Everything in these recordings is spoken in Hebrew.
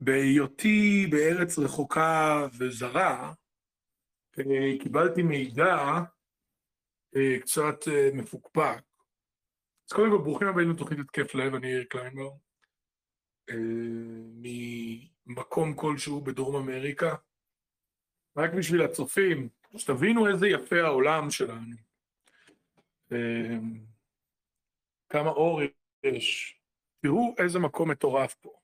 בהיותי בארץ רחוקה וזרה, אה, קיבלתי מידע אה, קצת אה, מפוקפק. אז קודם כל, ברוכים הבאים לתוכנית התקף לב, אני יאיר קליינבר, ממקום כלשהו בדרום אמריקה. רק בשביל הצופים, שתבינו איזה יפה העולם שלנו. כמה אור יש. תראו איזה מקום מטורף פה.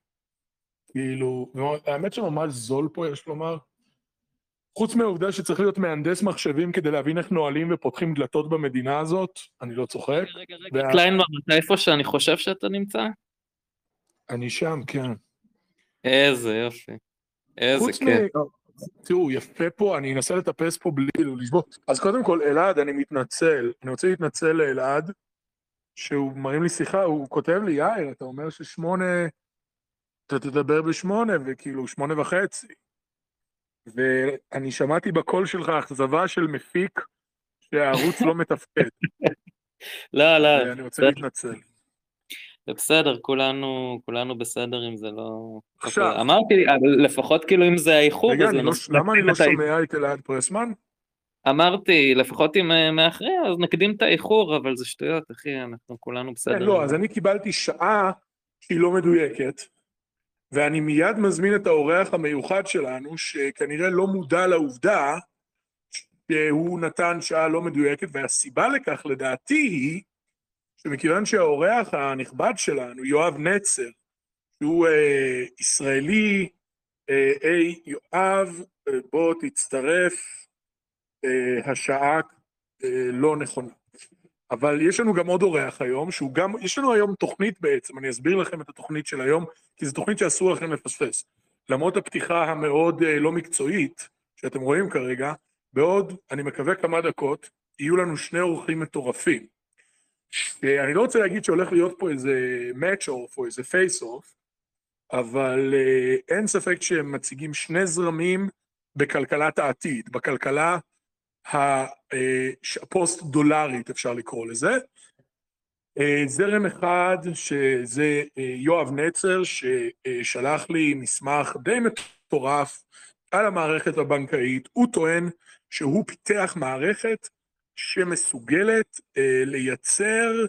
כאילו, האמת שממש זול פה, יש לומר. חוץ מהעובדה שצריך להיות מהנדס מחשבים כדי להבין איך נועלים ופותחים דלתות במדינה הזאת, אני לא צוחק. רגע, רגע, רגע, וה... קליינמן, אתה איפה שאני חושב שאתה נמצא? אני שם, כן. איזה יופי. איזה כיף. מ... תראו, יפה פה, אני אנסה לטפס פה בלי לשבות. אז קודם כל, אלעד, אני מתנצל. אני רוצה להתנצל לאלעד, שהוא מרים לי שיחה, הוא כותב לי, יאיר, אתה אומר ששמונה... אתה תדבר בשמונה, וכאילו, שמונה וחצי. ואני שמעתי בקול שלך אכזבה של מפיק שהערוץ לא מתפקד. לא, לא. אני רוצה להתנצל. זה בסדר, כולנו, כולנו בסדר אם זה לא... עכשיו. אמרתי, לפחות כאילו אם זה האיחור, רגע, לא, למה אני לא שומע את אלעד פרסמן? אמרתי, לפחות אם אה, מאחרי, אז נקדים את האיחור, אבל זה שטויות, אחי, אנחנו כולנו בסדר. כן, לא, אז אני קיבלתי שעה שהיא לא מדויקת, ואני מיד מזמין את האורח המיוחד שלנו, שכנראה לא מודע לעובדה שהוא נתן שעה לא מדויקת, והסיבה לכך לדעתי היא שמכיוון שהאורח הנכבד שלנו, יואב נצר, שהוא אה, ישראלי, אה, היי יואב, אה, בוא תצטרף, אה, השעה אה, לא נכונה. אבל יש לנו גם עוד אורח היום, שהוא גם, יש לנו היום תוכנית בעצם, אני אסביר לכם את התוכנית של היום, כי זו תוכנית שאסור לכם לפספס. למרות הפתיחה המאוד אה, לא מקצועית, שאתם רואים כרגע, בעוד, אני מקווה כמה דקות, יהיו לנו שני אורחים מטורפים. אה, אני לא רוצה להגיד שהולך להיות פה איזה match off או איזה face off, אבל אה, אין ספק שהם מציגים שני זרמים בכלכלת העתיד, בכלכלה הפוסט דולרית אפשר לקרוא לזה. אה, זרם אחד שזה אה, יואב נצר ששלח לי מסמך די מטורף על המערכת הבנקאית, הוא טוען שהוא פיתח מערכת שמסוגלת אה, לייצר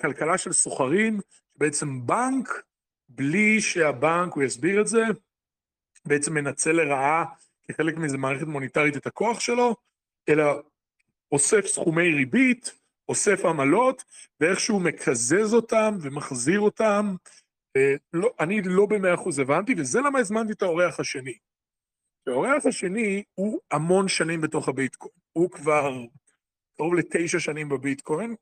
כלכלה של סוחרים, בעצם בנק, בלי שהבנק, הוא יסביר את זה, בעצם מנצל לרעה כחלק מאיזה מערכת מוניטרית את הכוח שלו, אלא אוסף סכומי ריבית, אוסף עמלות, ואיכשהו מקזז אותם ומחזיר אותם. אה, לא, אני לא במאה אחוז הבנתי, וזה למה הזמנתי את האורח השני. האורח השני הוא המון שנים בתוך הביטקוין. הוא כבר קרוב לתשע שנים בביטקוין.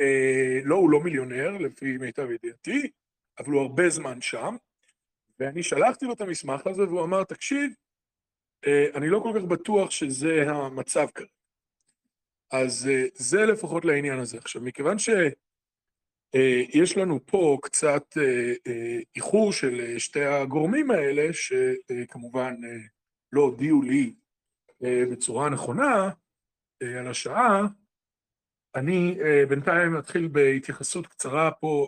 אה, לא, הוא לא מיליונר, לפי מיטב ידיעתי, אבל הוא הרבה זמן שם. ואני שלחתי לו את המסמך הזה, והוא אמר, תקשיב, אני לא כל כך בטוח שזה המצב כרגע. אז אה, זה לפחות לעניין הזה. עכשיו, מכיוון שיש אה, לנו פה קצת איחור של שתי הגורמים האלה, שכמובן לא הודיעו לי בצורה נכונה על השעה, אני בינתיים אתחיל בהתייחסות קצרה פה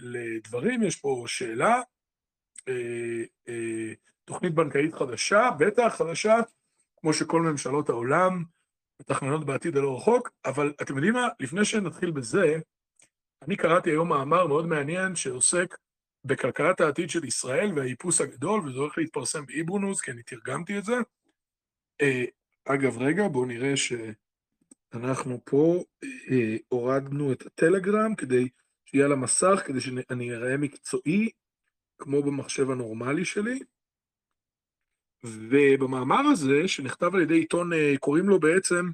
לדברים, יש פה שאלה. תוכנית בנקאית חדשה, בטח חדשה, כמו שכל ממשלות העולם מתכננות בעתיד הלא רחוק, אבל אתם יודעים מה? לפני שנתחיל בזה, אני קראתי היום מאמר מאוד מעניין שעוסק בכלכלת העתיד של ישראל והאיפוס הגדול, וזה הולך להתפרסם באיברונוס, כי אני תרגמתי את זה. אה, אגב, רגע, בואו נראה שאנחנו פה אה, הורדנו את הטלגרם כדי שיהיה על המסך, כדי שאני אראה מקצועי, כמו במחשב הנורמלי שלי. ובמאמר הזה, שנכתב על ידי עיתון, אה, קוראים לו בעצם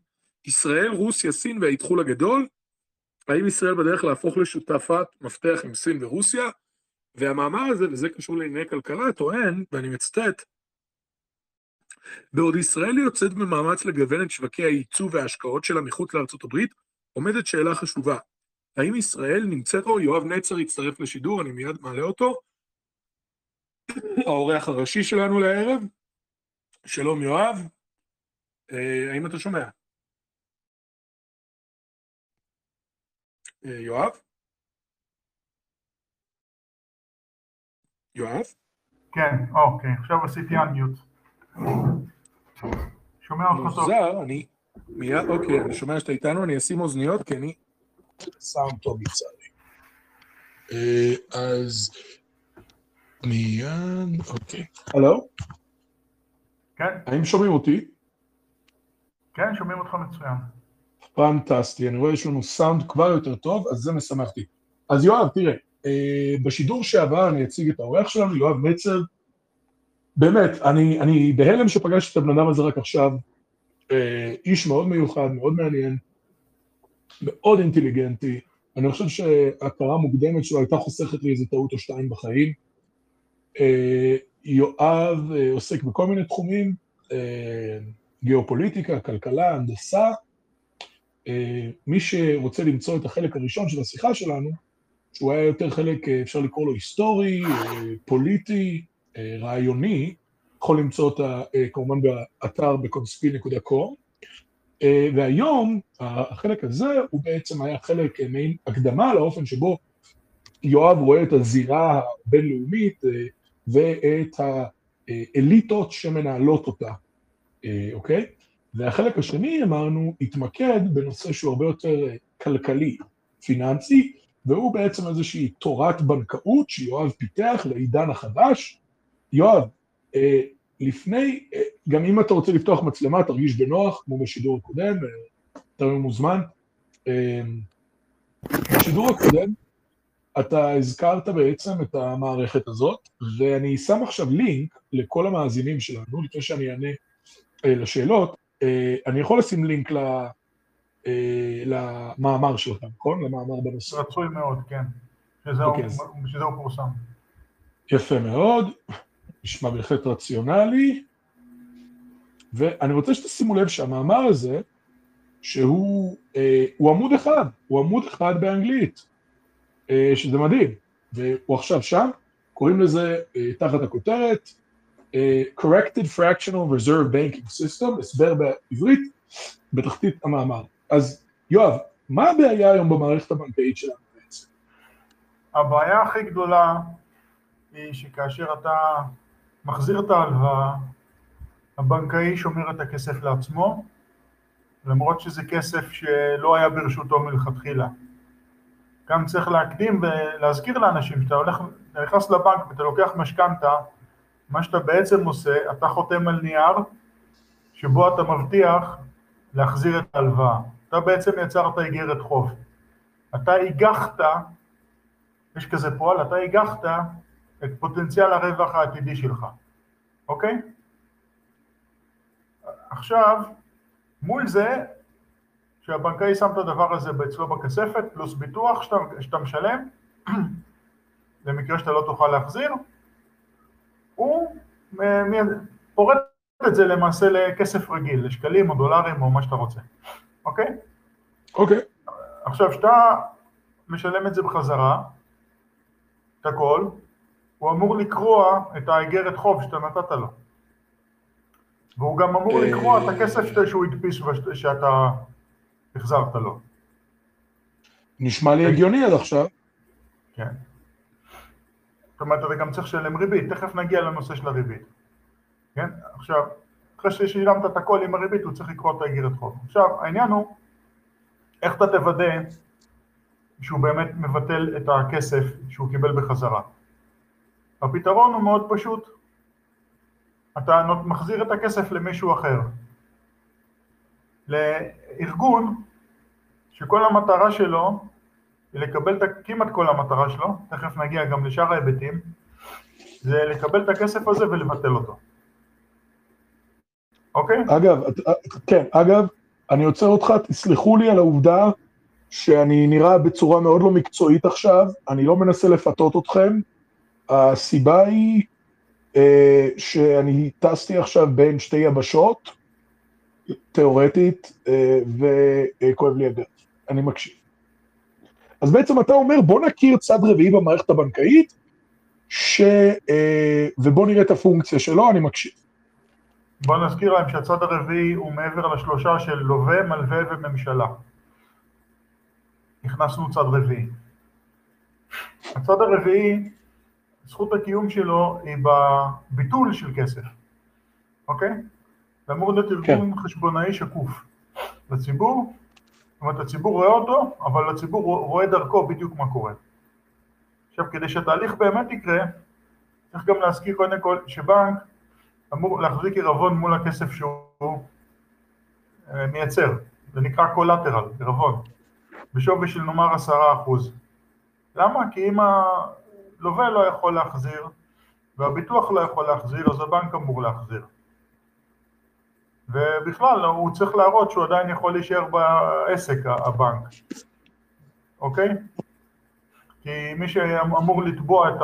ישראל, רוסיה, סין והאיתחול הגדול, האם ישראל בדרך להפוך לשותפת מפתח עם סין ורוסיה? והמאמר הזה, וזה קשור לענייני כלכלה, טוען, ואני מצטט, בעוד ישראל יוצאת במאמץ לגוון את שווקי הייצוא וההשקעות שלה מחוץ לארצות הברית, עומדת שאלה חשובה. האם ישראל נמצאת פה? יואב נצר יצטרף לשידור, אני מיד מעלה אותו. האורח הראשי שלנו לערב. שלום יואב, אה, האם אתה שומע? אה, יואב? יואב? כן, אוקיי, עכשיו עשיתי unmute. שומע אותך טוב. מוזר, אני מיד, אוקיי, אני שומע שאתה איתנו, אני אשים אוזניות כי אני סאונד טוב לצערי. אה, אז מיד, אוקיי. הלו? כן, האם שומעים אותי? כן, שומעים אותך מצוין. פנטסטי, אני רואה שיש לנו סאונד כבר יותר טוב, אז זה משמח אותי. אז יואב, תראה, אה, בשידור שעבר אני אציג את האורח שלנו, יואב מצר. באמת, אני, אני בהלם שפגשתי את הבן אדם הזה רק עכשיו. אה, איש מאוד מיוחד, מאוד מעניין, מאוד אינטליגנטי. אני חושב שהכרה מוקדמת שלו הייתה חוסכת לי איזה טעות או שתיים בחיים. יואב אה, עוסק בכל מיני תחומים, אה, גיאופוליטיקה, כלכלה, הנדסה. אה, מי שרוצה למצוא את החלק הראשון של השיחה שלנו, שהוא היה יותר חלק, אפשר לקרוא לו היסטורי, פוליטי, רעיוני, יכול למצוא אותה כמובן באתר בקונספי.קום. אה, והיום, החלק הזה הוא בעצם היה חלק, מעין הקדמה לאופן שבו יואב רואה את הזירה הבינלאומית ואת האליטות שמנהלות אותה, אה, אוקיי? והחלק השני, אמרנו, התמקד בנושא שהוא הרבה יותר אה, כלכלי, פיננסי, והוא בעצם איזושהי תורת בנקאות שיואב פיתח לעידן החדש. יואב, אה, לפני, גם אם אתה רוצה לפתוח מצלמה, תרגיש בנוח, כמו בשידור הקודם, אתה מוזמן. בשידור הקודם, אתה הזכרת בעצם את המערכת הזאת, ואני שם עכשיו לינק לכל המאזינים שלנו, לפני שאני אענה אה, לשאלות, אה, אני יכול לשים לינק ל, אה, למאמר שלך, נכון? למאמר בנושא. רצוי מאוד, כן. שזה אוקיי, הוא- פורסם. יפה מאוד, נשמע בהחלט רציונלי, ואני רוצה שתשימו לב שהמאמר הזה, שהוא אה, עמוד אחד, הוא עמוד אחד באנגלית, שזה מדהים, והוא עכשיו שם, קוראים לזה אה, תחת הכותרת אה, Corrected Fractional Reserve Banking System, הסבר בעברית, בתחתית המאמר. אז יואב, מה הבעיה היום במערכת הבנקאית שלנו בעצם? הבעיה הכי גדולה היא שכאשר אתה מחזיר את ההלוואה, הבנקאי שומר את הכסף לעצמו, למרות שזה כסף שלא היה ברשותו מלכתחילה. גם צריך להקדים ולהזכיר לאנשים, שאתה הולך, אתה נכנס לבנק ואתה לוקח משכנתה, מה שאתה בעצם עושה, אתה חותם על נייר שבו אתה מבטיח להחזיר את ההלוואה. אתה בעצם יצרת איגרת חוב. אתה הגחת יש כזה פועל, אתה הגחת את פוטנציאל הרווח העתידי שלך, אוקיי? עכשיו, מול זה, שהבנקאי שם את הדבר הזה אצלו בכספת, פלוס ביטוח שאתה, שאתה משלם, למקרה שאתה לא תוכל להחזיר, הוא מ- פורט את זה למעשה לכסף רגיל, לשקלים או דולרים או מה שאתה רוצה, אוקיי? אוקיי, עכשיו, כשאתה משלם את זה בחזרה, את הכל, הוא אמור לקרוע את האיגרת חוב שאתה נתת לו. והוא גם אמור אה, לקרוע את הכסף שהוא הדפיס וש- שאתה החזרת לו. נשמע לי הגיוני עד עכשיו. כן. זאת אומרת, אתה גם צריך לשלם ריבית, תכף נגיע לנושא של הריבית. כן? עכשיו, אחרי ששילמת את הכל עם הריבית, הוא צריך לקרוא את האיגרת חוב. עכשיו, העניין הוא, איך אתה תוודא שהוא באמת מבטל את הכסף שהוא קיבל בחזרה? הפתרון הוא מאוד פשוט. אתה מחזיר את הכסף למישהו אחר. לארגון שכל המטרה שלו היא לקבל את, כמעט כל המטרה שלו, תכף נגיע גם לשאר ההיבטים, זה לקבל את הכסף הזה ולבטל אותו. אוקיי? אגב, את- כן, אגב, אני עוצר אותך, תסלחו לי על העובדה שאני נראה בצורה מאוד לא מקצועית עכשיו, אני לא מנסה לפתות אתכם. הסיבה היא אה, שאני טסתי עכשיו בין שתי יבשות, תיאורטית, אה, וכואב לי הגב. אני מקשיב. אז בעצם אתה אומר, בוא נכיר צד רביעי במערכת הבנקאית, ש... אה, ובוא נראה את הפונקציה שלו, אני מקשיב. בוא נזכיר להם שהצד הרביעי הוא מעבר לשלושה של לווה, מלווה וממשלה. הכנסנו צד רביעי. הצד הרביעי, זכות הקיום שלו היא בביטול של כסף, אוקיי? זה אמור להיות ארגון כן. חשבונאי שקוף לציבור, זאת אומרת הציבור רואה אותו, אבל הציבור רואה דרכו בדיוק מה קורה. עכשיו כדי שהתהליך באמת יקרה, צריך גם להזכיר קודם כל שבנק אמור להחזיק עירבון מול הכסף שהוא אה, מייצר, זה נקרא קולטרל, עירבון, בשווי של נאמר עשרה אחוז. למה? כי אם הלווה לא יכול להחזיר והביטוח לא יכול להחזיר, אז הבנק אמור להחזיר. ובכלל הוא צריך להראות שהוא עדיין יכול להישאר בעסק, הבנק, אוקיי? כי מי שאמור לתבוע את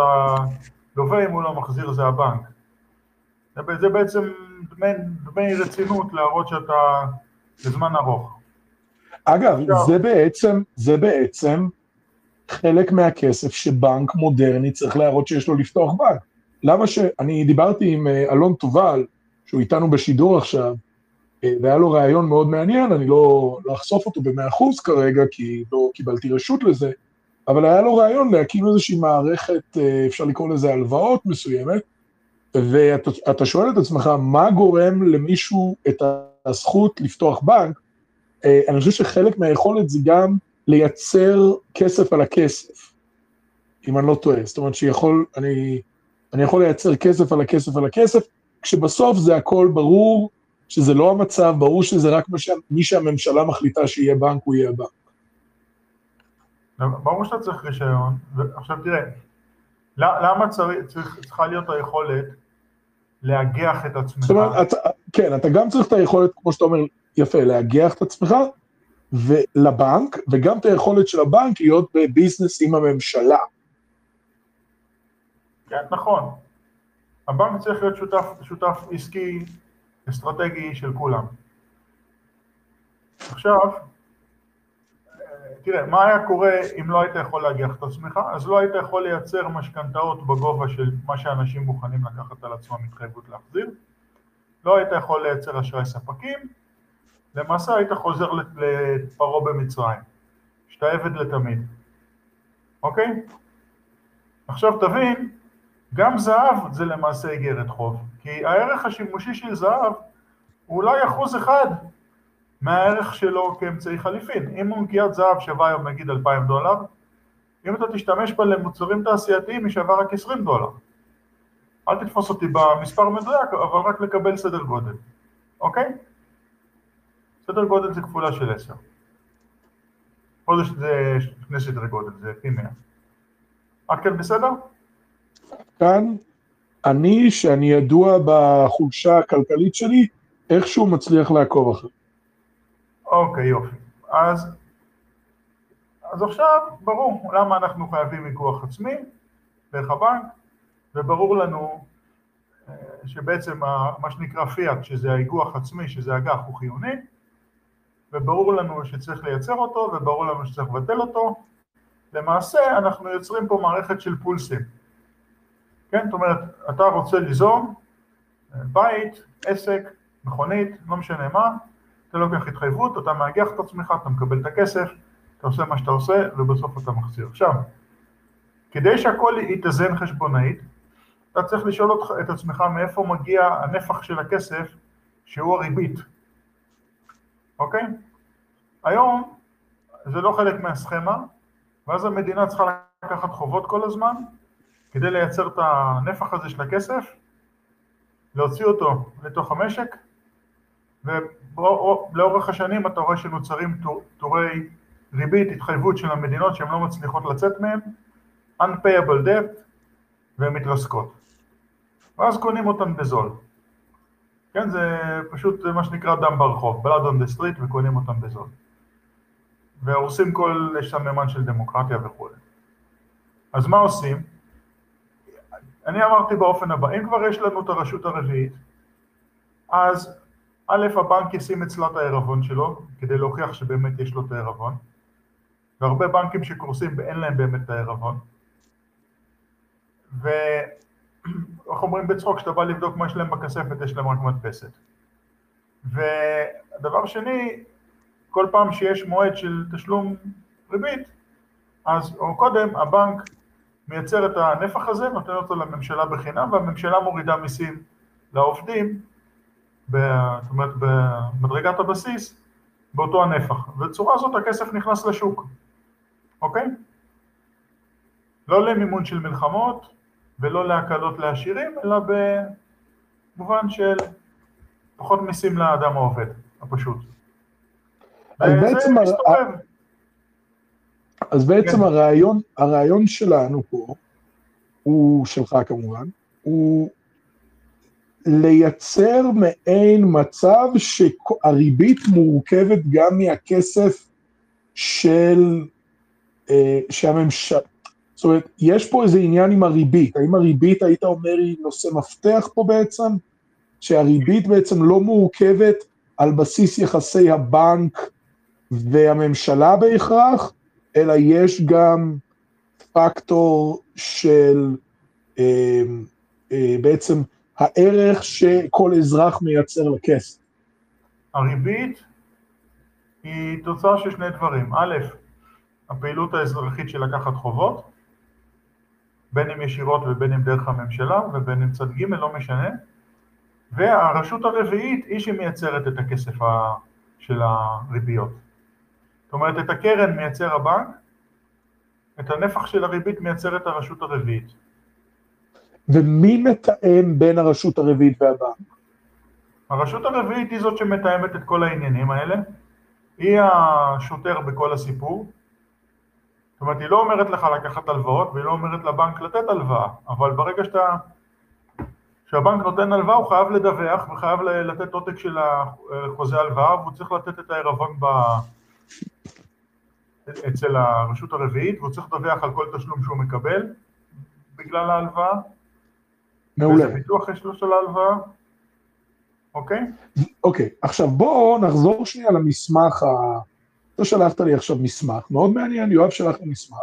הלווה אם הוא לא מחזיר זה הבנק. זה בעצם דמי, דמי רצינות להראות שאתה בזמן ארוך. אגב, עכשיו, זה בעצם, זה בעצם חלק מהכסף שבנק מודרני צריך להראות שיש לו לפתוח בנק. למה ש... אני דיברתי עם אה, אלון תובל, שהוא איתנו בשידור עכשיו, והיה לו רעיון מאוד מעניין, אני לא, לא אחשוף אותו במאה אחוז כרגע, כי לא קיבלתי רשות לזה, אבל היה לו רעיון להקים איזושהי מערכת, אה, אפשר לקרוא לזה הלוואות מסוימת, ואתה שואל את עצמך, מה גורם למישהו את הזכות לפתוח בנק? אה, אני חושב שחלק מהיכולת זה גם לייצר כסף על הכסף, אם אני לא טועה. זאת אומרת שיכול, אני, אני יכול לייצר כסף על הכסף על הכסף, כשבסוף זה הכל ברור, שזה לא המצב, ברור שזה רק מי שהממשלה מחליטה שיהיה בנק, הוא יהיה בנק. ברור שאתה צריך רישיון, עכשיו תראה, למה צריך, צריך, צריכה להיות היכולת לאגח את עצמך? זאת אומרת, אתה, כן, אתה גם צריך את היכולת, כמו שאתה אומר, יפה, לאגח את עצמך, ולבנק, וגם את היכולת של הבנק להיות בביזנס עם הממשלה. כן, נכון. הבנק צריך להיות שותף, שותף עסקי אסטרטגי של כולם. עכשיו, תראה, מה היה קורה אם לא היית יכול להגיח את עצמך? אז לא היית יכול לייצר משכנתאות בגובה של מה שאנשים מוכנים לקחת על עצמם התחייבות להחזיר, לא היית יכול לייצר אשראי ספקים, למעשה היית חוזר לפרעה במצרים, שאתה עבד לתמיד, אוקיי? עכשיו תבין, גם זהב זה למעשה איגרת חוב, כי הערך השימושי של זהב הוא אולי אחוז אחד מהערך שלו כאמצעי חליפין. אם מונקיית זהב שווה היום נגיד 2,000 דולר, אם אתה תשתמש בה למוצרים תעשייתיים היא שווה רק 20 דולר. אל תתפוס אותי במספר מדויק, אבל רק לקבל סדר גודל, אוקיי? סדר גודל זה כפולה של 10. חודש זה שני סדרי גודל, זה פי 100. עד כאן בסדר? כאן, אני, שאני ידוע בחולשה הכלכלית שלי, איכשהו מצליח לעקוב אחרי. אוקיי, יופי. אז, אז עכשיו ברור למה אנחנו חייבים מיקוח עצמי דרך הבנק, וברור לנו אה, שבעצם מה שנקרא פיאט, שזה האיגוח עצמי, שזה אג"ח, הוא חיוני, וברור לנו שצריך לייצר אותו, וברור לנו שצריך לבטל אותו. למעשה אנחנו יוצרים פה מערכת של פולסים. כן, זאת אומרת, אתה רוצה ליזום אה, בית, עסק, מכונית, לא משנה מה, אתה לוקח התחייבות, אתה מאגח את עצמך, אתה מקבל את הכסף, אתה עושה מה שאתה עושה, ובסוף אתה מחזיר. עכשיו, כדי שהכל יתאזן חשבונאית, אתה צריך לשאול את עצמך מאיפה מגיע הנפח של הכסף שהוא הריבית, אוקיי? היום זה לא חלק מהסכמה, ואז המדינה צריכה לקחת חובות כל הזמן כדי לייצר את הנפח הזה של הכסף, להוציא אותו לתוך המשק, ולאורך השנים אתה רואה שנוצרים טורי ריבית, התחייבות של המדינות שהן לא מצליחות לצאת מהן, unpayable debt, והן מתרסקות. ואז קונים אותן בזול. כן, זה פשוט מה שנקרא דם ברחוב, blood on the street וקונים אותן בזול. והורסים כל סממן של דמוקרטיה וכו'. אז מה עושים? אני אמרתי באופן הבא, אם כבר יש לנו את הרשות הרביעית, אז א', הבנק ישים אצלה את העירבון שלו, כדי להוכיח שבאמת יש לו את העירבון, והרבה בנקים שקורסים אין להם באמת את העירבון. ואיך אומרים בצחוק, כשאתה בא לבדוק מה יש להם בכספת, יש להם רק מדפסת. ודבר שני, כל פעם שיש מועד של תשלום ריבית, אז או קודם הבנק מייצר את הנפח הזה, נותן אותו לממשלה בחינם, והממשלה מורידה מיסים לעובדים, ב, זאת אומרת במדרגת הבסיס, באותו הנפח. ובצורה הזאת הכסף נכנס לשוק, אוקיי? לא למימון של מלחמות ולא להקלות לעשירים, אלא במובן של פחות מיסים לאדם העובד, הפשוט. אז בעצם, הר... אז בעצם כן. הרעיון, הרעיון שלנו פה, הוא שלך כמובן, הוא לייצר מעין מצב שהריבית מורכבת גם מהכסף של, אה, שהממשלה, זאת אומרת, יש פה איזה עניין עם הריבית, האם הריבית, היית אומר, היא נושא מפתח פה בעצם? שהריבית בעצם לא מורכבת על בסיס יחסי הבנק והממשלה בהכרח, אלא יש גם פקטור של אה, אה, בעצם הערך שכל אזרח מייצר לכסף. הריבית היא תוצאה של שני דברים. א', הפעילות האזרחית של לקחת חובות, בין אם ישירות ובין אם דרך הממשלה ובין אם צד ג', לא משנה, והרשות הרביעית היא שמייצרת את הכסף של הריביות. זאת אומרת, את הקרן מייצר הבנק, את הנפח של הריבית מייצרת הרשות הרביעית. ומי מתאם בין הרשות הרביעית והבנק? הרשות הרביעית היא זאת שמתאמת את כל העניינים האלה, היא השוטר בכל הסיפור. זאת אומרת, היא לא אומרת לך לקחת הלוואות, והיא לא אומרת לבנק לתת הלוואה, אבל ברגע שאתה... כשהבנק נותן הלוואה הוא חייב לדווח וחייב לתת עותק של חוזה הלוואה והוא צריך לתת את העירבון ב... אצל הרשות הרביעית והוא צריך לדווח על כל תשלום שהוא מקבל בגלל ההלוואה מעולה. איזה ביטוח יש לו של ההלוואה, אוקיי? אוקיי, עכשיו בואו נחזור שנייה למסמך ה... אתה שלחת לי עכשיו מסמך, מאוד מעניין, יואב שלח לי מסמך.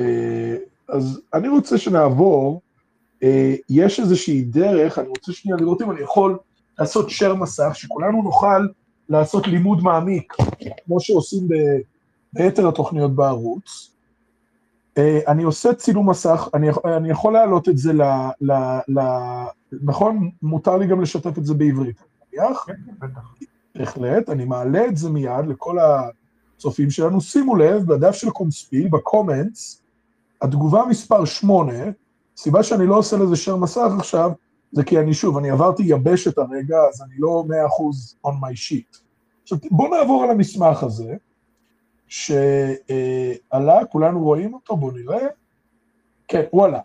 אה, אז אני רוצה שנעבור, אה, יש איזושהי דרך, אני רוצה שנייה לראות אם אני יכול לעשות share מסך, שכולנו נוכל לעשות לימוד מעמיק, כמו שעושים ביתר התוכניות בערוץ. אה, אני עושה צילום מסך, אני, אני יכול להעלות את זה ל... ל, ל נכון? מותר לי גם לשתף את זה בעברית, נניח? כן, כן, בטח. בהחלט, אני מעלה את זה מיד לכל הצופים שלנו. שימו לב, בדף של קומספיל, בקומנטס, התגובה מספר 8, סיבה שאני לא עושה לזה share מסך עכשיו, זה כי אני שוב, אני עברתי יבשת הרגע, אז אני לא 100% on my sheet. עכשיו בואו נעבור על המסמך הזה. שעלה, כולנו רואים אותו, בואו נראה. כן, הוא עלה.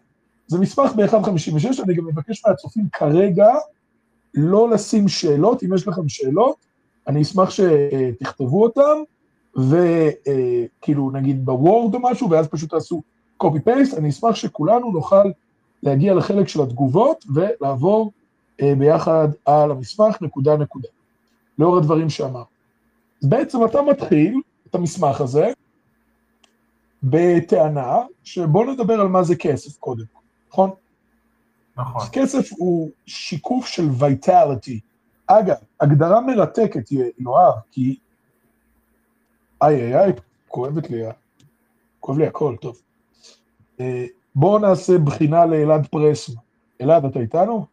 זה מסמך ב-1.56, אני גם מבקש מהצופים כרגע לא לשים שאלות, אם יש לכם שאלות, אני אשמח שתכתבו אותם, וכאילו נגיד בוורד או משהו, ואז פשוט תעשו copy-paste, אני אשמח שכולנו נוכל להגיע לחלק של התגובות ולעבור אה, ביחד על המסמך נקודה נקודה, לאור הדברים שאמר. אז בעצם אתה מתחיל את המסמך הזה, בטענה שבוא נדבר על מה זה כסף קודם, נכון? נכון. כסף הוא שיקוף של ויטליטי. אגב, הגדרה מרתקת, יואב, כי... איי איי איי, כואבת לי, כואב לי הכל, טוב. אה, בואו נעשה בחינה לאלעד פרסמה. אלעד, אתה איתנו?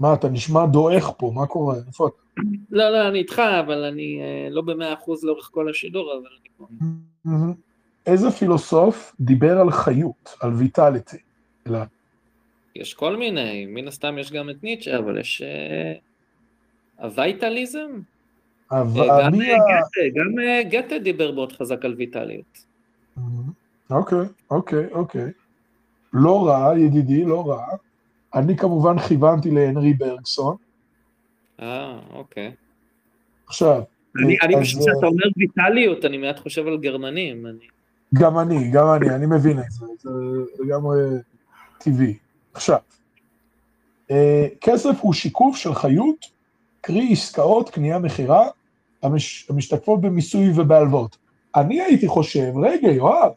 מה, אתה נשמע דועך פה, מה קורה? איפה אתה? לא, לא, אני איתך, אבל אני אה, לא במאה אחוז לאורך כל השידור, אבל אני פה. איזה פילוסוף דיבר על חיות, על ויטליטי? יש כל מיני, מן הסתם יש גם את ניטשה, אבל יש... אה, הוויטליזם? אה, גם גתה דיבר מאוד חזק על ויטליות. אוקיי, אוקיי, אוקיי. לא רע, ידידי, לא רע. אני כמובן כיוונתי להנרי ברגסון. אה, אוקיי. עכשיו... אני, פשוט כשאתה אומר ויטליות, אני מעט חושב על גרמנים. גם אני, גם אני, אני מבין את זה, זה לגמרי טבעי. עכשיו, אה, כסף הוא שיקוף של חיות, קרי עסקאות, קנייה, מכירה, המש, המשתקפות במיסוי ובהלוואות. אני הייתי חושב, רגע, יואב,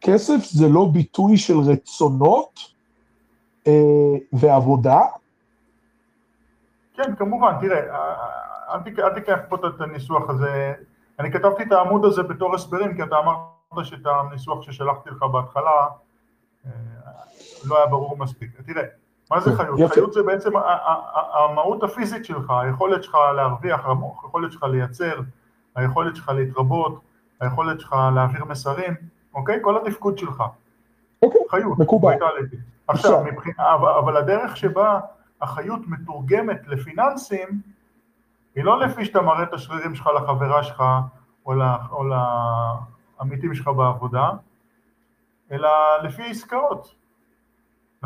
כסף זה לא ביטוי של רצונות אה, ועבודה? כן, כמובן, תראה, אל תיקח פה את הניסוח הזה, אני כתבתי את העמוד הזה בתור הסברים, כי אתה אמרת שאת הניסוח ששלחתי לך בהתחלה אה, לא היה ברור מספיק. תראה, מה זה חיות? יפה. חיות זה בעצם המהות הפיזית שלך, היכולת שלך להרוויח, היכולת שלך לייצר, היכולת שלך להתרבות, היכולת שלך להעביר מסרים, אוקיי? כל התפקוד שלך. אוקיי, חיות. מקובל. עכשיו, מבחינה, אבל הדרך שבה החיות מתורגמת לפיננסים, היא לא לפי שאתה מראה את השרירים שלך לחברה שלך או, לה, או לעמיתים שלך בעבודה, אלא לפי עסקאות.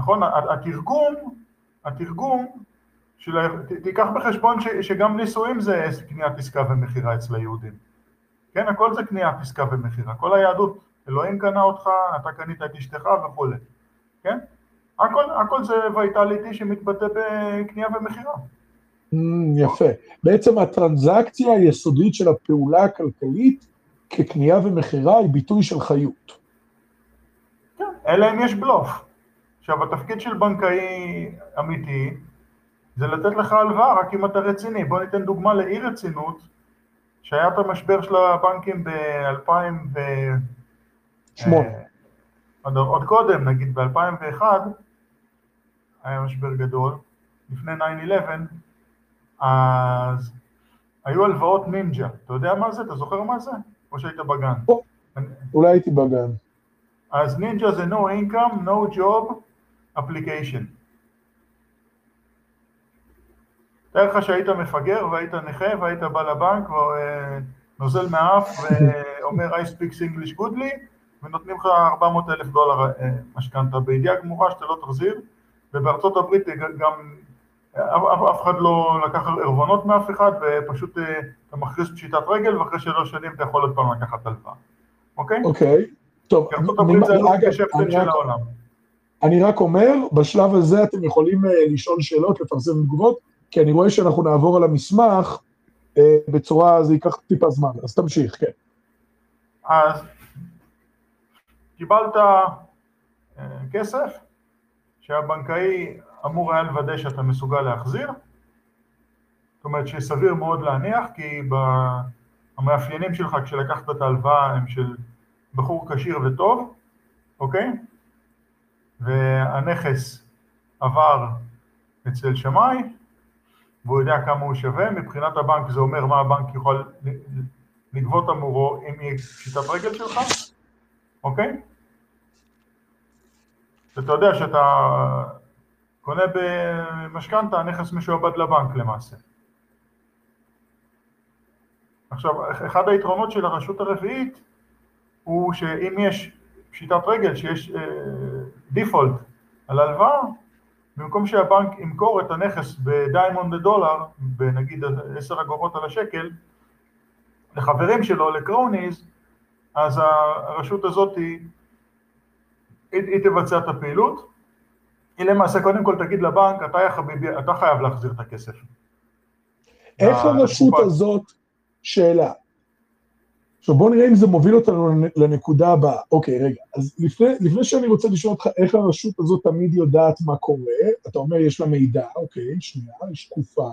נכון? התרגום, התרגום של, תיקח בחשבון ש, שגם נישואים זה קניית עסקה ומכירה אצל היהודים. כן, הכל זה קניית עסקה ומכירה. כל היהדות, אלוהים קנה אותך, אתה קנית את אשתך וכולי. כן? הכל, הכל זה וייטליטי שמתבטא בקנייה ומכירה. Mm, יפה. בעצם הטרנזקציה היסודית של הפעולה הכלכלית כקנייה ומכירה היא ביטוי של חיות. כן, אלא אם יש בלוף. עכשיו, התפקיד של בנקאי אמיתי זה לתת לך הלוואה רק אם אתה רציני. בוא ניתן דוגמה לאי רצינות, שהיה את המשבר של הבנקים ב-2000 ו... שמונה. עוד, עוד קודם, נגיד ב-2001, היה משבר גדול, לפני 9-11, אז היו הלוואות נינג'ה. אתה יודע מה זה? אתה זוכר מה זה? או שהיית בגן? אולי הייתי בגן. אז נינג'ה זה no income, no job, application. תאר לך שהיית מפגר והיית נכה והיית בא לבנק ונוזל מהאף ואומר I speak English goodly ונותנים לך 400 אלף דולר אה, משכנתה בידיעה גמורה שאתה לא תחזיר ובארצות הברית גם אף אחד לא לקח ערבונות מאף אחד ופשוט אה, אתה מכריז פשיטת רגל ואחרי שלוש שנים אתה יכול עוד פעם לקחת הלוואה, אוקיי? אוקיי, טוב. ארצות הברית זה כשפטן של העולם. אני רק אומר, בשלב הזה אתם יכולים אה, לשאול שאלות, לפרסם תגובות, כי אני רואה שאנחנו נעבור על המסמך אה, בצורה, זה ייקח טיפה זמן, אז תמשיך, כן. אז קיבלת כסף שהבנקאי אמור היה לוודא שאתה מסוגל להחזיר, זאת אומרת שסביר מאוד להניח, כי המאפיינים שלך כשלקחת את ההלוואה הם של בחור כשיר וטוב, אוקיי? והנכס עבר אצל שמאי, והוא יודע כמה הוא שווה, מבחינת הבנק זה אומר מה הבנק יכול לגבות עבורו אם היא פשיטת רגל שלך, אוקיי? ואתה יודע שאתה קונה במשכנתה נכס משועבד לבנק למעשה. עכשיו, אחד היתרונות של הרשות הרביעית הוא שאם יש פשיטת רגל, שיש default על הלוואה, במקום שהבנק ימכור את הנכס ב dime on the dollar, בנגיד 10 אגורות על השקל, לחברים שלו, לקרוניז, אז הרשות הזאת היא, היא, היא תבצע את הפעילות, היא למעשה קודם כל תגיד לבנק, אתה חביבי, אתה חייב להחזיר את הכסף. איך הרשות הזאת, שאלה, עכשיו בוא נראה אם זה מוביל אותנו לנקודה הבאה. אוקיי, רגע, אז לפני, לפני שאני רוצה לשאול אותך איך הרשות הזאת תמיד יודעת מה קורה, אתה אומר יש לה מידע, אוקיי, שנייה, היא שקופה.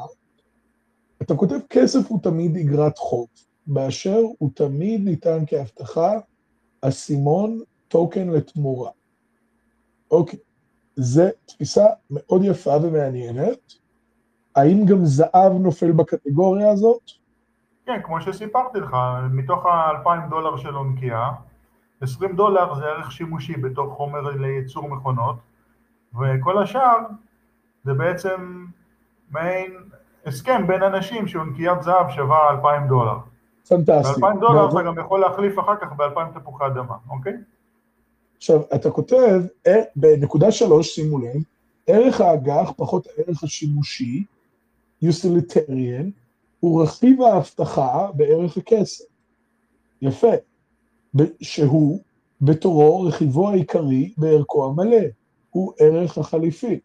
אתה כותב כסף הוא תמיד אגרת חוב, באשר הוא תמיד ניתן כהבטחה, אסימון טוקן לתמורה. אוקיי, זו תפיסה מאוד יפה ומעניינת. האם גם זהב נופל בקטגוריה הזאת? כן, כמו שסיפרתי לך, מתוך ה-2,000 דולר של עונקייה, 20 דולר זה ערך שימושי בתור חומר לייצור מכונות, וכל השאר זה בעצם מעין הסכם בין אנשים שעונקיית זהב שווה 2,000 דולר. פנטסטי. ב-2,000 דולר אתה גם יכול להחליף אחר כך ב-2,000 תפוחי אדמה, אוקיי? עכשיו, אתה כותב, אה, בנקודה שלוש, שימו לב, ערך האג"ח פחות הערך השימושי, utilitarian, הוא רכיב ההבטחה בערך הכסף. יפה. שהוא בתורו רכיבו העיקרי בערכו המלא, הוא ערך החליפי.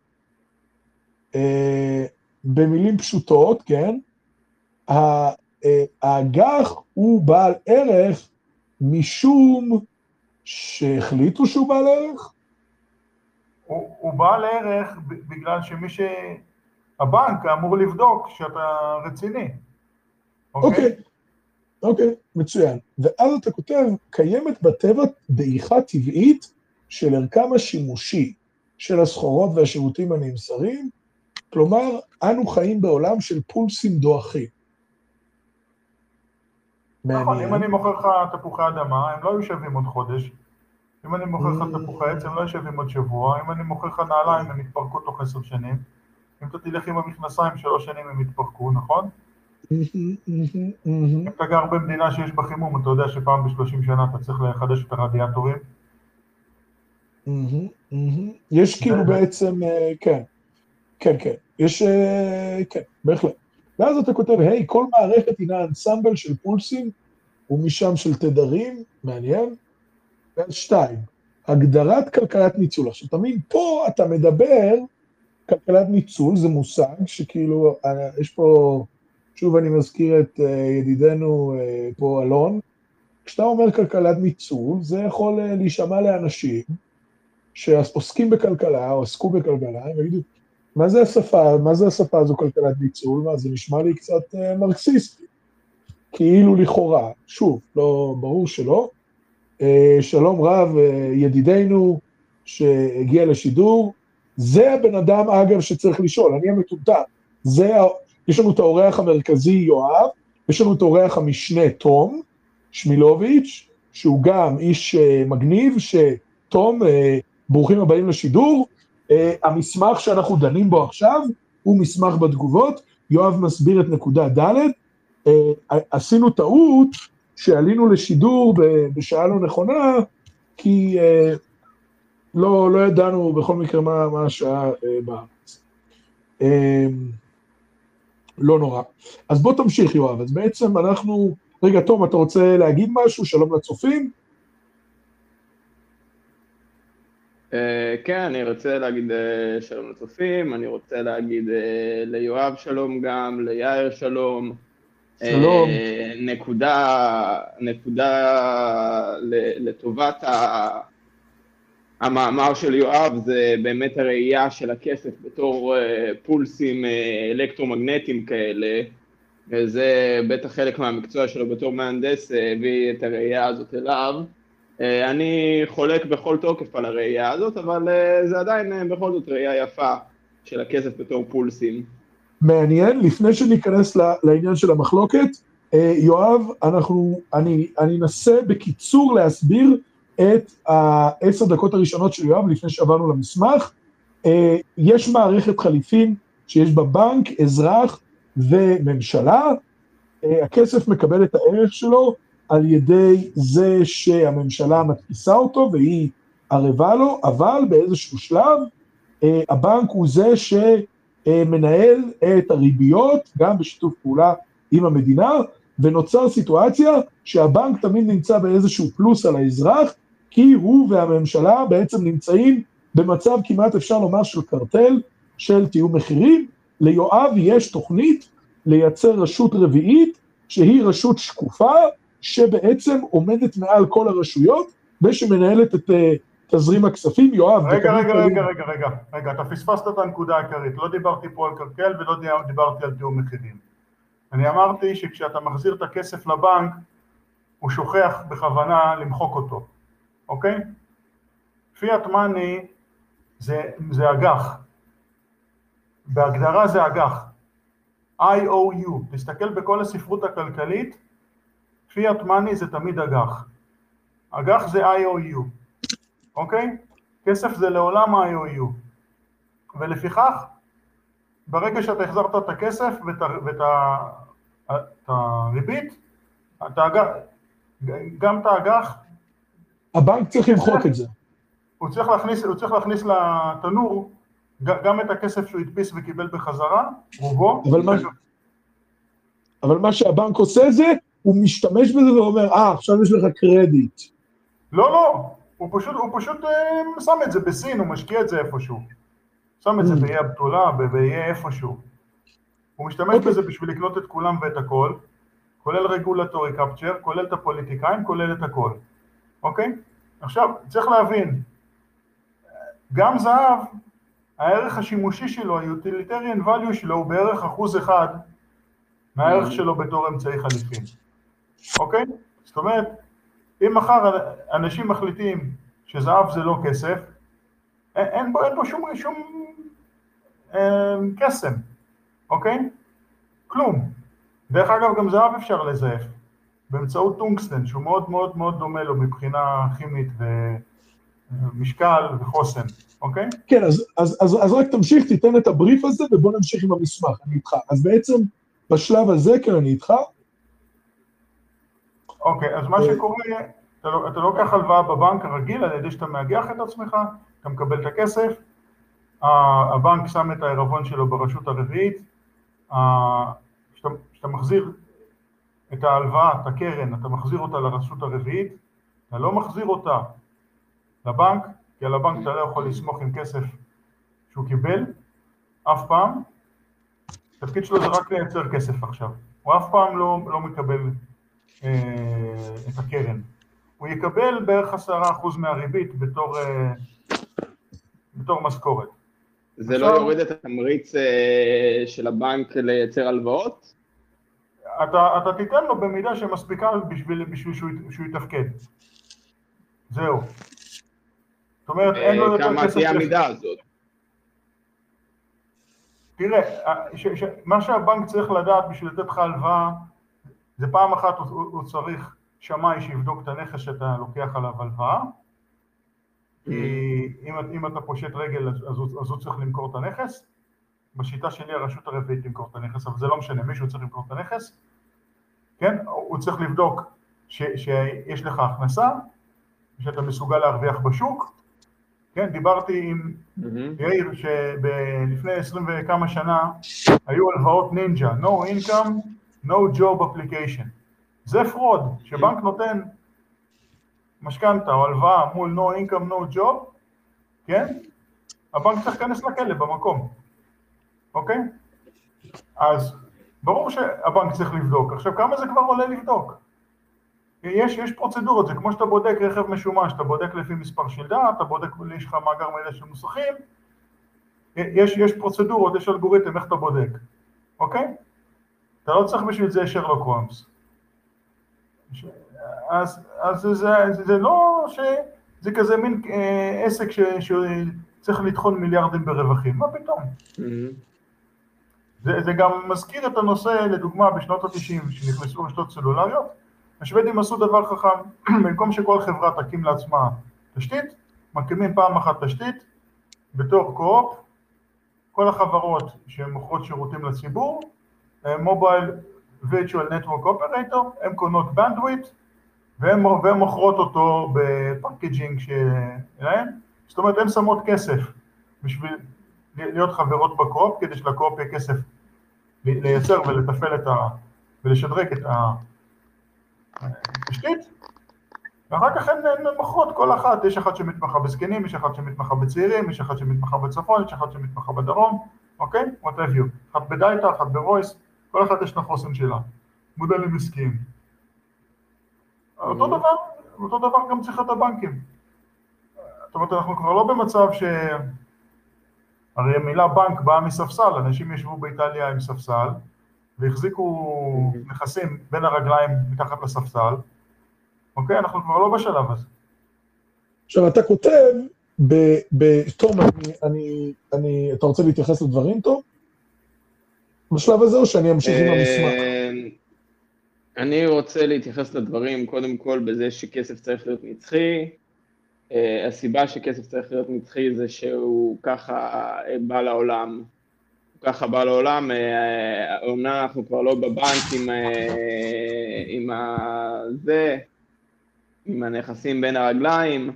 אה, במילים פשוטות, כן, אה, האג"ח הוא בעל ערך משום שהחליטו שהוא בעל ערך? הוא, הוא בעל ערך בגלל שמי ש... הבנק אמור לבדוק שאתה רציני. אוקיי. Okay. אוקיי, מצוין. ואז אתה כותב, קיימת בטבע דעיכה טבעית של ערכם השימושי של הסחורות והשירותים הנמסרים, כלומר, אנו חיים בעולם של פולסים דועכים. נכון, אם אני מוכר לך תפוחי אדמה, הם לא היו שווים עוד חודש. אם אני מוכר לך Mm. תפוחי עץ, הם לא היו שווים עוד שבוע. אם אני מוכר לך נעליים, הם יתפרקו תוך עשר שנים. אם אתה תלך עם המכנסיים, שלוש שנים הם יתפרקו, נכון? אם אתה גר במדינה שיש בה חימום, אתה יודע שפעם בשלושים שנה אתה צריך לחדש את הרדיאטורים. מהמם, מהמם. יש כאילו בעצם, אה, כן, כן, כן, יש, אה, כן, בהחלט. ואז אתה כותב, היי, כל מערכת הינה אנסמבל של פולסים ומשם של תדרים, מעניין. ואז שתיים, הגדרת כלכלת ניצול. עכשיו, מבין, פה אתה מדבר, כלכלת ניצול זה מושג שכאילו, אה, יש פה, שוב אני מזכיר את אה, ידידנו אה, פה אלון, כשאתה אומר כלכלת ניצול, זה יכול להישמע לאנשים שעוסקים בכלכלה או עסקו בכלכלה, הם יגידו, מה זה השפה, מה זה השפה הזו כלכלת ניצול? מה, זה נשמע לי קצת מרקסיסטי. כאילו לכאורה, שוב, לא, ברור שלא. שלום רב, ידידנו שהגיע לשידור, זה הבן אדם, אגב, שצריך לשאול, אני המטומטם. זה, ה- יש לנו את האורח המרכזי יואב, יש לנו את האורח המשנה תום שמילוביץ', שהוא גם איש אה, מגניב, שתום, אה, ברוכים הבאים לשידור. אה, המסמך שאנחנו דנים בו עכשיו הוא מסמך בתגובות, יואב מסביר את נקודה ד', אה, עשינו טעות שעלינו לשידור בשעה לא נכונה, כי אה, לא, לא ידענו בכל מקרה מה, מה השעה אה, בארץ. אה, לא נורא. אז בוא תמשיך יואב, אז בעצם אנחנו, רגע תום אתה רוצה להגיד משהו? שלום לצופים? אה, כן, אני רוצה להגיד אה, שלום לצופים, אני רוצה להגיד אה, ליואב שלום גם, ליאיר שלום. שלום. נקודה, נקודה לטובת המאמר של יואב זה באמת הראייה של הכסף בתור אה, פולסים אה, אלקטרומגנטיים כאלה, וזה בטח חלק מהמקצוע שלו בתור מהנדס אה, הביא את הראייה הזאת אליו. אני חולק בכל תוקף על הראייה הזאת, אבל זה עדיין בכל זאת ראייה יפה של הכסף בתור פולסים. מעניין, לפני שניכנס לעניין של המחלוקת, יואב, אנחנו, אני, אני אנסה בקיצור להסביר את העשר דקות הראשונות של יואב לפני שעברנו למסמך. אה, יש מערכת חליפין שיש בה בנק, אזרח וממשלה. אה, הכסף מקבל את הערך שלו על ידי זה שהממשלה מדפיסה אותו והיא ערבה לו, אבל באיזשהו שלב אה, הבנק הוא זה שמנהל את הריביות, גם בשיתוף פעולה עם המדינה, ונוצר סיטואציה שהבנק תמיד נמצא באיזשהו פלוס על האזרח, כי הוא והממשלה בעצם נמצאים במצב כמעט אפשר לומר של קרטל, של תיאום מחירים. ליואב יש תוכנית לייצר רשות רביעית, שהיא רשות שקופה, שבעצם עומדת מעל כל הרשויות, ושמנהלת את אה, תזרים הכספים. יואב, רגע, רגע, תגיד- רגע, רגע, רגע, רגע, אתה פספסת את הנקודה העיקרית, לא דיברתי פה על קרקל ולא דיב- דיברתי על תיאום מחירים. אני אמרתי שכשאתה מחזיר את הכסף לבנק, הוא שוכח בכוונה למחוק אותו, אוקיי? פיאט מאני זה, זה אג"ח, בהגדרה זה אג"ח, IOU, תסתכל בכל הספרות הכלכלית, פיאט מאני זה תמיד אג"ח, אג"ח זה IOU, אוקיי? כסף זה לעולם ה-IOU. ולפיכך, ברגע שאתה החזרת את הכסף ואת, הריבית, אתה אג"ח, גם את האג"ח, הבנק צריך למחוק את זה. הוא צריך להכניס, הוא צריך להכניס לתנור גם את הכסף שהוא הדפיס וקיבל בחזרה, רובו. אבל מה- אבל מה שהבנק עושה זה, הוא משתמש בזה ואומר, אה, עכשיו יש לך קרדיט. לא, לא, הוא פשוט, הוא פשוט אה, שם את זה בסין, הוא משקיע את זה איפשהו. שם את זה Mm. באיי הבתולה, ב- באיי איפשהו. הוא משתמש אוקיי. בזה בשביל לקנות את כולם ואת הכל, כולל רגולטורי קפצ'ר, כולל את הפוליטיקאים, כולל את הכל, אוקיי? עכשיו, צריך להבין, גם זהב, הערך השימושי שלו, ה-utilitarian value שלו הוא בערך אחוז אחד מהערך Mm. שלו בתור אמצעי חליפין. אוקיי? זאת אומרת, אם מחר אנשים מחליטים שזהב זה לא כסף, אין, אין, בו, אין בו שום, שום אה, קסם, אוקיי? כלום. דרך אגב, גם זהב אפשר לזייף, באמצעות טונגסטן, שהוא מאוד מאוד מאוד דומה לו מבחינה כימית ומשקל וחוסן, אוקיי? כן, אז, אז, אז, אז רק תמשיך, תיתן את הבריף הזה ובוא נמשיך עם המסמך, אני איתך. אז בעצם בשלב הזה, כן, אני איתך. אוקיי, אז מה שקורה, אתה, אתה לוקח הלוואה בבנק הרגיל על ידי שאתה מאגח את עצמך, אתה מקבל את הכסף, הבנק שם את העירבון שלו ברשות הרביעית, כשאתה מחזיר את ההלוואה, את הקרן, אתה מחזיר אותה לרשות הרביעית, אתה לא מחזיר אותה לבנק, כי על הבנק אתה לא יכול לסמוך עם כסף שהוא קיבל אף פעם, התפקיד שלו זה רק לייצר כסף עכשיו, הוא אף פעם לא, לא מקבל אה, את הקרן, הוא יקבל בערך עשרה אחוז מהריבית בתור, אה, בתור משכורת. זה לא יוריד את התמריץ אה, של הבנק לייצר הלוואות? אתה, אתה תיתן לו במידה שמספיקה בשביל, בשביל שהוא, שהוא יתפקד. זהו. זאת אומרת, אין לו יותר כסף... כמה תהיה המידה הזאת? תראה, ש, ש, מה שהבנק צריך לדעת בשביל לתת לך הלוואה, זה פעם אחת הוא, הוא צריך שמאי שיבדוק את הנכס שאתה לוקח עליו הלוואה, כי mm. אם, אם אתה פושט רגל אז, אז, הוא, אז הוא צריך למכור את הנכס, בשיטה שלי הרשות הרביעית למכור את הנכס, אבל זה לא משנה, מישהו צריך למכור את הנכס, כן? הוא צריך לבדוק ש, שיש לך הכנסה, שאתה מסוגל להרוויח בשוק, כן? דיברתי עם mm-hmm. יאיר שלפני עשרים וכמה שנה היו הלוואות NINJA, no income, no job application. זה fraud, שבנק כן. נותן משכנתה או הלוואה מול no income, no job, כן? הבנק צריך להיכנס לכלא במקום, אוקיי? אז ברור שהבנק צריך לבדוק. עכשיו, כמה זה כבר עולה לבדוק? יש, יש פרוצדורות, זה כמו שאתה בודק רכב משומש, אתה בודק לפי מספר שלדה, אתה בודק, יש לך מאגר מידע של מוסכים, יש, יש פרוצדורות, יש אלגוריתם, איך אתה בודק, אוקיי? אתה לא צריך בשביל זה שרלוק הולמס. אז, אז זה, זה, זה לא שזה כזה מין אה, עסק ש, שצריך לטחון מיליארדים ברווחים, מה פתאום? Mm-hmm. זה, זה גם מזכיר את הנושא, לדוגמה, בשנות ה-90, שנכנסו רשתות סלולריות, השוודים עשו דבר חכם, במקום שכל חברה תקים לעצמה תשתית, מקימים פעם אחת תשתית, בתור קו-אופ, כל החברות שמוכרות שירותים לציבור, mobile virtual network operator, הן קונות bandwidth והן מוכרות אותו ב packaging שלהן, זאת אומרת הן שמות כסף בשביל להיות חברות ב co-op, כדי של co-op יהיה כסף לייצר ולתפעל את ה... ולשדרג את התשתית, ואחר כך הן מוכרות כל אחת, יש אחת שמתמחה בזקנים, יש אחת שמתמחה בצעירים, יש אחת שמתמחה בצפון, יש אחת שמתמחה בדרום, אוקיי? what have you. אחת בדייטה, אחת בוויס, כל אחת יש לה חוסן שלה. מודלים עסקיים. אותו דבר, אותו דבר גם צריך את הבנקים. זאת אומרת, אנחנו כבר לא במצב ש... הרי המילה בנק באה מספסל, אנשים ישבו באיטליה עם ספסל והחזיקו נכסים בין הרגליים מתחת לספסל, אוקיי? אנחנו כבר לא בשלב הזה. עכשיו, אתה כותב, ב, ב, תום, אני, אני, אני, אתה רוצה להתייחס לדברים, תום? בשלב הזה או שאני אמשיך עם המסמך? אה, אני רוצה להתייחס לדברים קודם כל בזה שכסף צריך להיות נצחי, הסיבה שכסף צריך להיות נצחי זה שהוא ככה uh, בא לעולם, הוא ככה בא לעולם, אומנם uh, אנחנו כבר לא בבנק עם, עם זה, עם הנכסים בין הרגליים,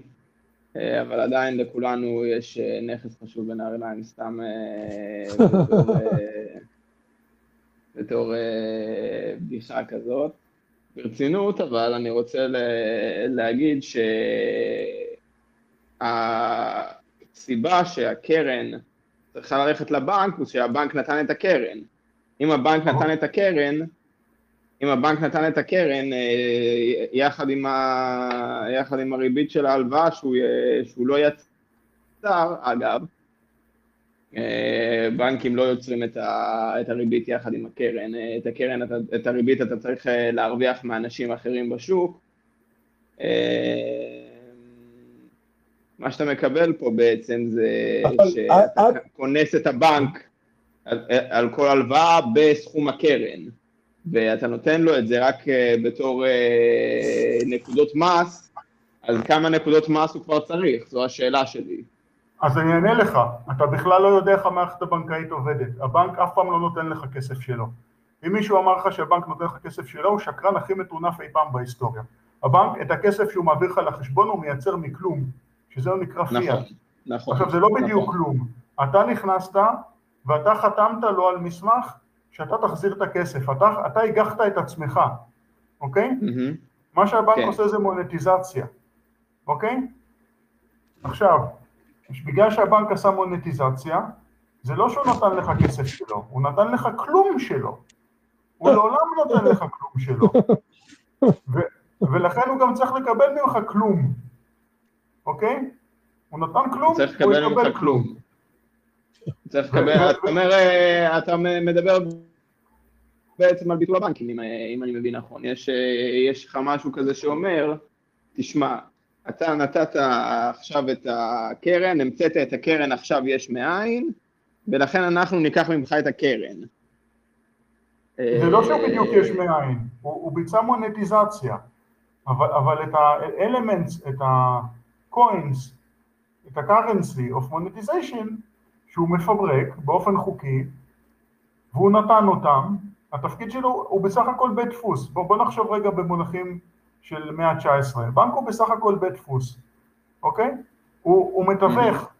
אבל עדיין לכולנו יש נכס חשוב בין הרגליים, סתם בתור, בתור בדיחה כזאת. ברצינות, אבל אני רוצה להגיד ש... הסיבה שהקרן צריכה ללכת לבנק הוא שהבנק נתן את הקרן. אם הבנק נתן את הקרן, אם הבנק נתן את הקרן אה, יחד עם, ה... יחד עם הריבית של ההלוואה שהוא, שהוא לא יצר, אגב, אה, בנקים לא יוצרים את, ה, את הריבית יחד עם הקרן, אה, את הקרן, את, את הריבית אתה צריך להרוויח מאנשים אחרים בשוק. מה שאתה מקבל פה בעצם זה שאתה כונס את הבנק על, על כל הלוואה בסכום הקרן, ואתה נותן לו את זה רק בתור נקודות מס, אז כמה נקודות מס הוא כבר צריך? זו השאלה שלי. אז אני אענה לך, אתה בכלל לא יודע איך המערכת הבנקאית עובדת, הבנק אף פעם לא נותן לך כסף שלו. אם מישהו אמר לך שהבנק נותן לך כסף שלו, הוא שקרן הכי מטונף אי פעם בהיסטוריה. הבנק, את הכסף שהוא מעביר לך לחשבון הוא מייצר מכלום, שזה נקרא נכון, פיאט. נכון. עכשיו זה לא נכון. בדיוק כלום, אתה נכנסת ואתה חתמת לו על מסמך שאתה תחזיר את הכסף, אתה, אתה הגחת את עצמך, אוקיי? Mm-hmm. מה שהבנק כן. עושה זה מונטיזציה, אוקיי? עכשיו, בגלל שהבנק עשה מונטיזציה, זה לא שהוא נתן לך כסף שלו, הוא נתן לך כלום שלו. הוא לעולם נותן לך כלום שלו. ו- ולכן הוא גם צריך לקבל ממך כלום, אוקיי? הוא נתן כלום, הוא יקבל כלום. צריך לקבל, אתה אומר, אה, אתה מדבר בעצם על ביטול הבנקים, אם, אה, אם אני מבין נכון. יש, אה, יש לך משהו כזה שאומר, תשמע, אתה נתת עכשיו את הקרן, המצאת את הקרן עכשיו יש מאין, ולכן אנחנו ניקח ממך את הקרן. זה לא שבדיוק יש מאין, הוא, הוא ביצע מונטיזציה, אבל, אבל את ה-elements, את ה-coins, את ה-currency of monetization, שהוא מפברק באופן חוקי, והוא נתן אותם, התפקיד שלו הוא בסך הכל בית דפוס. בוא, בוא נחשוב רגע במונחים של מאה ה-19. בנק הוא בסך הכל בית דפוס, אוקיי? הוא, הוא מתווך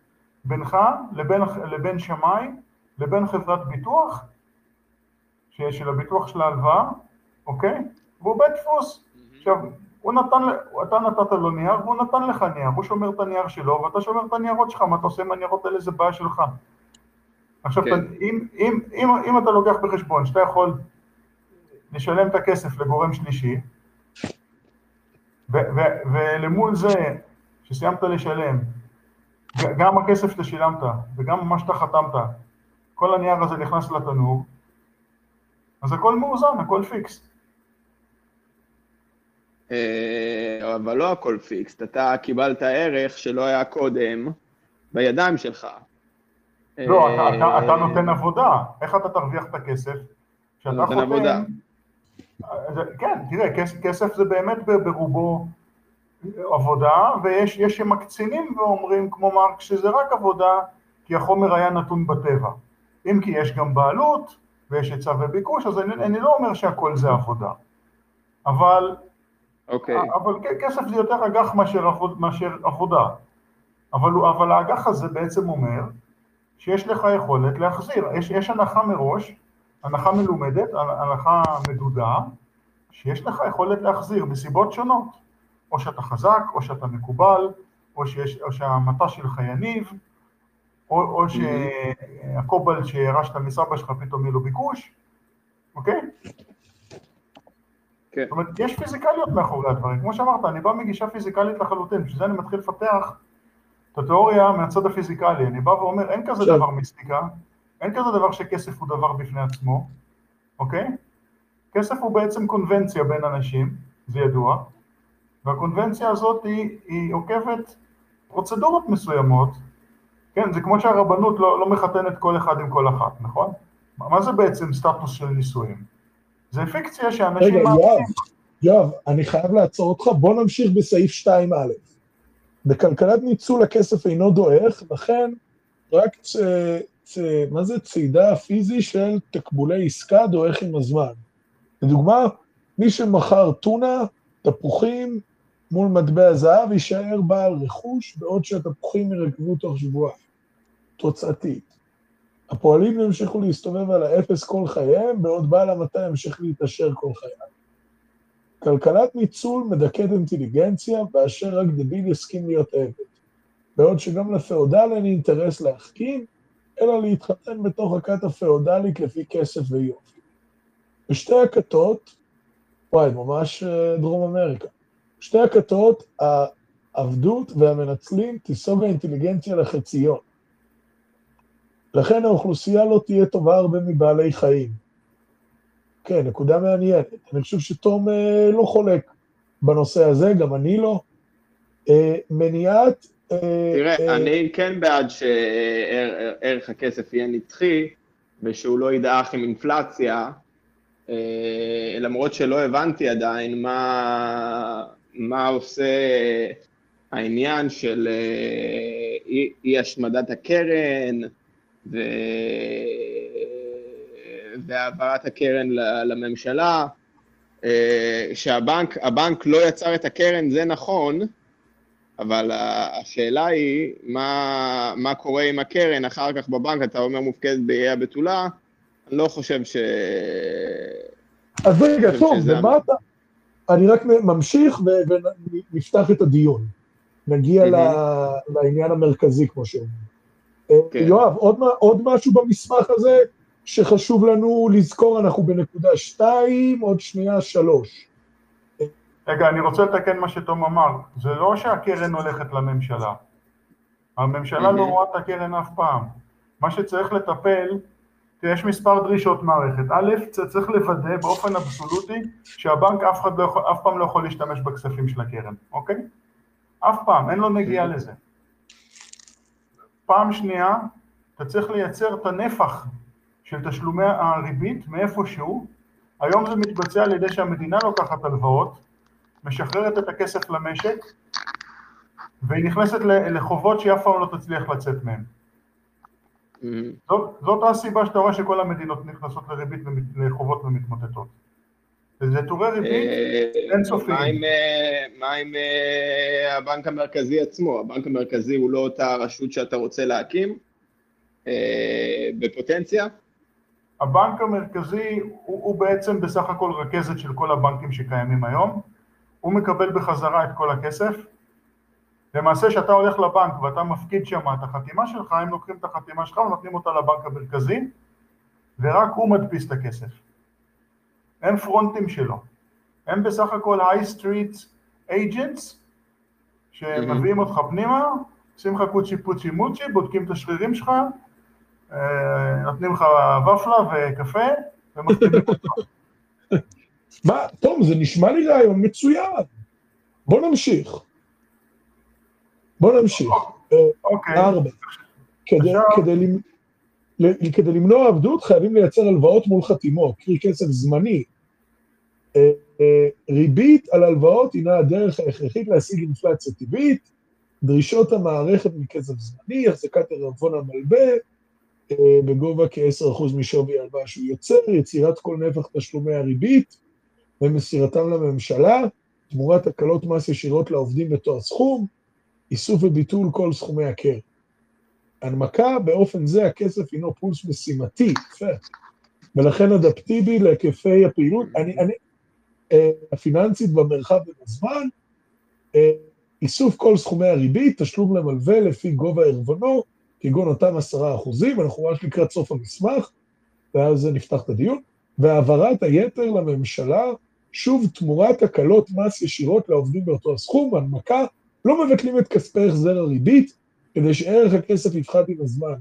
בינך לבין, לבין שמאי, לבין חברת ביטוח, שיש של הביטוח של ההלוואה, אוקיי? והוא בית דפוס. עכשיו, הוא נתן, אתה נתת לו נייר והוא נתן לך נייר, הוא שומר את הנייר שלו ואתה שומר את הניירות שלך, מה אתה עושה עם הניירות האלה זה בעיה שלך. עכשיו, כן. אתה, אם, אם, אם, אם אתה לוקח בחשבון שאתה יכול לשלם את הכסף לגורם שלישי, ו- ו- ולמול זה שסיימת לשלם, גם הכסף שאתה שילמת וגם מה שאתה חתמת, כל הנייר הזה נכנס לתנור, אז הכל מאוזן, הכל פיקס. אה, אבל לא הכל פיקס, אתה קיבלת ערך שלא היה קודם בידיים שלך. לא, אתה, אתה, אתה אה, נותן עבודה, איך אתה תרוויח את הכסף? כשאתה נותן חותם... עבודה. כן, תראה, כסף, כסף זה באמת ברובו עבודה, ויש יש שמקצינים ואומרים, כמו מרקס, שזה רק עבודה, כי החומר היה נתון בטבע. אם כי יש גם בעלות, ויש היצע וביקוש, אז אני, אני לא אומר שהכל זה עבודה. אבל, אוקיי, אבל כסף זה יותר אג"ח מאשר, מאשר עבודה. אבל, אבל האג"ח הזה בעצם אומר שיש לך יכולת להחזיר. יש, יש הנחה מראש, הנחה מלומדת, הנחה מדודה, שיש לך יכולת להחזיר מסיבות שונות. או שאתה חזק, או שאתה מקובל, או, שיש, או שהמטע שלך יניב, או, או שהקובלט שירשת מסבא שלך פתאום יהיה לו ביקוש, אוקיי? כן. זאת אומרת, יש פיזיקליות מאחורי הדברים. כמו שאמרת, אני בא מגישה פיזיקלית לחלוטין, בשביל זה אני מתחיל לפתח את התיאוריה מהצד הפיזיקלי. אני בא ואומר, אין כזה עכשיו- דבר מיסטיקה, אין כזה דבר שכסף הוא דבר בפני עצמו, אוקיי? כסף הוא בעצם קונבנציה בין אנשים, זה ידוע, והקונבנציה הזאת היא, היא עוקבת פרוצדורות מסוימות, כן, זה כמו שהרבנות לא, לא מחתנת כל אחד עם כל אחת, נכון? מה זה בעצם סטטוס של נישואים? זה פיקציה שאנשים... רגע. יואב, יואב, אני חייב לעצור אותך, בוא נמשיך בסעיף 2א. בכלכלת ניצול הכסף אינו דועך, לכן רק צ... צ... מה זה צעידה פיזי של תקבולי עסקה דועך עם הזמן. לדוגמה, מי שמכר טונה, תפוחים מול מטבע זהב יישאר בעל רכוש, בעוד שהתפוחים ירכבו תוך שבועיים. תוצאתית. הפועלים ימשיכו להסתובב על האפס כל חייהם, בעוד בעל המטה ימשיך להתעשר כל חייו. כלכלת ניצול מדכאת אינטליגנציה, באשר רק דביל יסכים להיות עבד. בעוד שגם לפאודל אין אינטרס להחכים, אלא להתחתן בתוך הכת הפאודלית לפי כסף ויופי. בשתי הכתות, וואי, ממש אה, דרום אמריקה. בשתי הכתות, העבדות והמנצלים תיסוג האינטליגנציה לחציון. לכן האוכלוסייה לא תהיה טובה הרבה מבעלי חיים. כן, נקודה מעניינת. אני חושב שתום אה, לא חולק בנושא הזה, גם אני לא. אה, מניעת... אה, תראה, אה, אני כן בעד שערך הכסף יהיה נצחי, ושהוא לא ידעך עם אינפלציה, אה, למרות שלא הבנתי עדיין מה, מה עושה העניין של אה, אי, אי השמדת הקרן ו... והעברת הקרן לממשלה. אה, שהבנק הבנק לא יצר את הקרן, זה נכון, אבל השאלה היא, מה, מה קורה עם הקרן אחר כך בבנק, אתה אומר מופקדת באיי הבתולה, אני לא חושב ש... אז רגע, טוב, ומה אתה... אני רק ממשיך ונפתח את הדיון. נגיע. ל- לעניין המרכזי, כמו שאומרים. כן. יואב, עוד, מה- עוד משהו במסמך הזה שחשוב לנו לזכור, אנחנו בנקודה שתיים, עוד שנייה שלוש. רגע, אני רוצה לתקן מה שתום אמר. זה לא שהקרן הולכת לממשלה. הממשלה לא מהמם. רואה את הקרן אף פעם. מה שצריך לטפל, יש מספר דרישות מערכת. א', צריך לוודא באופן אבסולוטי שהבנק אף, אחד לא יכול, אף פעם לא יכול להשתמש בכספים של הקרן, אוקיי? אף פעם, אין לו נגיעה לזה. פעם שנייה, אתה צריך לייצר את הנפח של תשלומי הריבית מאיפשהו. היום זה מתבצע על ידי שהמדינה לוקחת הלוואות, משחררת את הכסף למשק, והיא נכנסת לחובות שהיא אף פעם לא תצליח לצאת מהן. מהמם. זאת, זאת הסיבה שאתה רואה שכל המדינות נכנסות לריבית, לחובות ומתמוטטות. וזה טורי ריבית אה, אינסופיים. מה עם, אה, מה עם אה, הבנק המרכזי עצמו? הבנק המרכזי הוא לא אותה רשות שאתה רוצה להקים אה, בפוטנציה? הבנק המרכזי הוא, הוא בעצם בסך הכל רכזת של כל הבנקים שקיימים היום, הוא מקבל בחזרה את כל הכסף, למעשה כשאתה הולך לבנק ואתה מפקיד שם את החתימה שלך, הם לוקחים את החתימה שלך ונותנים אותה לבנק המרכזי, ורק הוא מדפיס את הכסף. הם פרונטים שלו. הם בסך הכל high street agents, שמביאים אותך פנימה, עושים לך קוצ'י פוצ'י מוצ'י, בודקים את השרירים שלך, אה, נותנים לך ופלה וקפה, ומחתימים אותך. מה, תום, זה נשמע לי רעיון מצוין. בוא נמשיך. בוא נמשיך. אה, אוקיי, ארבע. כדי, כדי, כדי למנוע עבדות חייבים לייצר הלוואות מול חתימות, קרי כסף זמני. אה, אה, ריבית על הלוואות הינה הדרך ההכרחית להשיג אינפלציה טבעית, דרישות המערכת מכסף זמני, החזקת ערבון המלווה אה, בגובה כ-10% משווי ההלוואה שהוא יוצר, יצירת כל נפח תשלומי הריבית ומסירתם לממשלה, תמורת הקלות מס ישירות לעובדים באותו הסכום, איסוף וביטול כל סכומי הקרן. הנמקה באופן זה הכסף הינו פולס משימתי, יפה, ולכן אדפטיבי להיקפי הפעילות. אני, אני, אה, הפיננסית במרחב ובזמן, אה, איסוף כל סכומי הריבית, תשלום למלווה לפי גובה ערבונו, כגון אותם עשרה אחוזים, אנחנו ממש לקראת סוף המסמך, ואז נפתח את הדיון, והעברת היתר לממשלה, שוב תמורת הקלות מס ישירות לעובדים באותו הסכום, הנמקה, לא מבטלים את כספי החזר הריבית, כדי שערך הכסף יפחת עם הזמן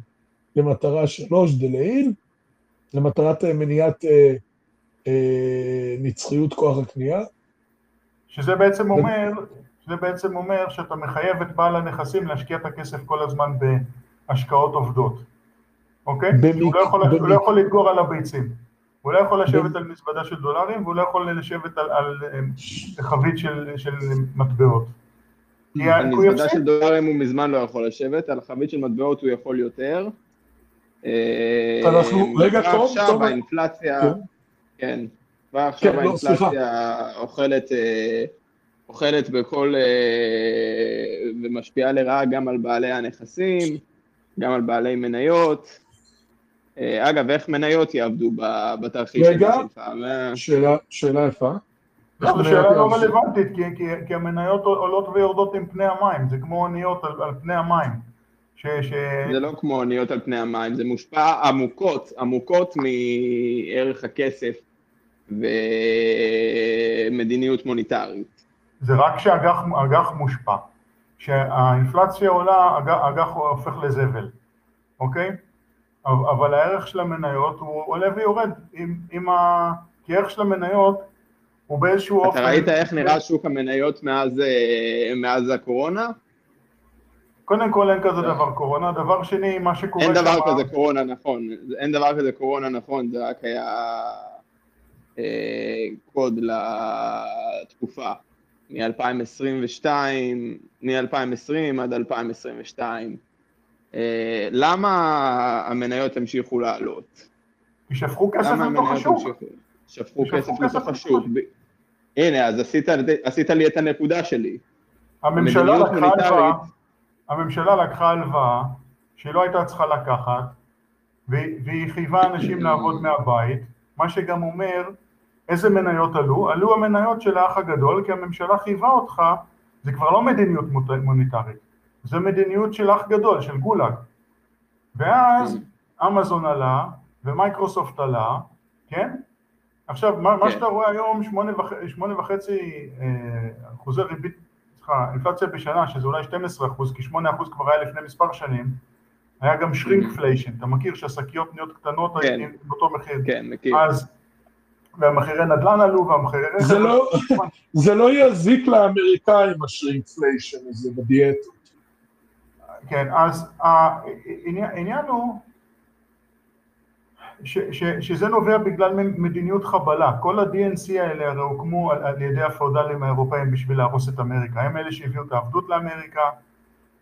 למטרה שלוש דלעיל, למטרת אה, מניעת אה, אה, נצחיות כוח הקנייה. שזה בעצם אומר, שזה בעצם אומר שאתה מחייב את בעל הנכסים להשקיע את הכסף כל הזמן בהשקעות עובדות, אוקיי? במק- הוא לא יכול, הוא במק- לא יכול לדגור על הביצים. הוא לא יכול לשבת במ- על מזוודה של דולרים, והוא לא יכול לשבת על, על אה, חבית של, של מטבעות. כי על ה- הוא מזוודה יפסיד. של דולרים הוא מזמן לא יכול לשבת, על חבית של מטבעות הוא יכול יותר. אה, אנחנו- רגע, כבר תום, עכשיו. האינפלציה, כן. כן, כבר עכשיו כן, לא. האינפלציה אוכלת, אה, אוכלת בכל, אה, ומשפיעה לרעה גם על בעלי הנכסים, גם על בעלי מניות. אגב, איך מניות יעבדו בתרחיש רגע. הזה שלך? שאלה, שאלה יפה. זו שאלה לא רלוונטית, כי, כי, כי המניות עולות ויורדות עם פני המים, זה כמו אוניות על, על פני המים. ש, ש... זה לא כמו אוניות על פני המים, זה מושפע עמוקות, עמוקות מערך הכסף ומדיניות מוניטרית. זה רק כשאג"ח אג"ח מושפע. כשהאינפלציה עולה, אג"ח- אג"ח הופך לזבל, אוקיי? אבל אבל הערך של המניות הוא עולה ויורד עם, עם ה... כי הערך של המניות הוא באיזשהו אופן... אתה ראית איך נראה שוק המניות מאז, אה, מאז הקורונה? קודם כל אין כזה דבר קורונה, דבר שני, מה שקורה אין דבר כזה קורונה נכון, אין דבר כזה קורונה נכון, זה רק היה אה, קוד לתקופה, מ-2022, מ-2020 עד 2022. אה, למה המניות המשיכו לעלות? כי שפכו כסף לתוך השוק. המשיכו? שפכו כסף כסף לתוך לתוך השוק. השוק. ב- הנה, אז עשית, עשית לי את הנקודה שלי. הממשלה לקחה הלוואה, הממשלה לקחה הלוואה שהיא לא הייתה צריכה לקחת, והיא חייבה אנשים לעבוד מהבית, מה שגם אומר איזה מניות עלו, עלו המניות של האח הגדול, כי הממשלה חייבה אותך, זה כבר לא מדיניות מוניטרית, זה מדיניות של אח גדול, של גולאג. ואז אמזון עלה, ומייקרוסופט עלה, כן? עכשיו, מה, מה כן. שאתה רואה היום, שמונה, וח, שמונה וחצי אה, אחוזי ריבית, סליחה, אינפלציה בשנה, שזה אולי 12 אחוז, כי 8 אחוז כבר היה לפני מספר שנים, היה גם שרינקפליישן, אתה מכיר שהשקיות נהיות קטנות כן. עם באותו מחיר. כן, מכיר. אז, והמחירי נדל"ן עלו, והמחירי רכב... זה לא, זה לא יזיק לאמריקאים השרינקפליישן הזה בדיאטות. כן, אז העניין הוא ש, ש, שזה נובע בגלל מדיניות חבלה. כל ה-DNC האלה הרי הוקמו על, על ידי הפאודלים האירופאים בשביל להרוס את אמריקה. הם אלה שהביאו את העבדות לאמריקה,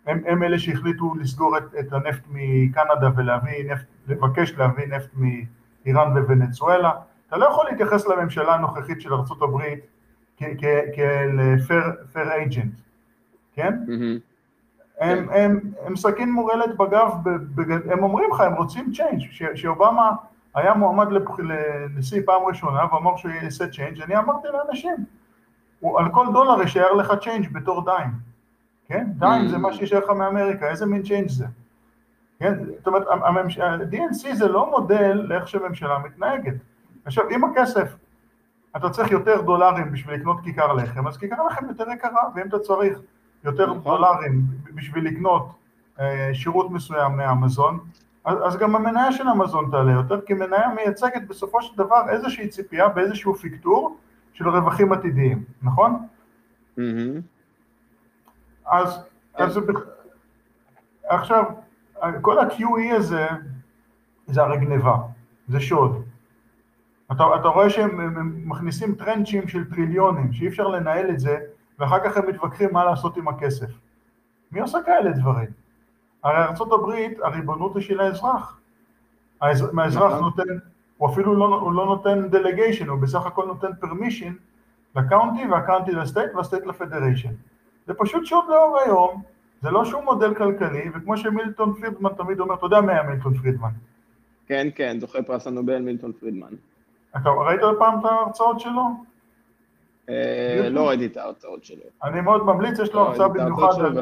הם, הם אלה שהחליטו לסגור את, את הנפט מקנדה ולהביא נפט, לבקש להביא נפט מאיראן וונצואלה. אתה לא יכול להתייחס לממשלה הנוכחית של ארה"ב כאל fair agent, כן? mm-hmm. הם, הם, הם סכין מורעלת בגב, ב- בג- הם אומרים לך, הם רוצים change, שאובמה היה מועמד לנשיא פעם ראשונה ואמר שהוא יעשה change, אני אמרתי לאנשים, הוא, על כל דולר יישאר לך change בתור dime, כן? dime זה מה שישאר לך מאמריקה, איזה מין change זה? כן? זאת אומרת, הממש- ה-DNC זה לא מודל לאיך שממשלה מתנהגת. עכשיו, אם הכסף, אתה צריך יותר דולרים בשביל לקנות כיכר לחם, אז כיכר לחם יותר יקרה, ואם אתה צריך יותר נכון. דולרים בשביל לקנות אה, שירות מסוים מאמזון, אז, גם המניה של אמזון תעלה יותר, כי מניה מייצגת בסופו של דבר איזושהי ציפייה באיזשהו פיקטור של רווחים עתידיים, נכון? אז, אז עכשיו, כל ה-QE הזה זה הרי גניבה, זה שוד. אתה, אתה רואה שהם הם- הם מכניסים טרנצ'ים של טריליונים, שאי אפשר לנהל את זה, ואחר כך הם מתווכחים מה לעשות עם הכסף. מי עושה כאלה דברים? הרי ארה"ב, הריבונות היא של האזרח. האזר, האזרח נכון. נותן, הוא אפילו לא, הוא לא נותן delegation, הוא בסך הכל נותן פרמישן לקאונטי והקאונטי לסטייט והסטייט לפדריישן. זה פשוט שוד לאור היום, זה לא שום מודל כלכלי, וכמו שמילטון פרידמן תמיד אומר, אתה יודע מי היה מילטון פרידמן? כן, כן, זוכה פרס הנובל מילטון פרידמן. אתה ראית פעם את ההרצאות שלו? אה, לא ראיתי את ההרצאות שלו. אני מאוד ממליץ, יש לו לא הרצאה במיוחד על...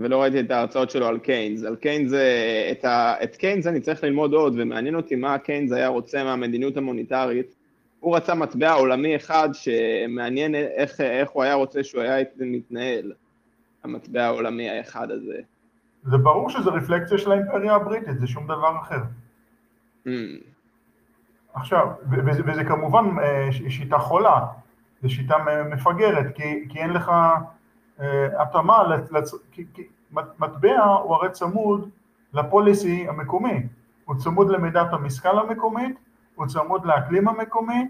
ולא- ראיתי את ההרצאות שלו על קיינס. על קיינס, אה, את, ה, את קיינס אני צריך ללמוד עוד, ומעניין אותי מה קיינס היה רוצה מהמדיניות המוניטרית. הוא רצה מטבע עולמי אחד שמעניין איך, איך הוא היה רוצה שהוא היה מתנהל, המטבע העולמי האחד הזה. זה ברור שזה רפלקציה של האימפריה הבריטית, זה שום דבר אחר. Hmm, עכשיו, וזה, וזה כמובן אה, שיטה חולה, זו שיטה מפגרת, כי, כי אין לך אה, התאמה, לצ- כי, כי מט- מטבע הוא הרי צמוד לפוליסי המקומי, הוא צמוד למידת המשכל המקומית, הוא צמוד לאקלים המקומי,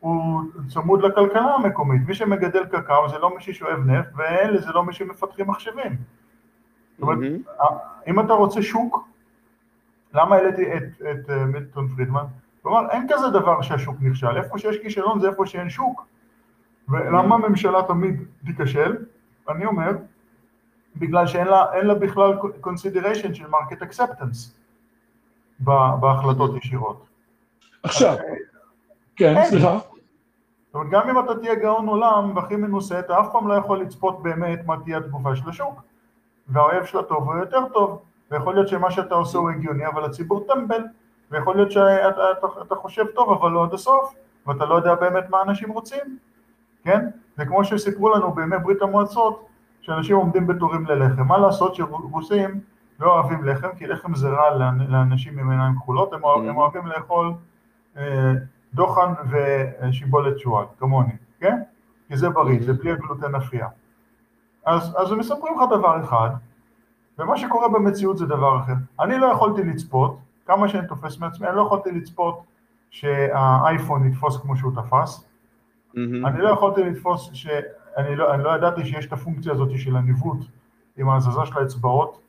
הוא צמוד לכלכלה המקומית. מי שמגדל קקאו זה לא מי ששואב נפט, ואלה זה לא מי שמפתחים מחשבים. זאת אומרת, מהמם. אם אתה רוצה שוק, למה העליתי את, את אה, מילטון פרידמן? כלומר, אין כזה דבר שהשוק נכשל, איפה שיש כישלון זה איפה שאין שוק. ולמה הממשלה תמיד תיכשל? אני אומר, בגלל שאין לה, לה בכלל consideration של market acceptance בהחלטות ישירות. עכשיו, כן, אין. סליחה. זאת אומרת, גם אם אתה תהיה גאון עולם והכי מנוסה, אתה אף פעם לא יכול לצפות באמת מה תהיה התגובה של השוק. והאויב של הטוב הוא יותר טוב, ויכול להיות שמה שאתה עושה הוא הגיוני, אבל הציבור טמבל, ויכול להיות שאתה אתה, אתה חושב טוב, אבל לא עד הסוף, ואתה לא יודע באמת מה אנשים רוצים, כן? זה כמו שסיפרו לנו בימי ברית המועצות, שאנשים עומדים בתורים ללחם. מה לעשות שרוסים לא אוהבים לחם, כי לחם זה רע לאנ- לאנשים עם עיניים כחולות, הם, אוהב. הם אוהבים לאכול אה, דוחן ושיבולת שועל, כמוני, כן? כי זה בריא, זה בלי הגלוטן אפייה. אז, אז הם מספרים לך דבר אחד, ומה שקורה במציאות זה דבר אחר. אני לא יכולתי לצפות, כמה שאני תופס מעצמי, אני לא יכולתי לצפות שהאייפון יתפוס כמו שהוא תפס, מהמם. אני לא יכולתי לתפוס, ש... אני, לא, אני לא ידעתי שיש את הפונקציה הזאת של הניווט עם ההזזה של האצבעות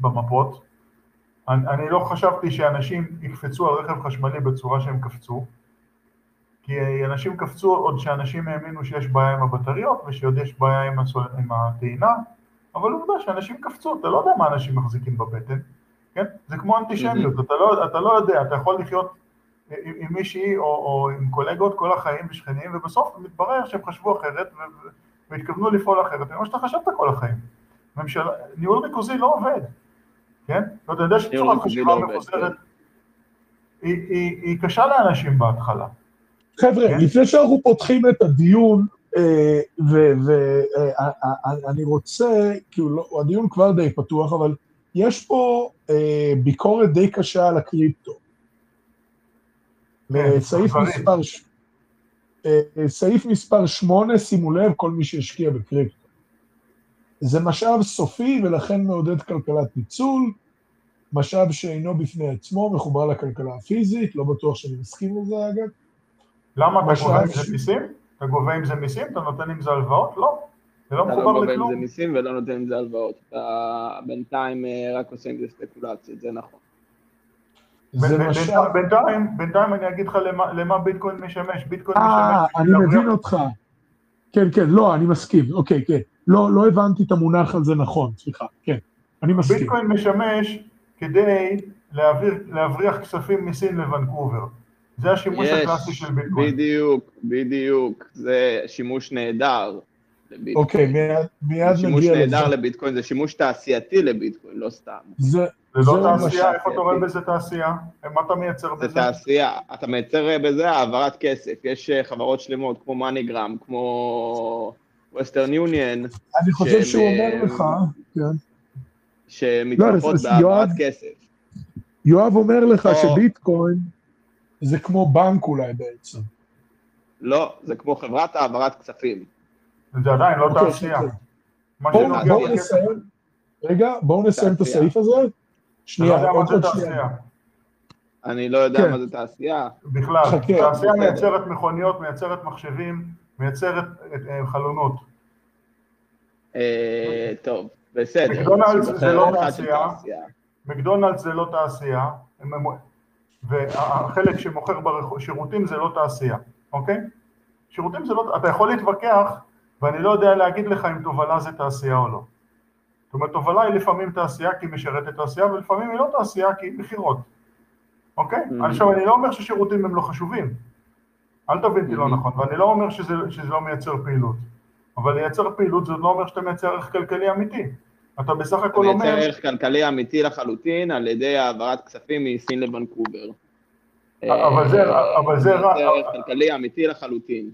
במפות. אני, אני לא חשבתי שאנשים יקפצו על רכב חשמלי בצורה שהם קפצו, כי אנשים קפצו עוד שאנשים האמינו שיש בעיה עם הבטריות ושעוד יש בעיה עם, הסול... עם הטעינה, אבל עובדה שאנשים קפצו, אתה לא יודע מה אנשים מחזיקים בבטן, כן? זה כמו אנטישמיות, אתה לא, אתה לא יודע, אתה יכול לחיות עם, עם מישהי או, או עם קולגות כל החיים ושכנים, ובסוף מתברר שהם חשבו אחרת והתכוונו לפעול אחרת, ממה שאתה חשבת כל החיים. ממשלה, ניהול ריכוזי לא עובד, כן? ואתה יודע שצורת חשיבה לא מפוזרת, כן. היא, היא, היא קשה לאנשים בהתחלה. חבר'ה, כן. לפני שאנחנו פותחים את הדיון, ואני רוצה, כאילו, לא- הדיון כבר די פתוח, אבל יש פה אה, ביקורת די קשה על הקריפטו. כן, סעיף. מספר, ש- אה, סעיף מספר 8, שימו לב, כל מי שהשקיע בקריפטו. זה משאב סופי ולכן מעודד כלכלת ניצול, משאב שאינו בפני עצמו, מחובר לכלכלה הפיזית, לא בטוח שאני מסכים לזה אגב. למה אתה גובה עם זה מיסים? אתה גובה עם זה מיסים? אתה נותן עם זה הלוואות? לא. זה לא אתה לא מחובר גובה עם לכלום. זה מיסים ולא נותן עם זה הלוואות. אתה בינתיים אה, רק עושה עם זה ספקולציות, זה נכון. בינתיים- אני אגיד לך למה- למה ביטקוין משמש. ביטקוין אה, משמש... אני בשביל מבין אותך. כן, כן, לא, אני מסכים, אוקיי, כן. לא, לא הבנתי את המונח הזה נכון, סליחה, כן, אני מסכים. ביטקוין משמש כדי להעביר, להבריח כספים מסין לוונקובר. זה השימוש הקלאסי של ביטקוין. בדיוק, בדיוק. זה שימוש נהדר לביטקוין. אוקיי, מיד, מיד שימוש נגיע נהדר לזה. לביטקוין, זה שימוש תעשייתי לביטקוין, לא סתם. זה, זה לא זהו תעשייה, משאב, איפה אתה רואה בזה תעשייה? מה אתה מייצר זה בזה? תעשייה, אתה מייצר אה, בזה העברת כסף. יש אה, חברות שלמות כמו מאניגרם, כמו ווסטרן יוניון, אני חושב שהם, שהוא אומר אה, לך, כן. שמתמחות אז בהעברת כסף. יואב אומר לך או- שביטקוין זה כמו בנק אולי בעצם. לא, זה כמו חברת העברת כספים. זה עדיין לא אוקיי, תעשייה. מה בואו נסיים, רגע, בואו נסיים את. הסעיף הזה. לא שנייה, עוד. שנייה. אני לא יודע כן. מה זה תעשייה. בכלל, תעשייה. מייצרת מכוניות, מייצרת מחשבים, מייצרת אה, חלונות. אה, טוב, בסדר. מקדונלדס זה לא תעשייה. מקדונלדס זה לא תעשייה, והחלק שמוכר בשירותים זה לא תעשייה, אוקיי? שירותים זה לא, אתה יכול להתווכח, ואני לא יודע להגיד לך אם תובלה זה תעשייה או לא. זאת אומרת, תובלה היא לפעמים תעשייה כי היא משרתת תעשייה, ולפעמים היא לא תעשייה כי היא מכירות, אוקיי? Mhm. עכשיו, אני לא אומר ששירותים הם לא חשובים, אל תבין אותי לא Mhm. נכון, ואני לא אומר שזה, שזה לא מייצר פעילות, אבל לייצר פעילות זה לא אומר שאתה מייצר ערך כלכלי אמיתי. אתה בסך הכל מייצר אומר... ערך כלכלי אמיתי לחלוטין על ידי העברת כספים מסין לוונקובר. אבל זה- אה, אבל זה רע- מייצר ערך כלכלי אמיתי לחלוטין.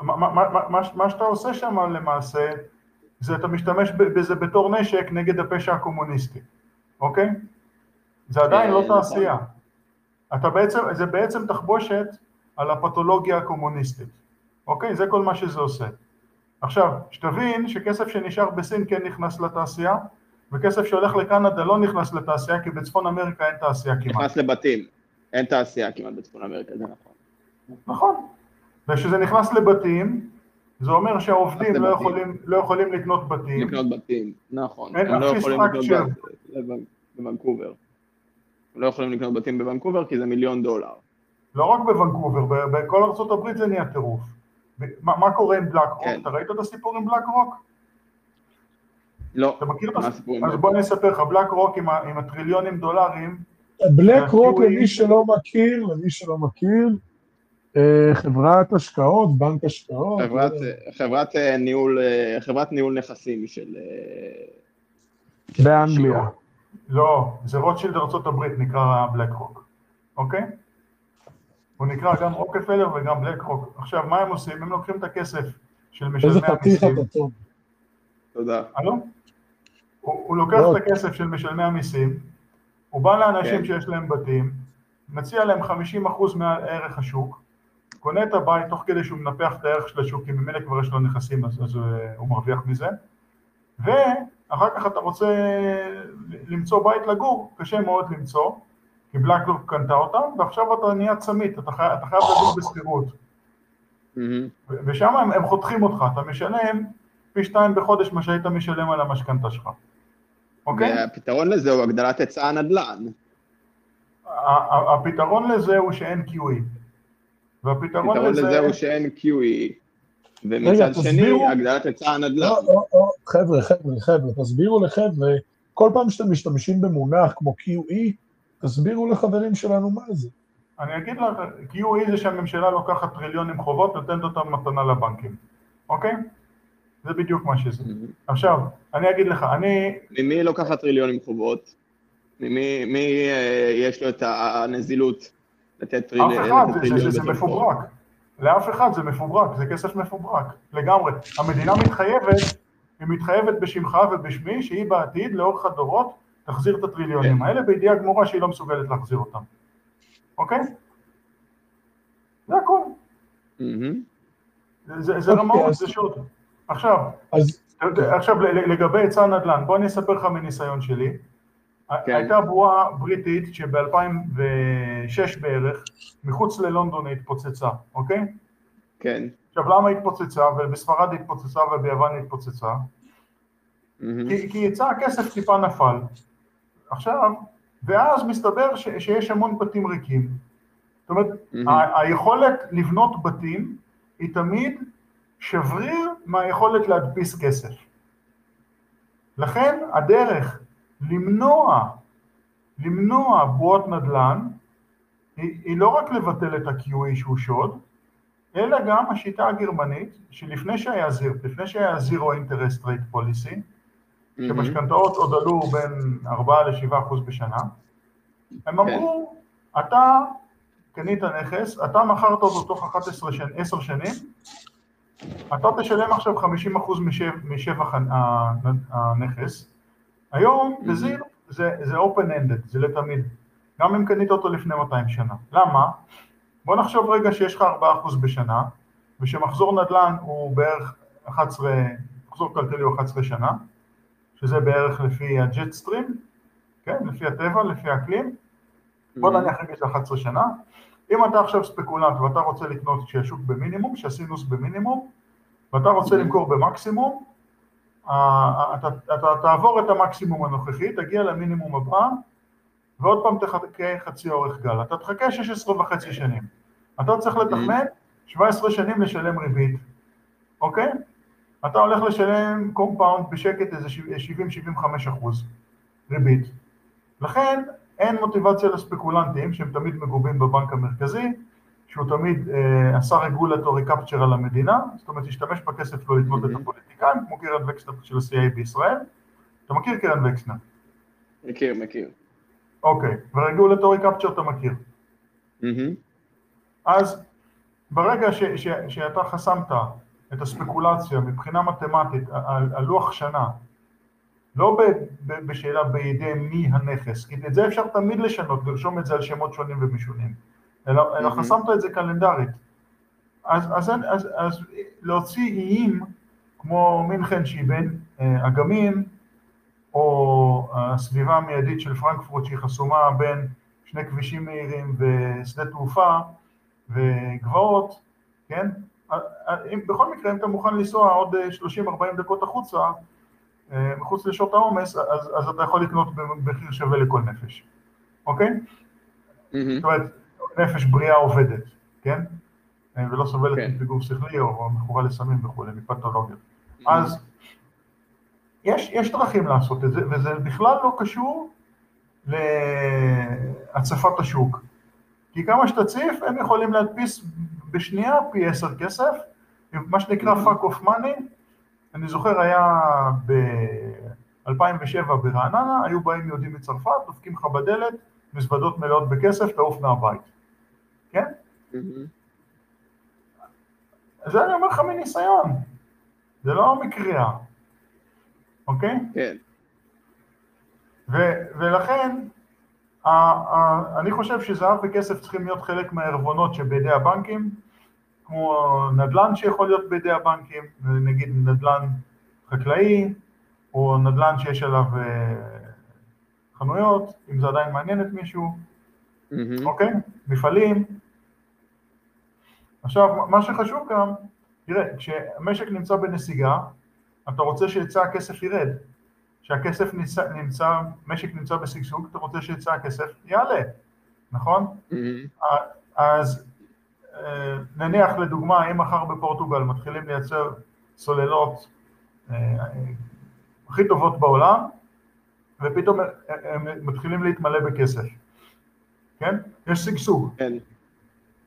מה, מה, מה, מה, שאתה עושה שם למעשה, זה אתה משתמש בזה בתור נשק נגד הפשע הקומוניסטי, אוקיי? זה עדיין אה, לא נכון. תעשייה. אתה בעצם, זה בעצם תחבושת על הפתולוגיה הקומוניסטית, אוקיי? זה כל מה שזה עושה. עכשיו, שתבין שכסף שנשאר בסין כן נכנס לתעשייה, וכסף שהולך לקנדה לא נכנס לתעשייה, כי בצפון אמריקה אין תעשייה כמעט. נכנס לבתים. אין תעשייה כמעט בצפון אמריקה, זה נכון. נכון. וכשזה נכנס לבתים, זה אומר שהעובדים לא. יכולים, לא יכולים לקנות בתים. לקנות בתים, נכון. אין הם לא יכולים לקנות שם. בת- לוונ- בוונקובר. הם לא יכולים לקנות בתים בוונקובר כי זה מיליון דולר. לא רק בוונקובר, בכל ארצות הברית זה נהיה טירוף. מה, מה קורה עם בלק רוק? כן. אתה ראית את הסיפור עם בלק רוק? לא, אתה מכיר את הסיפור? אז? בוא אני אספר לך, בלק רוק עם, עם הטריליונים דולרים, בלק רוק, למי שלא מכיר, למי שלא מכיר, חברת השקעות, בנק השקעות. חברת, אה, חברת אה, ניהול, אה, חברת ניהול נכסים של... אה, באנגליה. לא, זה רוטשילד הברית נקרא בלק רוק, אוקיי? הוא נקרא גם רוקפלר וגם בלק רוק. עכשיו, מה הם עושים? הם לוקחים את הכסף של משלמי המיסים. תודה. הלו? הוא, הוא לוקח לא. את הכסף של משלמי המיסים, הוא בא לאנשים כן. שיש להם בתים, מציע להם 50% מערך השוק, קונה את הבית תוך כדי שהוא מנפח את הערך של השוק, כי ממילא כבר יש לו נכסים אז, אז אה, הוא מרוויח מזה, ואחר כך אתה רוצה למצוא בית לגור, קשה מאוד למצוא, כי בלקלוק קנתה אותם, ועכשיו אתה נהיה צמית, אתה חי- אתה חייב לגור בשכירות. מהמם. ושם הם, הם חותכים אותך, אתה משלם פי שתיים בחודש מה שהיית משלם על המשכנתה שלך, אוקיי? והפתרון לזה הוא הגדלת היצע הנדל"ן. הפתרון לזה הוא שאין QE. והפתרון הפתרון לזה... לזה הוא שאין QE. ומצד שני, תסבירו. הגדלת היצע הנדל"ן. לא, לא, לא, חבר'ה, חבר'ה, חבר'ה, תסבירו לחבר'ה, כל פעם שאתם משתמשים במונח כמו QE, תסבירו לחברים שלנו מה זה. אני אגיד לך, QE זה שהממשלה לוקחת טריליונים חובות, נותנת אותם מתנה לבנקים, אוקיי? זה בדיוק מה שזה. עכשיו, אני אגיד לך, אני... ממי לוקחת טריליונים חובות? ממי מי, אה, יש לו את הנזילות לתת טריל- אף אחד, זה, טריליון? מפוברק. לאף אחד זה מפוברק, זה כסף מפוברק, לגמרי. המדינה מתחייבת, היא מתחייבת בשמך ובשמי, שהיא בעתיד, לאורך הדורות, תחזיר את הטריליונים כן. האלה, בידיעה גמורה שהיא לא מסוגלת להחזיר אותם. אוקיי? זה הכל. מהמם. זה, אוקיי, רמאות, אז- זה שוד. עכשיו, עכשיו ל- ל- לגבי היצע הנדל"ן, בוא אני אספר לך מניסיון שלי. כן. הייתה בועה בריטית שב-2006 בערך, מחוץ ללונדון היא התפוצצה, אוקיי? כן. עכשיו למה היא התפוצצה, ובספרד היא התפוצצה וביוון היא התפוצצה? מהמם. כי, כי יצא הכסף טיפה נפל. עכשיו, ואז מסתבר ש, שיש המון בתים ריקים. זאת אומרת, מהמם. ה- היכולת לבנות בתים היא תמיד שבריר מהיכולת להדפיס כסף. לכן הדרך למנוע, למנוע בועות נדל"ן היא, היא לא רק לבטל את ה-QE שהוא שוד, אלא גם השיטה הגרמנית, שלפני שהיה זיר, לפני שהיה זירו אינטרסט רייט פוליסי. שמשכנתאות עוד עלו בין 4 ל-7 אחוז בשנה, הם כן. אמרו, אתה קנית נכס, אתה מכרת אותו תוך 11 שנים, 10 שנים, אתה תשלם עכשיו 50 אחוז משב, משבח ה- הנכס. היום Mhm. בזיר זה, זה open ended, זה לתמיד, גם אם קנית אותו לפני 200 שנה. למה? בוא נחשוב רגע שיש לך 4 אחוז בשנה, ושמחזור נדל"ן הוא בערך 11, מחזור כלכלי הוא 11 שנה, שזה בערך לפי הג'ט סטרים, כן, לפי הטבע, לפי האקלים, בוא מהמם. נניח רגע של 11 שנה, אם אתה עכשיו ספקולנט ואתה רוצה לקנות כשהשוק במינימום, כשהסינוס במינימום, ואתה רוצה Mhm. למכור במקסימום, אתה, אתה תעבור את המקסימום הנוכחי, תגיע למינימום הבא, ועוד פעם תחכה חצי אורך גל. אתה תחכה 16 וחצי שנים. אתה צריך לתכנן 17 שנים לשלם ריבית, אוקיי? אתה הולך לשלם compound בשקט איזה 70-75 אחוז ריבית. לכן אין מוטיבציה לספקולנטים, שהם תמיד מגובים בבנק המרכזי, שהוא תמיד אה, עשה רגולטורי קפצ'ר על המדינה, זאת אומרת, השתמש בכסף לא לקנות את Mhm. הפוליטיקאים, כמו קרן וקסנר של ה-CIA בישראל. אתה מכיר קרן וקסנר? מכיר, מכיר. אוקיי, ורגולטורי קפצ'ר אתה מכיר. אז ברגע ש, ש, שאתה חסמת את הספקולציה מבחינה מתמטית על, על לוח שנה, לא ב, ב, בשאלה בידי מי הנכס, כי את זה אפשר תמיד לשנות, לרשום את זה על שמות שונים ומשונים, אלא, אלא Mhm. חסמת את זה קלנדרית. אז, אז, אז, אז, אז להוציא איים כמו מינכן שהיא בין אה, אגמים, או הסביבה המיידית של פרנקפורט שהיא חסומה בין שני כבישים מהירים ושדה תעופה וגבעות, כן? אם, בכל מקרה, אם אתה מוכן לנסוע עוד 30-40 דקות החוצה, אה, מחוץ לשעות העומס, אז, אז אתה יכול לקנות במחיר שווה לכל נפש, אוקיי? מהמם. זאת אומרת, נפש בריאה עובדת, כן? ולא סובלת כן. מפיגור שכלי או מכורה לסמים וכולי, מפתולוגיות. אז יש, יש דרכים לעשות את זה, וזה בכלל לא קשור להצפת השוק. כי כמה שתציף, הם יכולים להדפיס בשנייה פי עשר כסף, מה שנקרא Mhm. fuck of money. אני זוכר היה ב-2007 ברעננה, היו באים יהודים מצרפת, דופקים לך בדלת, מזוודות מלאות בכסף, תעוף מהבית. כן? מהמם. זה אני אומר לך מניסיון, זה לא מקריאה, אוקיי? כן. ו- ולכן, ה- ה- אני חושב שזהב וכסף צריכים להיות חלק מהערבונות שבידי הבנקים, כמו נדל"ן שיכול להיות בידי הבנקים, נגיד נדל"ן חקלאי, או נדל"ן שיש עליו אה, חנויות, אם זה עדיין מעניין את מישהו, מהמם. אוקיי? מפעלים. עכשיו, מה שחשוב גם, תראה, כשהמשק נמצא בנסיגה, אתה רוצה שהיצע הכסף ירד. כשהכסף נמצא, נמצא, משק נמצא בשגשוג, אתה רוצה שהיצע הכסף יעלה, נכון? מהמם. אז אה, נניח לדוגמה, אם מחר בפורטוגל מתחילים לייצר סוללות אה, אה, הכי טובות בעולם, ופתאום הם מתחילים להתמלא בכסף, כן? יש שגשוג. כן,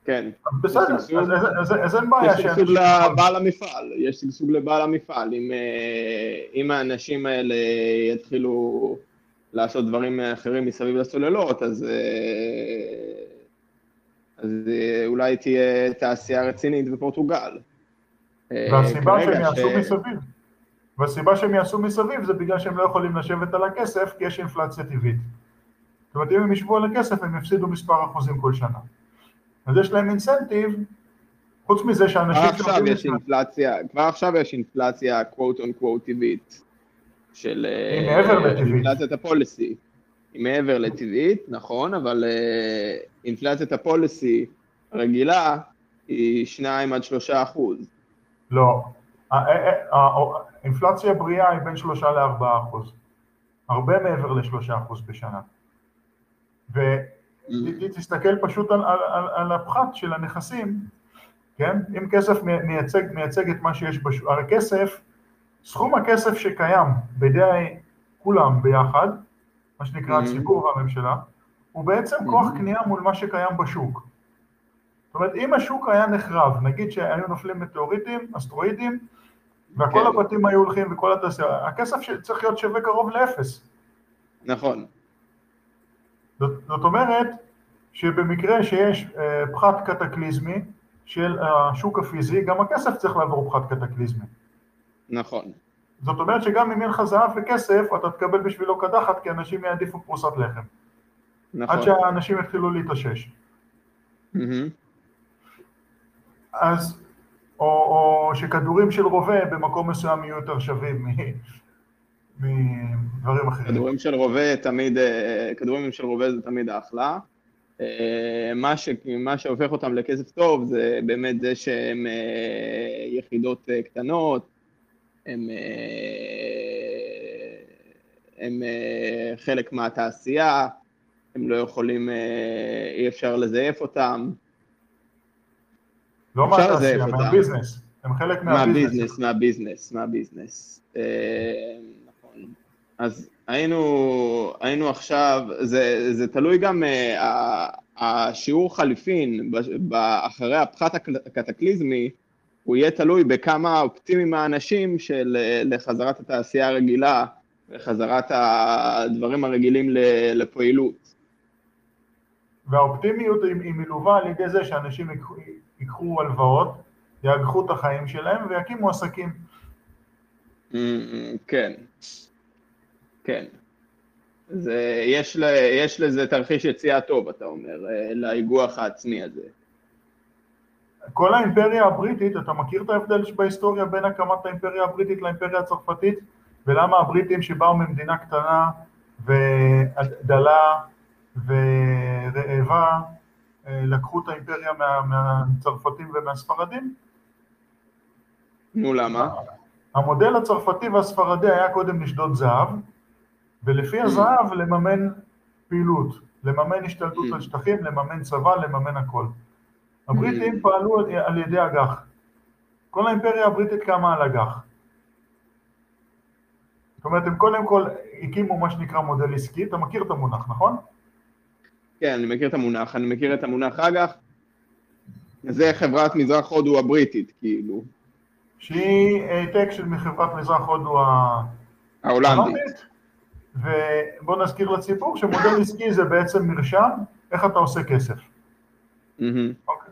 כן. בסדר. אז- אין בעיה יש שגשוג. לבעל המפעל, יש שגשוג לבעל המפעל. אם, אה, אם האנשים האלה יתחילו לעשות דברים אחרים מסביב לסוללות, אז, אה, אז אה, אולי תהיה תעשייה רצינית בפורטוגל. והסיבה שהם יעשו מסביב, והסיבה שהם יעשו מסביב זה בגלל שהם לא יכולים לשבת על הכסף כי יש אינפלציה טבעית. זאת אומרת, אם הם ישבו על הכסף הם יפסידו מספר אחוזים כל שנה. אז יש להם אינסנטיב, חוץ מזה כבר שאנשים עכשיו שעובדים יש אינפלציה, כבר עכשיו יש אינפלציה קוואט און קוואט טבעית של אה, היא מעבר לטבעית. אינפלציית הפוליסי. היא מעבר לטבעית, נכון, אבל אה, אינפלציית הפוליסי הרגילה היא 2 עד 3 אחוז. לא. האינפלציה בריאה היא בין שלושה לארבעה אחוז. הרבה מעבר לשלושה אחוז בשנה. ותסתכל פשוט על, על, על, על הפחת של הנכסים, כן? אם כסף מי- מייצג, מייצג את מה שיש בשוק, הרי כסף, סכום הכסף שקיים בידי כולם ביחד, מה שנקרא Mhm. הציבור והממשלה, הוא בעצם כוח Mhm. קנייה מול מה שקיים בשוק. זאת אומרת, אם השוק היה נחרב, נגיד שהיו נופלים מטאוריטים, אסטרואידים, וכל כן. הבתים היו הולכים וכל התעשייה, הכסף צריך להיות שווה קרוב לאפס. נכון, זאת, זאת אומרת שבמקרה שיש אה, פחת קטקליזמי של השוק הפיזי, גם הכסף צריך לעבור פחת קטקליזמי. נכון. זאת אומרת שגם אם אין לך זהב וכסף, אתה תקבל בשבילו קדחת, כי אנשים יעדיפו פרוסת לחם. נכון. עד שהאנשים יתחילו להתאושש. אז, או, או שכדורים של רובה במקום מסוים יהיו יותר שווים מדברים אחרים. כדורים של רובה תמיד, אה, כדורים של רובה זה תמיד אחלה. אה, מה, ש, מה שהופך אותם לכסף טוב זה באמת זה שהם אה, יחידות קטנות, הם, הם חלק מהתעשייה, הם לא יכולים, אי אפשר לזייף אותם. לא מהתעשייה. מהביזנס. הם חלק מהביזנס. מהביזנס, מהביזנס, מהביזנס. אז היינו, היינו עכשיו, זה, זה תלוי גם, אה, ה- השער חליפין אחרי הפיחות הקטקליזמי, הוא יהיה תלוי בכמה אופטימיים האנשים של אה, לחזרת התעשייה הרגילה וחזרת הדברים הרגילים לפעילות. והאופטימיות היא, היא מלווה על ידי זה שאנשים ייקחו, ייקחו הלוואות, יאגחו את החיים שלהם ויקימו עסקים. Mm, כן, כן. זה, יש, ל, יש לזה תרחיש יציאה טוב, אתה אומר, אה, לאיגוח העצמי הזה. כל האימפריה הבריטית, אתה מכיר את ההבדל בהיסטוריה בין הקמת האימפריה הבריטית לאימפריה הצרפתית? ולמה הבריטים שבאו ממדינה קטנה ודלה ורעבה אה, לקחו את האימפריה מה, מהצרפתים ומהספרדים? נו, למה? המודל הצרפתי והספרדי היה קודם לשדוד זהב, ולפי הזהב לממן פעילות, לממן השתלטות Mm. על שטחים, לממן צבא, לממן הכל. הבריטים Mm. פעלו על- ידי אג"ח. כל האימפריה הבריטית קמה על אג"ח. זאת אומרת, הם קודם כל הקימו מה שנקרא מודל עסקי, אתה מכיר את המונח, נכון? כן, אני מכיר את המונח, אני מכיר את המונח אג"ח. זה חברת מזרח הודו הבריטית, כאילו, שהיא העתק של מחברת מזרח הודו. ההולנדית. ובואו נזכיר לציבור שמודל עסקי זה בעצם מרשם איך אתה עושה כסף. אוקיי.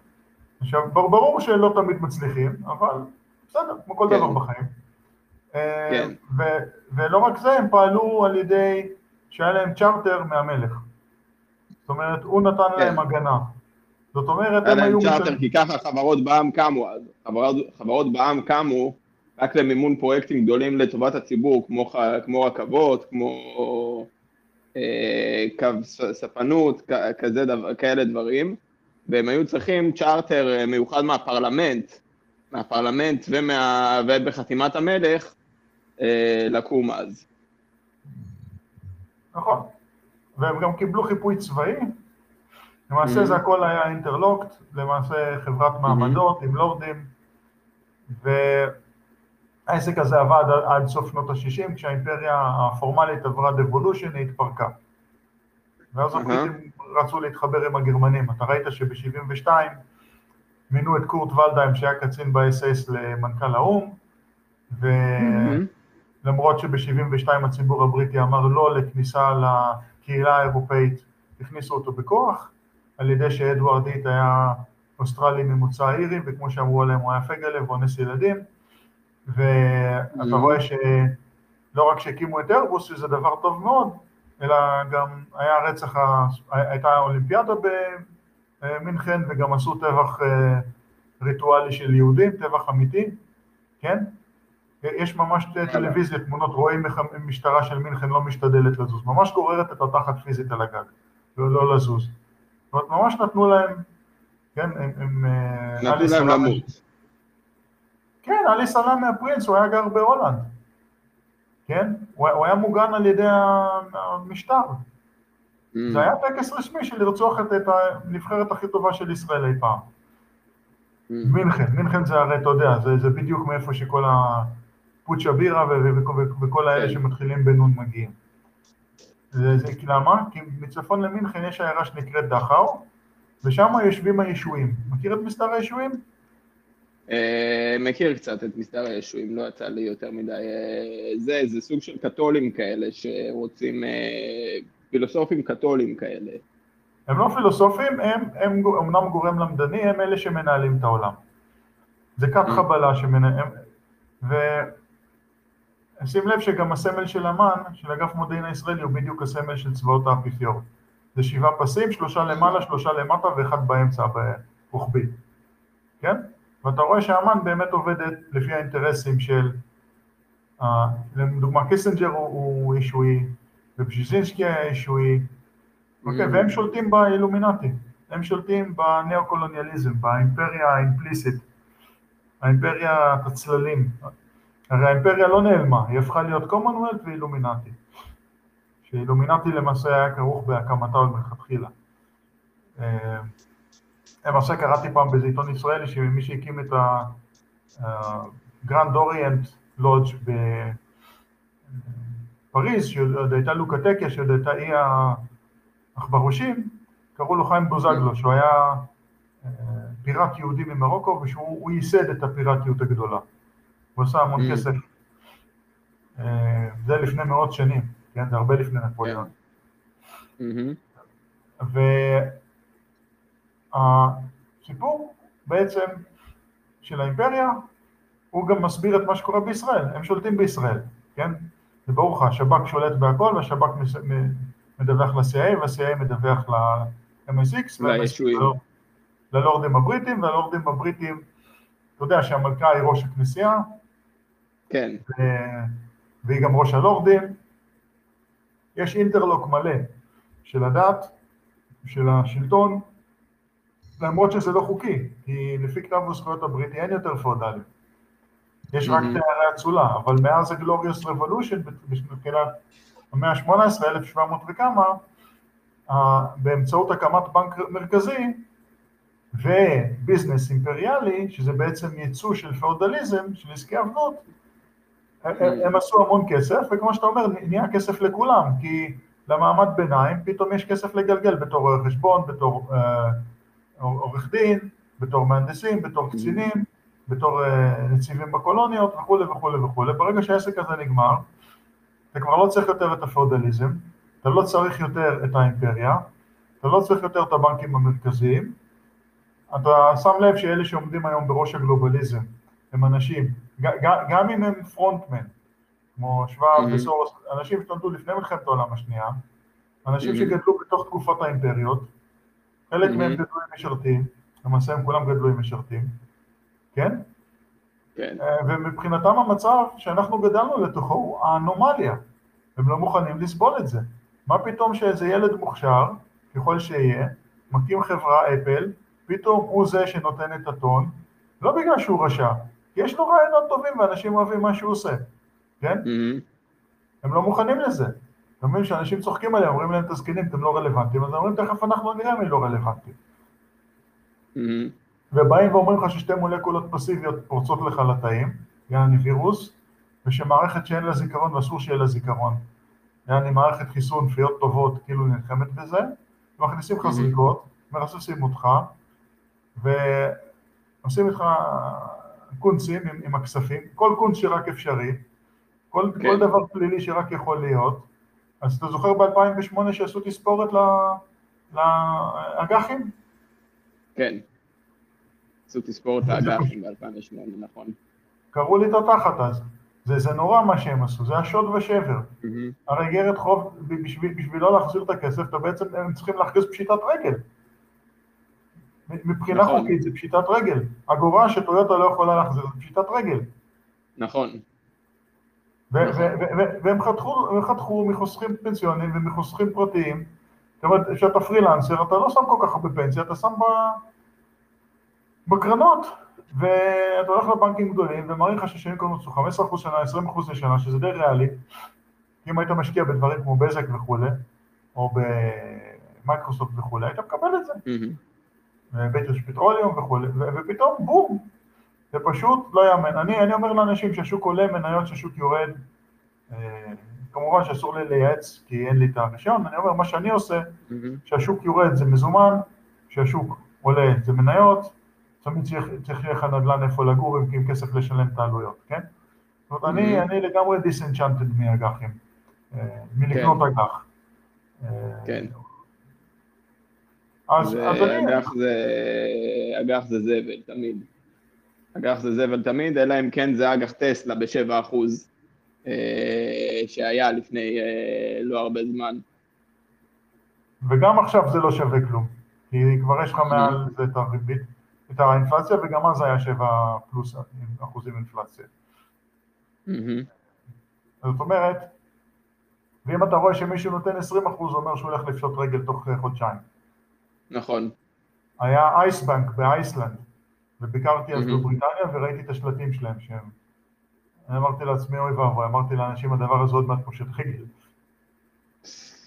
עכשיו, בר- ברור שלא תמיד מצליחים, אבל בסדר, כמו כל כן. דבר בחיים. אה, כן. ולא רק זה, הם פעלו על ידי שהיה להם צ'רטר מהמלך. זאת אומרת, הוא נתן כן. להם הגנה. זאת אומרת, היה הם היו... להם צ'ארטר, משלמים- כי ככה חברות בע"מ קמו. חברות, בע"מ קמו רק למימון פרויקטים גדולים לטובת הציבור, כמו, כמו רכבות, כמו אה, קו ספנות, כ- כזה דבר, כאלה דברים, והם היו צריכים צ'ארטר אה, מיוחד מהפרלמנט, מהפרלמנט ומה, ובחתימת המלך, אה, לקום אז. נכון. והם גם קיבלו חיפוי צבאי. למעשה Mhm. זה הכל היה אינטרלוקט, למעשה חברת מעמדות עם לורדים, והעסק הזה עבד עד- סוף שנות ה-60, כשהאימפריה הפורמלית עברה דבולושן, היא התפרקה. ואז אהה. הבריטים רצו להתחבר עם הגרמנים. אתה ראית שב-72 מינו את קורט ולדהיים, שהיה קצין ב-SS למנכ"ל האו"ם, ו... למרות שב-72 הציבור הבריטי אמר לא לכניסה לקהילה האירופאית, הכניסו אותו בכוח, על ידי שאדוארד היט היה אוסטרלי ממוצא אירי, וכמו שאמרו עליהם הוא היה פגלה ואונס ילדים, ואתה Mhm. רואה שלא רק שהקימו את איירבוס, שזה דבר טוב מאוד, אלא גם היה רצח. הייתה אולימפיאדה במינכן, וגם עשו טבח אה, ריטואלי של יהודים, טבח אמיתי, כן? יש ממש טלוויזיה, תמונות, רואים איך המשטרה של מינכן לא משתדלת לזוז, ממש גוררת את התחת פיזית על הגג, לא, לא לזוז. זאת אומרת, ממש נתנו להם, כן, הם... אה, נתנו להם למות. כן, עלי סלאם מהפרינס, הוא היה גר בהולנד, כן? הוא, הוא היה מוגן על ידי המשטר. זה היה טקס רשמי של לרצוח את, את הנבחרת הכי טובה של ישראל אי פעם. מינכן, מינכן זה הרי, אתה יודע, זה, זה בדיוק מאיפה שכל הפוצ'ה בירה וכל האלה כן. שמתחילים בנון מגיעים. זה, זה, למה? כי מצפון למינכן יש עיירה שנקראת דכאו, ושם יושבים הישועים. מכיר את מסדר הישועים? אה, מכיר קצת את מסדר הישועים, לא יצא לי יותר מדי. אה, זה, זה סוג של קתולים כאלה שרוצים, אה, פילוסופים קתולים כאלה. הם לא פילוסופים, הם, הם אומנם גורם למדני, הם אלה שמנהלים את העולם. זה כת Mm. חבלה שמנהלים, ושים לב שגם הסמל של אמ"ן, של אגף מודיעין הישראלי, הוא בדיוק הסמל של צבאות האפיפיור. זה שבעה פסים, שלושה למעלה, שלושה למטה ואחד באמצע, ברוחבי. כן? ואתה רואה שאמ"ן באמת עובדת לפי האינטרסים של, אה, לדוגמה קיסינג'ר הוא, הוא אישוי, ובז'יזינסקי היה אישוי, אוקיי, Mm. והם שולטים באילומינטי, הם שולטים בניאו-קולוניאליזם, באימפריה האימפליסית, האימפריית הצללים. הרי האימפריה לא נעלמה, היא הפכה להיות קומונוולט ואילומינטי. שאילומינטי למעשה היה כרוך בהקמתה עוד מלכתחילה. למעשה קראתי פעם באיזה עיתון ישראלי שמי שהקים את הגרנד אוריינט לודג' בפריז, שעוד הייתה לוקטקיה, שעוד הייתה אי העכברושים, קראו לו חיים בוזגלו, שהוא היה אה, פיראט יהודי ממרוקו, ושהוא הוא ייסד את הפיראטיות הגדולה. הוא עשה המון Mm. כסף. אה, זה לפני מאות שנים, כן? זה הרבה לפני נפוליאון. מהמם. והסיפור בעצם של האימפריה, הוא גם מסביר את מה שקורה בישראל, הם שולטים בישראל, כן? זה ברור לך, השב"כ שולט בהכל והשב"כ מדווח ל-CIA וה-CIA מדווח ל-MSX. ללורדים הבריטים, והלורדים הבריטים, אתה יודע שהמלכה היא ראש הכנסייה, כן. ו- והיא גם ראש הלורדים. יש אינטרלוק מלא של הדת, של השלטון, למרות שזה לא חוקי, כי לפי כתב הזכויות הבריטי אין יותר פאודלים. יש רק Mhm. תארי אצולה, אבל מאז הגלוריוס רבולושן, בתחילת המאה ה-18, 1700 וכמה, באמצעות הקמת בנק מרכזי וביזנס אימפריאלי, שזה בעצם ייצוא של פאודליזם, של עסקי עבדות, הם- הם עשו המון כסף, וכמו שאתה אומר, נהיה כסף לכולם, כי למעמד ביניים פתאום יש כסף לגלגל בתור חשבון, בתור אה, עורך דין, בתור מהנדסים, בתור קצינים, בתור אה, נציבים בקולוניות וכולי וכולי וכולי. ברגע שהעסק הזה נגמר, אתה כבר לא צריך יותר את הפאודליזם, אתה לא צריך יותר את האימפריה, אתה לא צריך יותר את הבנקים המרכזיים, אתה שם לב שאלה שעומדים היום בראש הגלובליזם הם אנשים, גם אם הם פרונטמן, כמו שוואב Mhm. וסורוס, אנשים שנולדו לפני מלחמת העולם השנייה, אנשים Mhm. שגדלו בתוך תקופת האימפריות, חלק. מהם גדלו עם משרתים, למעשה הם כולם גדלו עם משרתים, כן? כן, אה, ומבחינתם המצב שאנחנו גדלנו לתוכו הוא האנומליה. הם לא מוכנים לסבול את זה. מה פתאום שאיזה ילד מוכשר, ככל שיהיה, מקים חברה אפל, פתאום הוא זה שנותן את הטון, לא בגלל שהוא רשע, כי יש לו רעיונות טובים ואנשים אוהבים מה שהוא עושה, כן? Mhm. הם לא מוכנים לזה. אתה מבין שאנשים צוחקים עליהם, אומרים להם תזקינים, אתם לא רלוונטיים, אז הם אומרים תכף אנחנו נראה מי לא רלוונטי. Mhm. ובאים ואומרים לך ששתי מולקולות פסיביות פורצות לך לתאים, יעני וירוס, ושמערכת שאין לה זיכרון ואסור שיהיה לה זיכרון, יעני מערכת חיסון, פיות טובות, כאילו נלחמת בזה, מכניסים לך Mhm. זריקות, מרססים אותך, ועושים איתך קונצים עם, עם הכספים, כל קונץ שרק אפשרי, כל, כן. כל דבר פלילי שרק יכול להיות, אז אתה זוכר ב-2008 שעשו תספורת לאג"חים? כן. עשו תספורת האג"חים ב-2008, נכון. קראו לי את התחת אז. זה, זה נורא מה שהם עשו, זה השוד ושבר. Mhm. הרי איגרת חוב, בשביל, בשביל לא להחזיר את הכסף, אתה בעצם, הם צריכים להכריז פשיטת רגל. מבחינה נכון. חוקית זה פשיטת רגל. אגורה שטויוטה לא יכולה להחזיר זה פשיטת רגל. נכון. נכון. והם חתכו, חתכו מחוסכים פנסיוניים ומחוסכים פרטיים. זאת אומרת, כשאתה פרילנסר, אתה לא שם כל כך הרבה פנסיה, אתה שם ב... בקרנות. ואתה הולך לבנקים גדולים ומעריך לך ששנים קודמות עשו 15% שנה, 20% לשנה, שזה די ריאלי. אם היית משקיע בדברים כמו בזק וכולי, או במייקרוסופט וכולי, היית מקבל את זה. Mhm. בטרש פטרוליום וכולי, ופתאום בום, זה פשוט לא יאמן. אני, אני אומר לאנשים שהשוק עולה, מניות שהשוק יורד, אה, כמובן שאסור לי לייעץ כי אין לי את הרישיון, אני אומר מה שאני עושה. שהשוק יורד זה מזומן, שהשוק עולה זה מניות, תמיד צריך, צריך לך נדל"ן איפה לגור עם, עם כסף לשלם את העלויות, כן? זאת אומרת, אני. אני לגמרי דיסנצ'נטד מאג"חים, אה, מלקנות אג"ח. אה, כן. אז, אז אני... ואג"ח זה, אג"ח זה זבל תמיד. אג"ח זה זבל תמיד, אלא אם כן זה אג"ח טסלה ב-7 אחוז, אה, שהיה לפני אה, לא הרבה זמן. וגם עכשיו זה לא שווה כלום, כי כבר יש לך Mhm. מעל זה את הריבית, את האינפלציה, וגם אז היה 7 פלוס אחוזים אינפלציה. זאת אומרת, ואם אתה רואה שמישהו נותן 20 אחוז, זה אומר שהוא הולך לפשוט רגל תוך חודשיים. נכון. היה אייסבנק באייסלנד, וביקרתי אז. בבריטניה וראיתי את השלטים שלהם שהם... אני אמרתי לעצמי, אוי ואבוי, אמרתי לאנשים, הדבר הזה עוד מעט פושט רגל.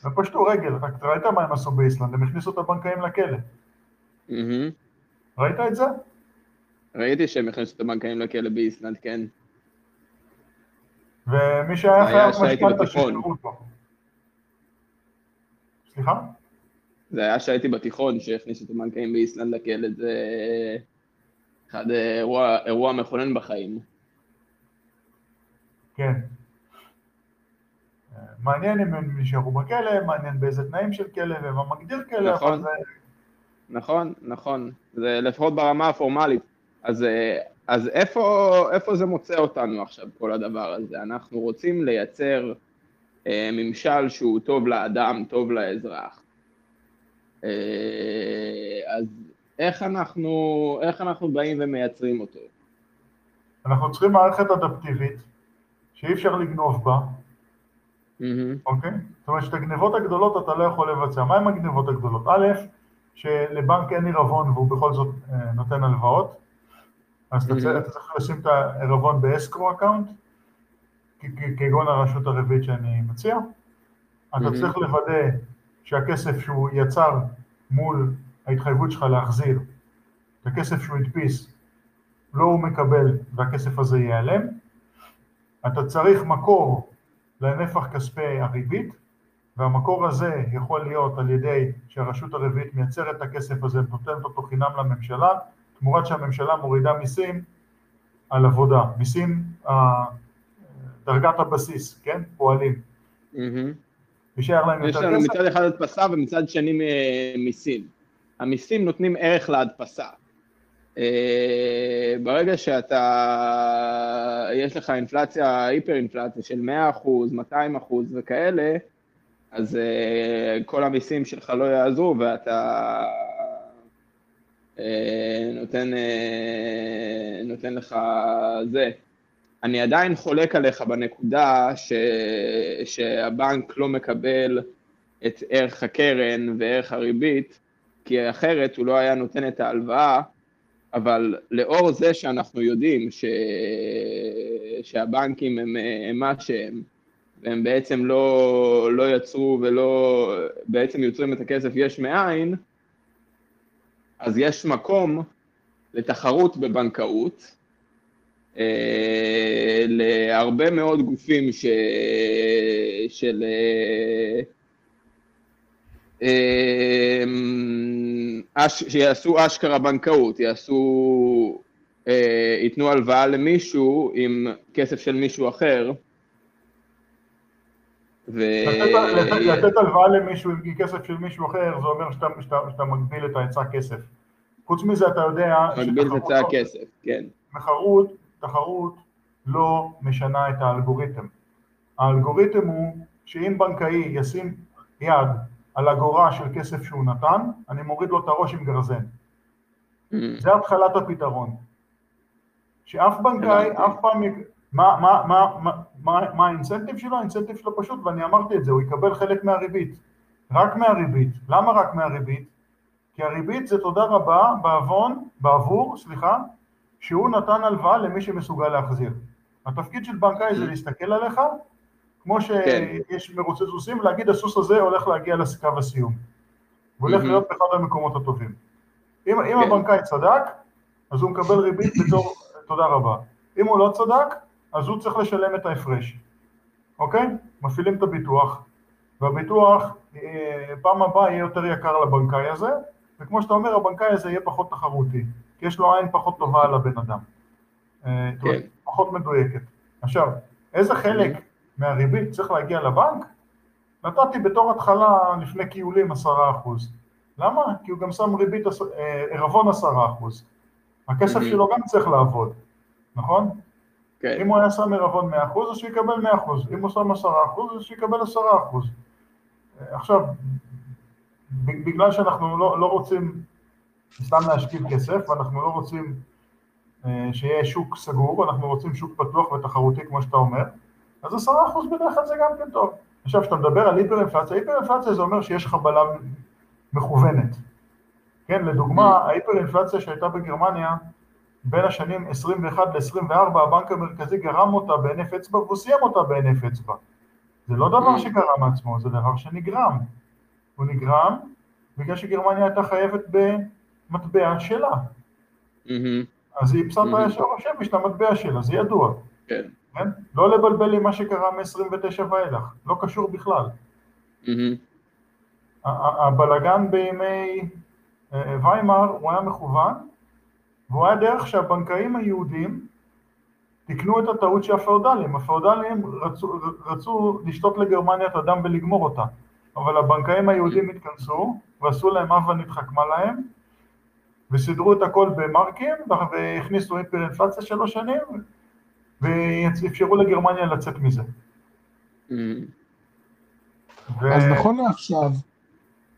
הם פשטו רגל, רק ראית מה הם עשו באיסלנד, הם הכניסו את הבנקאים לכלא. ראית את זה? ראיתי שהם הכניסו את הבנקאים לכלא באיסלנד, כן. ומי שהיה היה חייב משכנתה בתיכון. שחררו אותו. סליחה? זה היה שהייתי בתיכון שהכניסו את הבנקאים באיסלנד לכלא, זה אחד אירוע, אירוע מכונן בחיים. כן. מעניין אם הם נשארו בכלא, מעניין באיזה תנאים של כלא ומה מגדיר כלא, נכון. אבל זה... נכון, נכון. זה לפחות ברמה הפורמלית. אז, אז איפה, איפה זה מוצא אותנו עכשיו, כל הדבר הזה? אנחנו רוצים לייצר אה, ממשל שהוא טוב לאדם, טוב לאזרח. אה, אז איך אנחנו, איך אנחנו באים ומייצרים אותו? אנחנו צריכים מערכת אדפטיבית שאי אפשר לגנוב בה, אוקיי? זאת אומרת שאת הגנבות הגדולות אתה לא יכול לבצע. מה עם הגנבות הגדולות? א', שלבנק אין עירבון והוא בכל זאת אה, נותן הלוואות, אז אתה צריך- Mhm. אתה צריך לשים את העירבון ב escrow account, כגון הרשות הרביעית שאני מציע. אתה Mhm. צריך לוודא שהכסף שהוא יצר מול ההתחייבות שלך להחזיר, את הכסף שהוא הדפיס, לא הוא מקבל והכסף הזה ייעלם. אתה צריך מקור לנפח כספי הריבית, והמקור הזה יכול להיות על ידי שהרשות הרביעית מייצרת את הכסף הזה ונותנת אותו חינם לממשלה, תמורת שהממשלה מורידה מיסים על עבודה, מיסים, אה, דרגת הבסיס, כן? פועלים. יישאר להם יש לנו מצד אחד הדפסה ומצד שני מיסים. המיסים נותנים ערך להדפסה. אה, ברגע שאתה, יש לך אינפלציה, היפר אינפלציה של 100%, 200% וכאלה, אז אה, כל המיסים שלך לא יעזרו ואתה אה, נותן, נותן לך זה. אני עדיין חולק עליך בנקודה ש, שהבנק לא מקבל את ערך הקרן וערך הריבית, כי אחרת הוא לא היה נותן את ההלוואה, אבל לאור זה שאנחנו יודעים ש... שהבנקים הם, מה שהם, והם בעצם לא, לא יצרו ולא, בעצם יוצרים את הכסף יש מאין, אז יש מקום לתחרות בבנקאות, אה, להרבה מאוד גופים ש... של... אה, שיעשו אשכרה בנקאות, יעשו, ייתנו הלוואה למישהו עם כסף של מישהו אחר. ו... לתת, לתת הלוואה למישהו עם כסף של מישהו אחר, זה אומר שאתה, שאתה, שאתה מגביל את ההיצע כסף. חוץ מזה אתה יודע... מגביל את היצע הכסף, כן. תחרות תחרות לא משנה את האלגוריתם. האלגוריתם הוא שאם בנקאי ישים יד על אגורה של כסף שהוא נתן, אני מוריד לו את הראש עם גרזן. Mm. זה התחלת הפתרון. שאף בנקאי, אף פעם... מה, מה, מה, מה, מה, מה האינסנטיב שלו? האינסנטיב שלו פשוט, ואני אמרתי את זה, הוא יקבל חלק מהריבית. רק מהריבית. למה רק מהריבית? כי הריבית זה תודה רבה בעוון, בעבור, סליחה, שהוא נתן הלוואה למי שמסוגל להחזיר. התפקיד של בנקאי זה להסתכל עליך, כמו כן. שיש כן. מרוצי סוסים, ולהגיד הסוס הזה הולך להגיע לקו הסיום. הוא הולך להיות באחד המקומות הטובים. אם, אם כן. הבנקאי צדק, אז הוא מקבל ריבית בתור תודה רבה. אם הוא לא צדק, אז הוא צריך לשלם את ההפרש. אוקיי? מפעילים את הביטוח, והביטוח אה, פעם הבאה יהיה יותר יקר לבנקאי הזה, וכמו שאתה אומר, הבנקאי הזה יהיה פחות תחרותי. כי יש לו עין פחות טובה על הבן אדם. אה, כן. פחות מדויקת. עכשיו, איזה חלק מהריבית צריך להגיע לבנק? נתתי בתור התחלה לפני קיולים עשרה אחוז. למה? כי הוא גם שם ריבית, אה, ערבון עשרה אחוז. הכסף שלו גם צריך לעבוד, נכון? כן. אם הוא היה שם מאה אחוז, אז שהוא יקבל מאה אחוז. אם הוא שם עשרה אחוז, אז שהוא יקבל עשרה אחוז. אה, עכשיו, בגלל שאנחנו לא, לא רוצים סתם להשקיע כסף, ואנחנו לא רוצים אה, שיהיה שוק סגור, אנחנו רוצים שוק פתוח ותחרותי כמו שאתה אומר, אז עשרה אחוז בדרך כלל זה גם כן טוב. עכשיו, כשאתה מדבר על היפר אינפלציה, היפר אינפלציה זה אומר שיש חבלה מכוונת. כן, לדוגמה, mm. ההיפר אינפלציה שהייתה בגרמניה, בין השנים 21 ל-24, הבנק המרכזי גרם אותה בהינף אצבע והוא סיים אותה בהינף אצבע. זה לא דבר. שקרה מעצמו, זה דבר שנגרם. הוא נגרם בגלל שגרמניה הייתה חייבת ב... מטבע שלה. אז היא פסעת ישר השמש למטבע שלה, זה ידוע. כן. כן? לא לבלבל עם מה שקרה מ-29 ואילך, לא קשור בכלל. הבלגן בימי אה, ויימאר הוא היה מכוון, והוא היה דרך שהבנקאים היהודים תיקנו את הטעות של הפאודלים. הפאודלים רצו, רצו לשתות לגרמניה את הדם ולגמור אותה, אבל הבנקאים היהודים התכנסו ועשו להם אב ונתחכמה להם, וסידרו את הכל במרקים, והכניסו היפר-אינפלציה שלוש שנים, ואפשרו לגרמניה לצאת מזה. ו... אז נכון לעכשיו,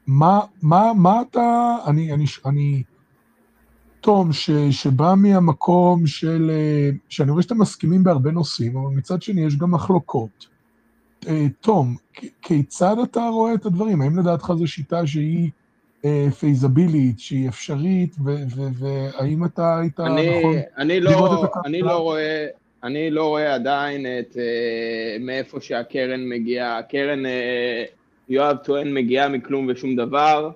מה, מה, מה אתה, אני, אני, אני, תום, ש, שבא מהמקום של, שאני רואה שאתם מסכימים בהרבה נושאים, אבל מצד שני יש גם מחלוקות. אה, תום, כיצד אתה רואה את הדברים? האם לדעתך זו שיטה שהיא פייזבילית, שהיא אפשרית, והאם אתה היית נכון אני לא, אני לא רואה, אני לא רואה עדיין את uh, מאיפה שהקרן מגיעה. הקרן, uh, יואב טוען, מגיעה מכלום ושום דבר,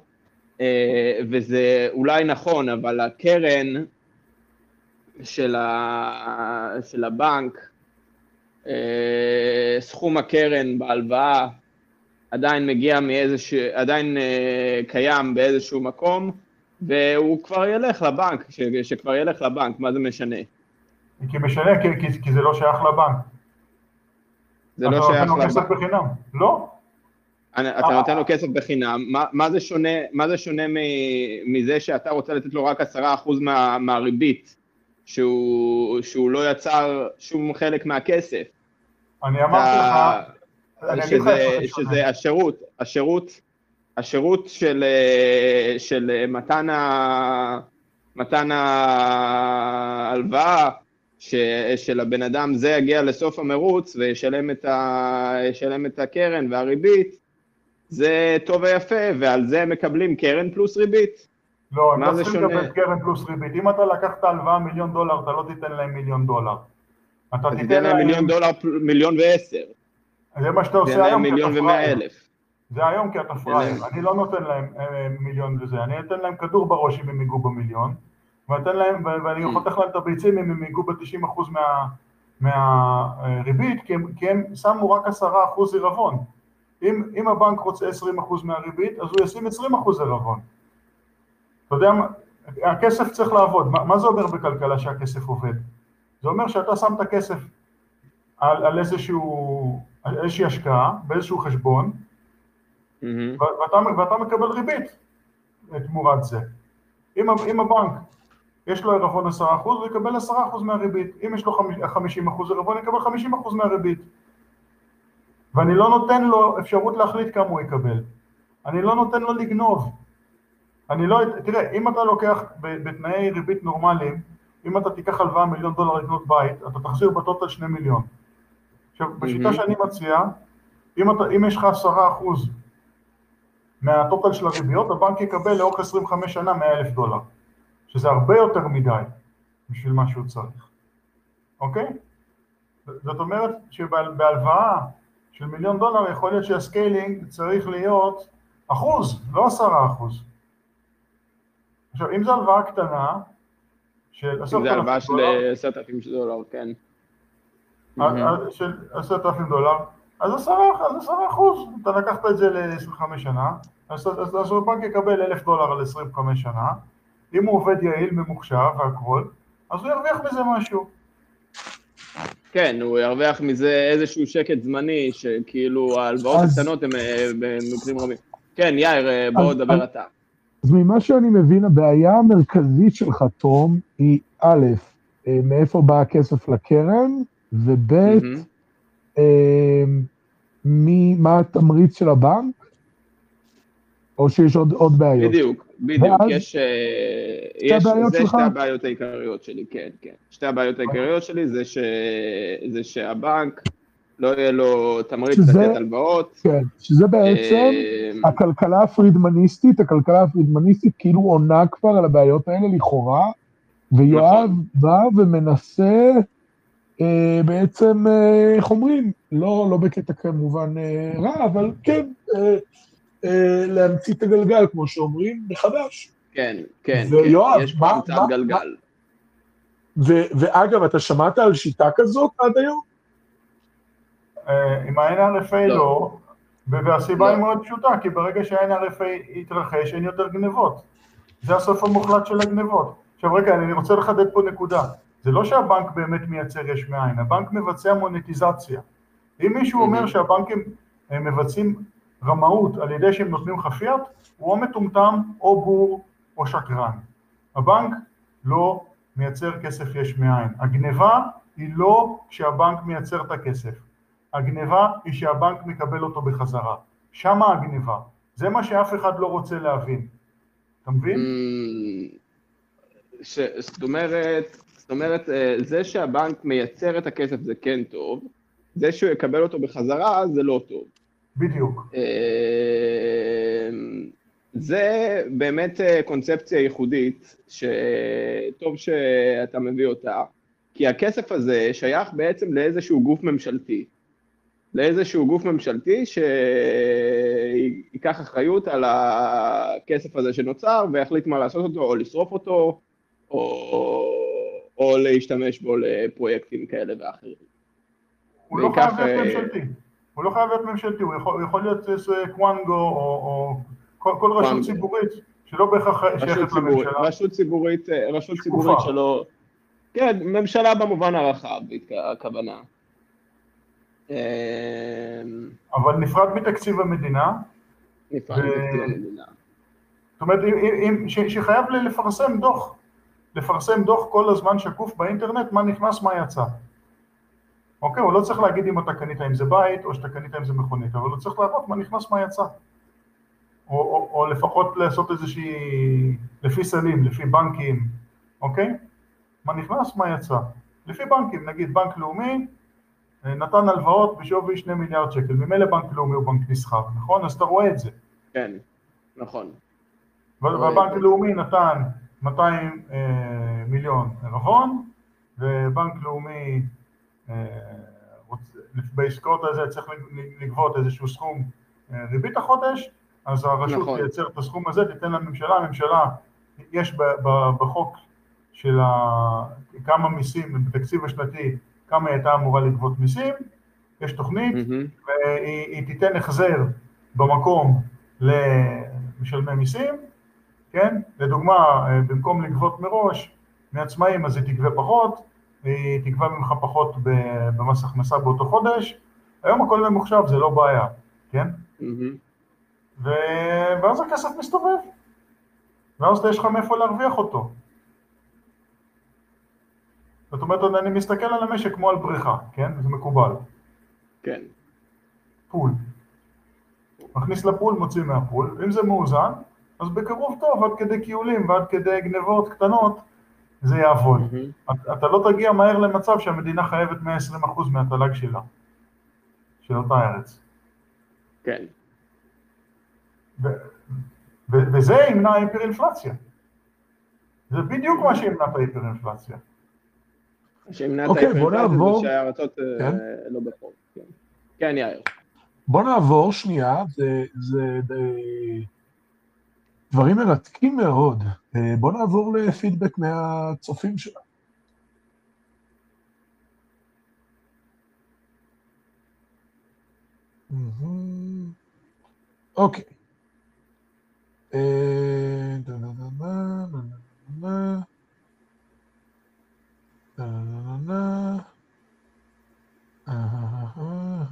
uh, וזה אולי נכון, אבל הקרן של, ה, של הבנק, uh, סכום הקרן בהלוואה עדיין מגיע מאיזשהו, עדיין אה, קיים באיזשהו מקום, והוא כבר ילך לבנק, ש, שכבר ילך לבנק, מה זה משנה? כי משנה, כי, כי, כי זה לא שייך לבנק. זה לא שייך לבנק. בחינם. לא. אתה נותן לו כסף בחינם, מה- מה זה שונה, מה זה שונה מ- מזה שאתה רוצה לתת לו רק עשרה אחוז מה- מהריבית, שהוא שהוא לא יצר שום חלק מהכסף? אני אמרתי אתה- לך, אני אגיד לך שזה, איפה. שזה השירות, השירות, השירות של, אה, של מתן, ה, מתן ההלוואה ש, של הבן אדם, זה יגיע לסוף המרוץ וישלם את, ה, את הקרן והריבית, זה טוב ויפה, ועל זה הם מקבלים קרן פלוס ריבית. לא, הם לא צריכים? לקבל קרן פלוס ריבית. אם אתה לקחת הלוואה מיליון דולר, אתה לא תיתן להם מיליון דולר. אתה תיתן להם מיליון דולר, מיליון ועשר, זה מה שאתה עושה היום, מיליון ומאה. אלף. זה היום כי אתה פראייר. אני לא נותן להם אה, מיליון וזה, אני אתן להם כדור בראש אם הם ייגעו במיליון, ואתן להם, ואני Mm. חותך להם את הביצים אם הם ייגעו ב-90% מהריבית, כי הם, כי הם שמו רק 10% עירבון. אם, אם הבנק רוצה 20% מהריבית, אז הוא ישים 20% עירבון. אתה יודע מה, הכסף צריך לעבוד. מה, מה זה אומר בכלכלה שהכסף עובד? זה אומר שאתה שם את הכסף על, על איזשהו, על איזושהי השקעה, באיזשהו חשבון, מהמם. ואתה, ואתה מקבל ריבית תמורת זה. אם, אם הבנק יש לו עירבון 10%, הוא יקבל 10% מהריבית. אם יש לו 50% עירבון, יקבל 50% מהריבית. ואני לא נותן לו אפשרות להחליט כמה הוא יקבל. אני לא נותן לו לגנוב. אני לא, תראה, אם אתה לוקח בתנאי ריבית נורמליים, אם אתה תיקח הלוואה מיליון דולר לקנות בית, אתה תחזיר בטוטל שני מיליון. עכשיו, בשיטה מהמם. שאני מציע, אם, אתה, אם יש לך עשרה אחוז מה total של הריביות, הבנק יקבל לאורך 25 שנה 100 אלף דולר, שזה הרבה יותר מדי בשביל מה שהוא צריך, אוקיי? זאת אומרת שבהלוואה של מיליון דולר יכול להיות שה scaling צריך להיות אחוז, לא עשרה אחוז. עכשיו, אם זו הלוואה קטנה, של עשרת זה אלפים הלוואה של דולר, עשרת אלפים דולר, כן. אה, של עשרת אלפים דולר, אז עשרה, אחוז, אתה לקחת את זה ל-25 שנה, אז הבנק יקבל אלף דולר על 25 שנה, אם הוא עובד יעיל, ממוחשב והכול, אז הוא ירוויח מזה משהו. כן, הוא ירוויח מזה איזשהו שקט זמני, שכאילו ההלוואות אז- הקטנות הן אה, במקרים רבים. כן, יאיר, אה, בוא אז- דבר אז- אתה. אז ממה שאני מבין, הבעיה המרכזית שלך, תום, היא א', אה, מאיפה בא הכסף לקרן, וב', מי, מה התמריץ של הבנק, או שיש עוד, עוד בעיות. בדיוק, בדיוק, ואז- יש... אה, יש, הבעיות זה שלך? שתי הבעיות העיקריות שלי, כן, כן. שתי הבעיות העיקריות שלי זה, ש... זה שהבנק, לא יהיה לו תמריץ לתת הלוואות. כן, שזה בעצם אה, הכלכלה הפרידמניסטית, הכלכלה הפרידמניסטית כאילו עונה כבר על הבעיות האלה לכאורה, ויואב נכון. בא ומנסה אה, בעצם, איך אומרים, לא, לא בקטע כמובן אה, רע, אבל כן, אה, להמציא את הגלגל, כמו שאומרים, מחדש. כן, כן, ויואב, כן, יש פה מה- המצאת מה- גלגל. ו- ואגב, אתה שמעת על שיטה כזאת עד היום? אה, עם ה-NRFA לא. לא, והסיבה לא. היא מאוד פשוטה, כי ברגע שה-NRFA יתרחש, אין יותר גנבות. זה הסוף המוחלט של הגנבות. עכשיו רגע, אני רוצה לחדד פה נקודה. זה לא שהבנק באמת מייצר יש מאין, הבנק מבצע מונטיזציה. אם מישהו אומר. שהבנקים אה, מבצעים רמאות על ידי שהם נותנים לך פיאט, הוא או מטומטם, או בור, או שקרן. הבנק לא מייצר כסף יש מאין. הגניבה היא לא שהבנק מייצר את הכסף. הגניבה היא שהבנק מקבל אותו בחזרה. שמה הגניבה. זה מה שאף אחד לא רוצה להבין. אתה מבין? ש- זאת אומרת, זאת אומרת, אה, זה שהבנק מייצר את הכסף זה כן טוב, זה שהוא יקבל אותו בחזרה זה לא טוב. בדיוק. אה, זה באמת אה, קונספציה ייחודית, שטוב שאתה מביא אותה, כי הכסף הזה שייך בעצם לאיזשהו גוף ממשלתי. לאיזשהו גוף ממשלתי שייקח אחריות על הכסף הזה שנוצר ויחליט מה לעשות אותו, או לשרוף אותו, או, או להשתמש בו לפרויקטים כאלה ואחרים. הוא לא חייב להיות אה, ממשלתי. הוא לא חייב להיות ממשלתי, הוא יכול, הוא יכול להיות אה, קוואנגו או, או כל, כל רשות קוואנגו. ציבורית שלא בהכרח שייכת לממשלה. רשות ציבורית, אה, רשות שקופה. ציבורית שלא... כן, ממשלה במובן הרחב, הכוונה. אה, אבל נפרד מתקציב המדינה, נפרד ו- מתקציב המדינה. זאת אומרת, אם- ש- שחייב לפרסם דוח, לפרסם דוח כל הזמן שקוף באינטרנט, מה נכנס, מה יצא. אוקיי, הוא לא צריך להגיד אם אתה קנית עם זה בית, או שאתה קנית עם זה מכונית, אבל הוא צריך להראות מה נכנס, מה יצא. או, או, או לפחות לעשות איזושהי, לפי סלים, לפי בנקים, אוקיי? מה נכנס, מה יצא. לפי בנקים, נגיד בנק לאומי אה, נתן הלוואות בשווי 2 מיליארד שקל, ממילא בנק לאומי הוא בנק נסחר, נכון? אז אתה רואה את זה. כן, נכון. והבנק הלאומי נתן 200 אה, מיליון ערבון, ובנק לאומי בעסקאות הזה צריך לגבות איזשהו סכום אה, ריבית החודש, אז הרשות נכון. תייצר את הסכום הזה, תיתן לממשלה, הממשלה, יש בחוק של ה- כמה מיסים, בתקציב השנתי, כמה היא הייתה אמורה לגבות מיסים, יש תוכנית, מהמם. והיא היא תיתן החזר במקום למשלמי מיסים, כן? לדוגמה, אה, במקום לגבות מראש מעצמאים אז היא תגבה פחות, היא תגבה ממך פחות במס הכנסה באותו חודש, היום הכל ממוחשב, זה לא בעיה, כן? מהמם. ו- ואז הכסף מסתובב, ואז יש לך מאיפה להרוויח אותו. זאת אומרת, אני מסתכל על המשק כמו על בריכה, כן? זה מקובל. כן. פול. מכניס לפול, מוציא מהפול. אם זה מאוזן, אז בקירוב טוב, עד כדי קיולים ועד כדי גנבות קטנות, זה יעבוד. מהמם. אתה אתה לא תגיע מהר למצב שהמדינה חייבת 120% מהתל"ג שלה, של אותה ארץ. כן. ו- ו- וזה ימנע היפר-אינפלציה. זה בדיוק מה שימנע את ההיפר-אינפלציה. שימנע את אוקיי, בוא ההיפרינפלציה זה נעבור. שהארצות אה, כן. לא בחוב. כן. כן, יאיר. בוא נעבור שנייה, זה, זה, זה דברים מרתקים מאוד. אה, בוא נעבור לפידבק מהצופים שלנו. אוקיי. אה, דה, דה, דה, דה, דה, דה, דה. דה, דה, דה, דה. אה, אה, אה,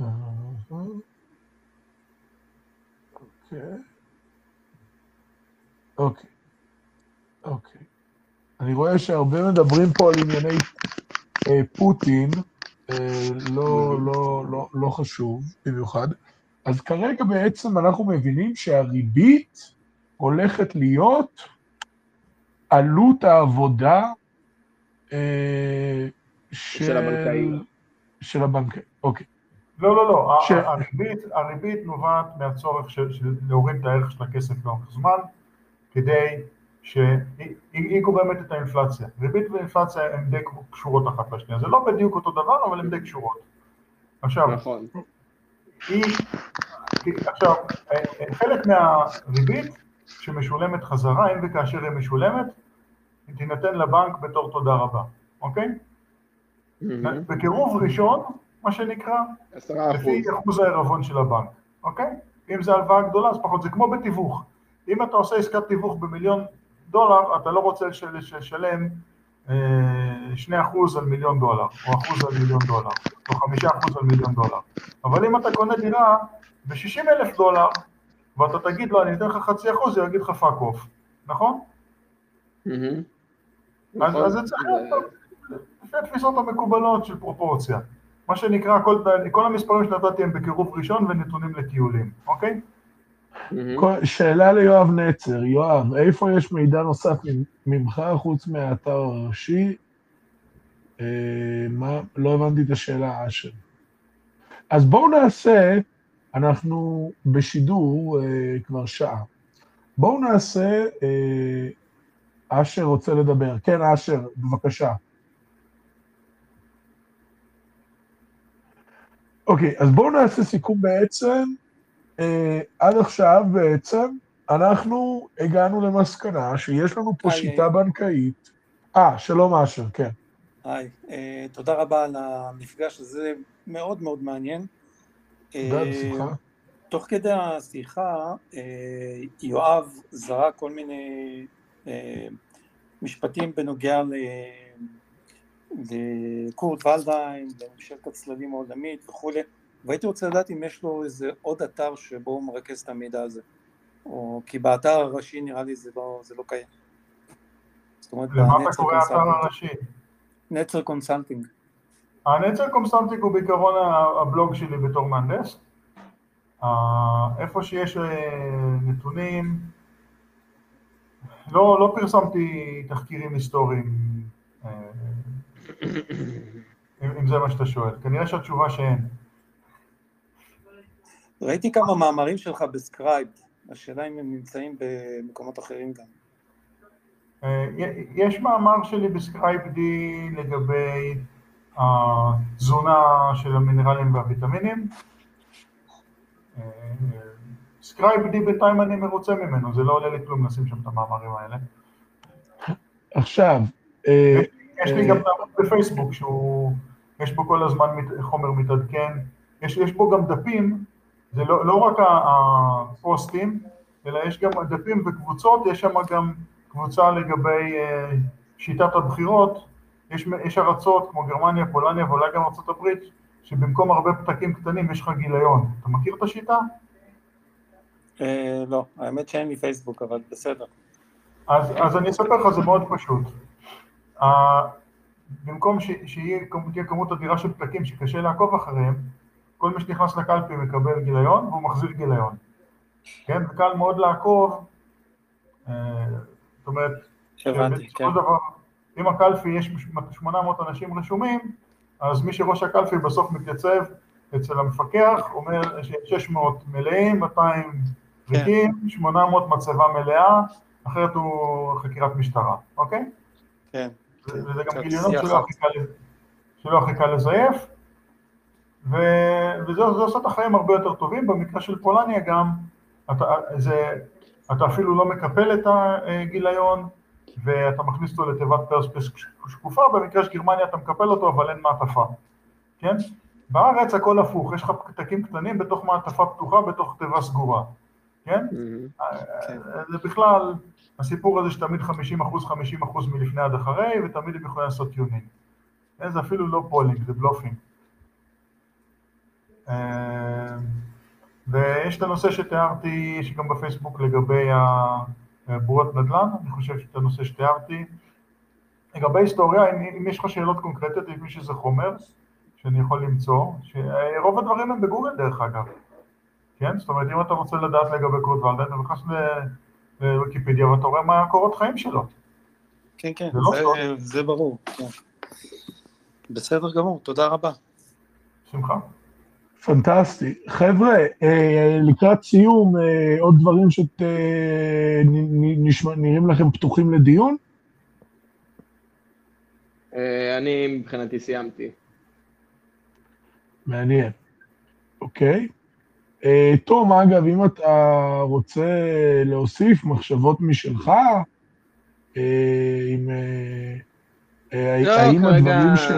אה, אה. אוקיי. אוקיי. אני רואה שהרבה מדברים פה על ענייני אה, פוטין, אה, לא, לא, לא, לא חשוב במיוחד. אז כרגע בעצם אנחנו מבינים שהריבית הולכת להיות עלות העבודה אה, של הבנקאים. של הבנקאים, אוקיי. לא, לא, לא, ש- הריבית, הריבית נובעת מהצורך של, של להוריד את הערך של הכסף לאורך זמן, כדי שהיא היא- היא גורמת את האינפלציה. ריבית ואינפלציה הן די קשורות אחת לשנייה, זה לא בדיוק אותו דבר, אבל הן די קשורות. עכשיו, נכון. היא, עכשיו, חלק מהריבית שמשולמת חזרה, אם וכאשר היא משולמת, היא תינתן לבנק בתור תודה רבה, אוקיי? בקירוב ראשון, מה שנקרא. לפי אחוז העירבון של הבנק, אוקיי? אם זו הלוואה גדולה, אז פחות, זה כמו בתיווך. אם אתה עושה עסקת תיווך במיליון דולר, אתה לא רוצה לש- לש- לשלם אה, שני אחוז על מיליון דולר, או אחוז על מיליון דולר, או חמישה אחוז על מיליון דולר. אבל אם אתה קונה דירה ב-60 אלף דולר, ואתה תגיד לו, אני אתן לך חצי אחוז, הוא יגיד לך fuck off, נכון? אז נכון. אז זה צריך להיות לפי התפיסות המקובלות של פרופורציה. מה שנקרא, כל המספרים שנתתי הם בקירוב ראשון ונתונים לטיולים, אוקיי? כל- שאלה ליואב נצר, יואב, איפה יש מידע נוסף ממך חוץ מהאתר הראשי? אה, מה, לא הבנתי את השאלה, אשר. אז בואו נעשה, אנחנו בשידור אה, כבר שעה. בואו נעשה, אה, אשר רוצה לדבר. כן, אשר, בבקשה. אוקיי, אז בואו נעשה סיכום בעצם. אה, עד עכשיו בעצם אנחנו הגענו למסקנה שיש לנו פה היי, שיטה היי. בנקאית. אה, שלום אשר, כן. היי, אה, תודה רבה על המפגש הזה, מאוד מאוד מעניין. תודה, אה, בשמחה. תוך כדי השיחה, אה, יואב זרק כל מיני אה, משפטים בנוגע ל- לקורט ולדהיים, לממשלת הצללים העולמית וכולי, והייתי רוצה לדעת אם יש לו איזה עוד אתר שבו הוא מרכז את המידע הזה. או כי באתר הראשי נראה לי זה לא, זה לא קיים. זאת אומרת, למה אתה קורא האתר consulting. הראשי? נצר consulting. הנצר consulting הוא בעיקרון הבלוג שלי בתור מהנדס. אה, איפה שיש אה, נתונים, לא, לא פרסמתי תחקירים היסטוריים, אה, אם, אם זה מה שאתה שואל. כנראה שהתשובה שאין. ראיתי כמה מאמרים שלך ב-Scribd, השאלה אם הם נמצאים במקומות אחרים גם. אה, יש מאמר שלי ב-Scribd לגבי התזונה של המינרלים והוויטמינים. אה, Scribd בינתיים אני מרוצה ממנו, זה לא עולה לי כלום לשים שם את המאמרים האלה. עכשיו, אה, יש לי גם הערוץ בפייסבוק שהוא, יש בו כל הזמן חומר מתעדכן, יש, יש בו גם דפים, זה לא, לא רק הפוסטים, אלא יש גם דפים וקבוצות, יש שם גם קבוצה לגבי אה, שיטת הבחירות, יש, יש ארצות כמו גרמניה, פולניה ואולי גם הברית, שבמקום הרבה פתקים קטנים יש לך גיליון. אתה מכיר את השיטה? אה, לא, האמת שאין לי פייסבוק, אבל בסדר. אז, אז אני אספר לך, זה מאוד פשוט. Uh, במקום ש, שיהיה כמ- תהיה כמות אדירה של פתקים שקשה לעקוב אחריהם, כל מי שנכנס לקלפי מקבל גיליון והוא מחזיר גיליון. כן, וקל מאוד לעקוב, uh, זאת אומרת, הבנתי, כן. דבר, אם הקלפי יש 800 אנשים רשומים, אז מי שראש הקלפי בסוף מתייצב אצל המפקח, אומר שיש 600 מלאים, 200 ריקים, 800 מצבה מלאה, אחרת הוא חקירת משטרה, אוקיי? כן. וזה גם גיליונות שלא הכי קל לזייף, ו- וזה זה עושה את החיים הרבה יותר טובים, במקרה של פולניה גם, אתה, זה, אתה אפילו לא מקפל את הגיליון, ואתה מכניס אותו לתיבת פרספס שקופה, במקרה של גרמניה אתה מקפל אותו, אבל אין מעטפה, כן? בארץ הכל הפוך, יש לך פתקים קטנים בתוך מעטפה פתוחה, בתוך תיבה סגורה, כן? זה בכלל, הסיפור הזה שתמיד 50 אחוז, 50 אחוז מלפני עד אחרי, ותמיד הם יכולים לעשות tuning. אה, זה אפילו לא fooling, זה bluffing. אה, ויש את הנושא שתיארתי, יש גם בפייסבוק לגבי הבועות נדל"ן, אני חושב שאת הנושא שתיארתי. לגבי היסטוריה, אם, אם יש לך שאלות קונקרטיות, אם יש איזה חומר שאני יכול למצוא, שרוב הדברים הם בגוגל דרך אגב, כן? זאת אומרת, אם אתה רוצה לדעת לגבי קוד ולדה, אתה נכנס לוויקיפדיה ואתה רואה מה הקורות חיים שלו. כן, כן, זה לא זה-. זה ברור. כן. בסדר גמור, תודה רבה. בשמחה. פנטסטי. חבר'ה, אה, לקראת סיום, אה, עוד דברים שנראים לכם פתוחים לדיון? אה, אני מבחינתי סיימתי. מעניין. אוקיי. אה, תום, אגב, אם אתה רוצה להוסיף מחשבות משלך, אה. אה, אה, לא, האם כרגע... הדברים של...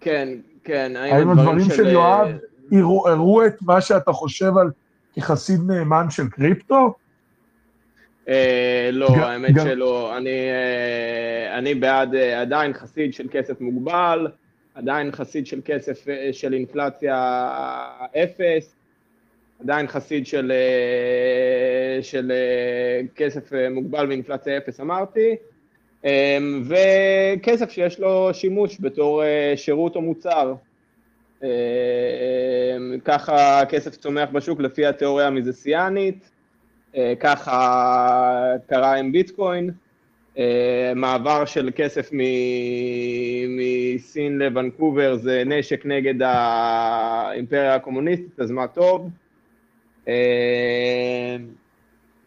כן, כן, האם הדברים של יואב הראו הראו את מה שאתה חושב על כחסיד נאמן של קריפטו? אה, לא, האמת שלא. אני, אה, אני בעד אה, עדיין חסיד של כסף מוגבל, עדיין חסיד של כסף, אה, של אינפלציה אפס, עדיין חסיד של, אה, של אה, כסף אה, מוגבל ואינפלציה אפס, אמרתי, אה, וכסף שיש לו שימוש בתור אה, שירות או מוצר. אה, ככה הכסף צומח בשוק לפי התיאוריה המזסיאנית. אה, ככה קרה עם ביטקוין, מעבר של כסף מסין לוונקובר זה נשק נגד האימפריה הקומוניסטית, אז מה טוב.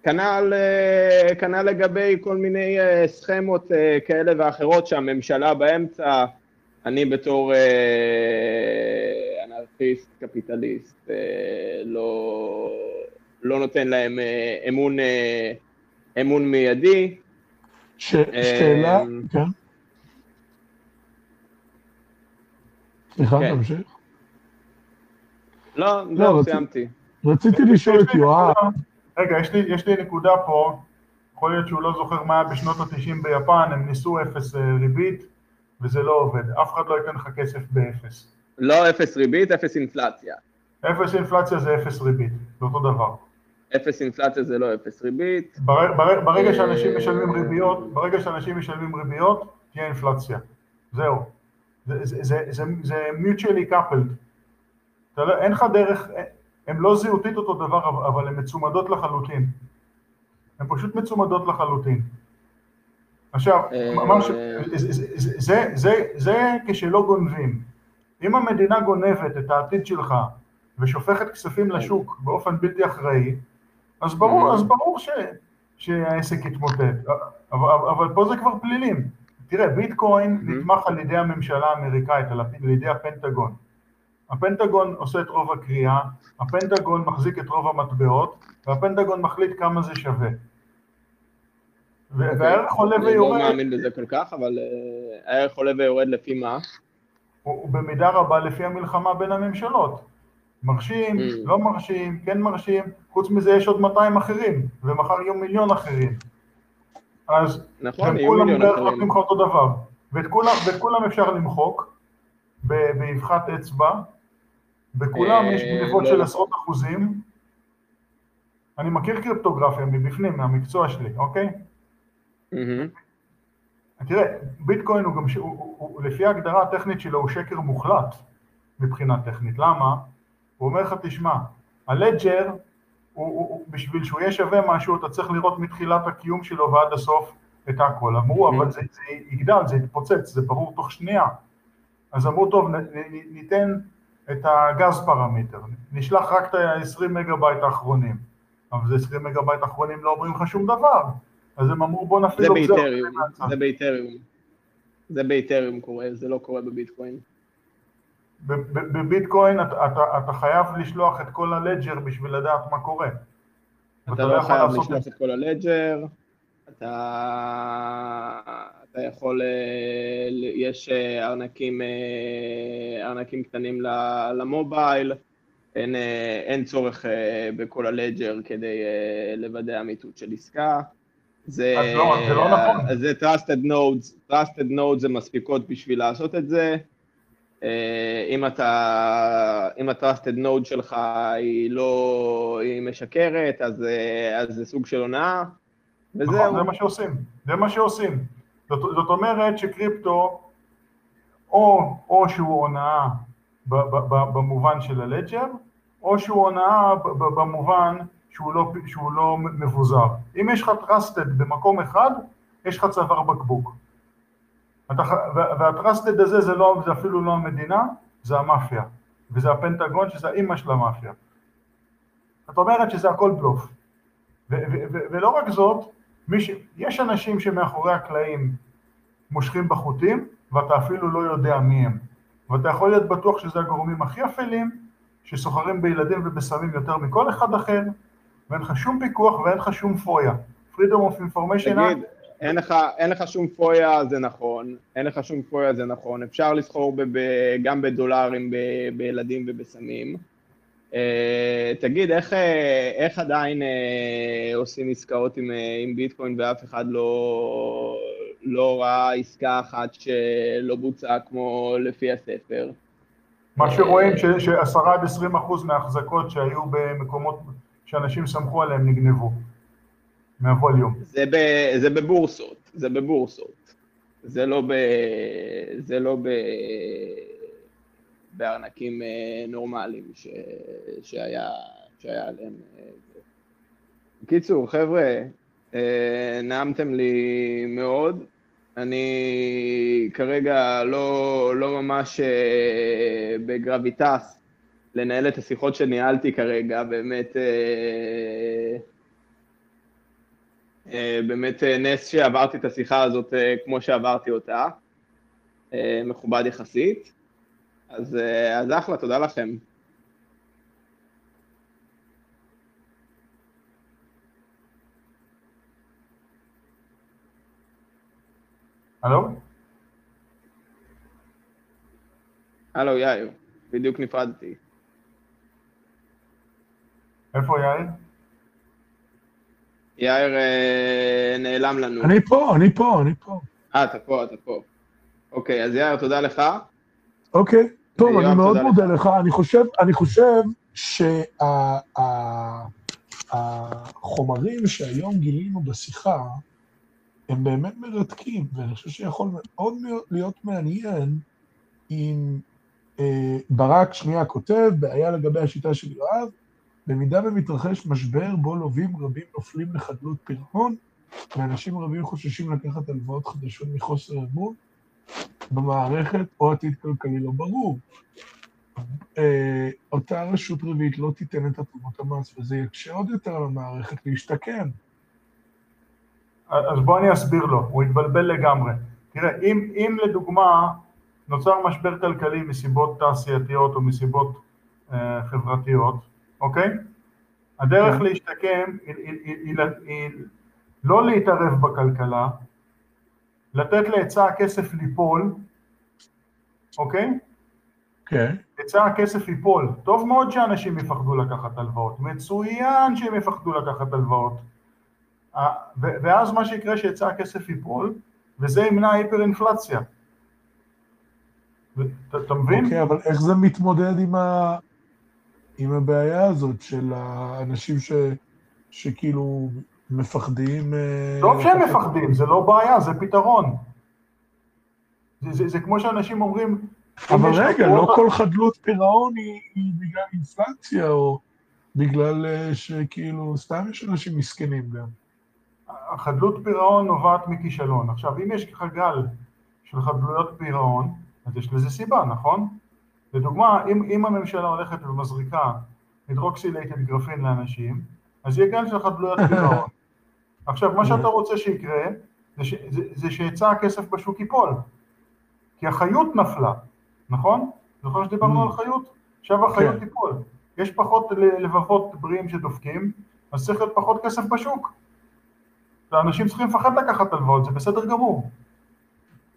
כנ"ל, אה, כנ"ל לגבי כל מיני אה, סכמות אה, כאלה ואחרות שהממשלה באמצע, אני בתור אנרכיסט, קפיטליסט, לא, לא נותן להם אמון, אמון מיידי. ש... שאלה, כן. סליחה, כן. תמשיך. לא, לא, רציתי- סיימתי. רציתי לשאול את יואב, רגע, יש לי, יש לי נקודה פה, יכול להיות שהוא לא זוכר מה היה בשנות ה-90 ביפן, הם ניסו אפס אה, ריבית, וזה לא עובד. אף אחד לא ייתן לך כסף באפס. לא אפס ריבית, אפס אינפלציה. אפס אינפלציה זה אפס ריבית, זה אותו דבר. אפס אינפלציה זה לא אפס ריבית. בר- בר- ברגע אה, שאנשים משלמים ריביות, ברגע שאנשים משלמים ריביות, תהיה אינפלציה. זהו. זה- זה- זה- זה- זה mutually coupled. אתה לא- אין לך דרך, הן לא זהותית אותו דבר, אבל- הן מצומדות לחלוטין. הן פשוט מצומדות לחלוטין. עכשיו, אה, ממש, זה- זה- זה- כשלא גונבים. אם המדינה גונבת את העתיד שלך ושופכת כספים לשוק באופן בלתי אחראי, אז ברור, אז ברור ש, שהעסק יתמוטט, אבל, אבל פה זה כבר פלילים. תראה, ביטקוין Mhm. נתמך על ידי הממשלה האמריקאית, על ידי הפנטגון. הפנטגון עושה את רוב הקריאה, הפנטגון מחזיק את רוב המטבעות, והפנטגון מחליט כמה זה שווה. ו- והערך עולה אני לא ויורד, מאמין בזה כל כך, אבל אה, הערך עולה ויורד לפי מה? הוא במידה רבה לפי המלחמה בין הממשלות. מרשים, Mm. לא מרשים, כן מרשים, חוץ מזה יש עוד 200 אחרים, ומחר יהיו מיליון אחרים. אז נכון, הם יהיו כולם מיליון בערך אחרים. נותנים לך אותו דבר. ואת כולם, ואת כולם אפשר למחוק באבחת אצבע, בכולם אה, יש גנבות לא של נכון. עשרות אחוזים. אני מכיר קריפטוגרפיה מבפנים, מהמקצוע שלי, אוקיי? תראה, ביטקוין הוא גם, ש... הוא, הוא, לפי ההגדרה הטכנית שלו הוא שקר מוחלט מבחינה טכנית. למה? הוא אומר לך, תשמע, ה ledger, הוא, הוא, בשביל שהוא יהיה שווה משהו, אתה צריך לראות מתחילת הקיום שלו ועד הסוף את הכל. אמרו. אבל זה, זה יגדל, זה יתפוצץ, זה ברור תוך שנייה. אז אמרו, טוב, נ, נ, ניתן את ה gas parameter, נשלח רק את ה-20 מגה בייט האחרונים. אבל זה 20 מגה בייט האחרונים לא אומרים לך שום דבר. אז הם אמרו, בוא נפעיל זה באיתריום, מהצד." זה באיתריום. זה באיתריום קורה, זה לא קורה בביטקוין. בביטקוין אתה, אתה, אתה חייב לשלוח את כל הלג'ר בשביל לדעת מה קורה. אתה לא יכול חייב לשלוח את את כל הלג'ר, אתה, אתה יכול, אה, יש אה, ארנקים, אה, ארנקים קטנים למובייל, אין, אין צורך בכל הלג'ר כדי לוודא אמיתות של עסקה. זה, אז לא, זה לא נכון. זה trusted nodes, trusted nodes זה מספיקות בשביל לעשות את זה. אם אתה, אם ה-trusted node שלך היא לא, היא משקרת, אז, אז זה סוג של הונאה, נכון, וזהו. זה מה שעושים, זה מה שעושים. זאת, זאת אומרת שקריפטו, או, או שהוא הונאה במובן של הלג'ר, או שהוא הונאה במובן שהוא לא, שהוא לא מבוזר. אם יש לך trusted במקום אחד, יש לך צוואר בקבוק. והטרסטד הזה זה, לא, זה אפילו לא המדינה, זה המאפיה. וזה הפנטגון שזה האימא של המאפיה. זאת אומרת שזה הכל בלוף. ולא רק זאת, ש... יש אנשים שמאחורי הקלעים מושכים בחוטים, ואתה אפילו לא יודע מי הם. ואתה יכול להיות בטוח שזה הגורמים הכי אפלים, שסוחרים בילדים ובסמים יותר מכל אחד אחר, ואין לך שום פיקוח ואין לך שום פויה. freedom of information תגיד, אין לך, אין לך שום פויה, זה נכון, אין לך שום פויה, זה נכון, אפשר לסחור גם בדולרים ב, בילדים ובסמים. Uh, תגיד, איך, אה, איך עדיין uh, עושים עסקאות עם, עם ביטקוין ואף אחד לא, לא ראה עסקה אחת שלא בוצעה כמו לפי הספר? מה שרואים ש- שעשרה עד עשרים אחוז מההחזקות שהיו במקומות שאנשים סמכו עליהם נגנבו מהווליום. זה, ב, זה בבורסות, זה בבורסות. זה לא ב... זה לא ב... בארנקים אה, נורמליים ש, שהיה, שהיה עליהם. אה. בקיצור, חבר'ה, אה, נעמתם לי מאוד. אני כרגע לא, לא ממש בגרביטס לנהל את השיחות שניהלתי כרגע, באמת... באמת נס שעברתי את השיחה הזאת כמו שעברתי אותה, מכובד יחסית. אז, אה, אז אחלה, תודה לכם. הלו? הלו, יאיר, בדיוק נפרדתי. איפה יאיר? יאיר אה, נעלם לנו. אני פה, אני פה, אני פה. אה, אתה פה, אתה פה. אוקיי, אז יאיר, תודה לך. אוקיי, טוב, יואב, אני מאוד מודה לך. אני חושב, אני חושב שהחומרים שהיום גילינו בשיחה הם באמת מרתקים, ואני חושב שיכול מאוד להיות- להיות מעניין אם אה, ברק שנייה כותב, בעיה לגבי השיטה של יואב, במידה ומתרחש משבר בו לווים רבים נופלים לחדלות פירעון, ואנשים רבים חוששים לקחת הלוואות חדשות מחוסר אמון במערכת או עתיד כלכלי לא ברור. אה, אותה רשות רביעית לא תיתן את הטבות המס, וזה יקשה עוד יותר על המערכת להשתקם. אז בוא אני אסביר לו, הוא התבלבל לגמרי. תראה, אם, אם לדוגמה נוצר משבר כלכלי מסיבות תעשייתיות או מסיבות אה, חברתיות, אוקיי? הדרך כן. להשתקם היא, היא, היא, היא, היא לא להתערב בכלכלה, לתת להיצע הכסף ליפול, אוקיי? כן. היצע הכסף ייפול. טוב מאוד שאנשים יפחדו לקחת הלוואות, מצוין שהם יפחדו לקחת הלוואות. ואז מה שיקרה שהיצע הכסף ייפול, וזה ימנע היפר-אינפלציה. אתה- אתה מבין? אוקיי, אבל איך זה מתמודד עם, ה... עם הבעיה הזאת של האנשים ש... שכאילו מפחדים... אה, טוב שהם מפחדים, זה לא בעיה, זה פתרון. זה, זה, זה כמו שאנשים אומרים... אבל רגע, לא פרוטה- כל חדלות פירעון היא, היא בגלל אינפלציה, או בגלל אה, שכאילו, סתם יש אנשים מסכנים גם. החדלות פירעון נובעת מכישלון. עכשיו, אם יש לך גל של חדלויות פירעון, אז יש לזה סיבה, נכון? לדוגמה, אם, אם הממשלה הולכת ומזריקה hydroxylated graphene לאנשים, אז יהיה גל של חדלויות פירעון. עכשיו, מה שאתה רוצה שיקרה, זה, ש, זה, זה שהיצע הכסף בשוק ייפול. כי החיות נפלה, נכון? זוכר שדיברנו Mm. על חיות? עכשיו החיות כן. תיפול. יש פחות לבבות בריאים שדופקים, אז צריך להיות פחות כסף בשוק. ואנשים צריכים לפחד לקחת הלוואות, זה בסדר גמור.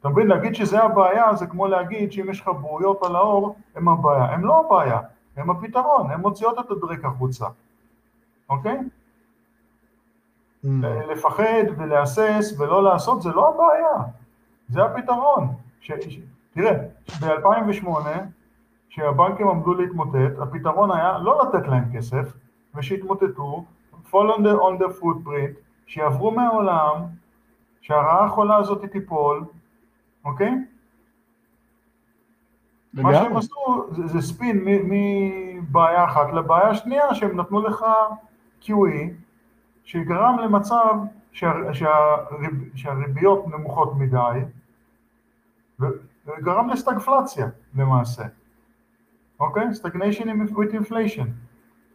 אתה מבין, להגיד שזה הבעיה, זה כמו להגיד שאם יש לך בוריות על האור, הם הבעיה. הם לא הבעיה, הם הפתרון, הם מוציאות את הדרק החוצה, אוקיי? Mm. לפחד ולהסס ולא לעשות זה לא הבעיה, זה הפתרון. ש... ש... תראה, ב-2008, כשהבנקים עמדו להתמוטט, הפתרון היה לא לתת להם כסף, ושיתמוטטו, fall on the, on the footprint, שיעברו מהעולם, שהרעה החולה הזאת תיפול, אוקיי? מה שהם. עשו זה, זה ספין מבעיה אחת לבעיה שנייה, שהם נתנו לך QE, שגרם למצב שה, שהריב, שהריביות נמוכות מדי, וגרם לסטגפלציה למעשה, אוקיי? stagnation with inflation.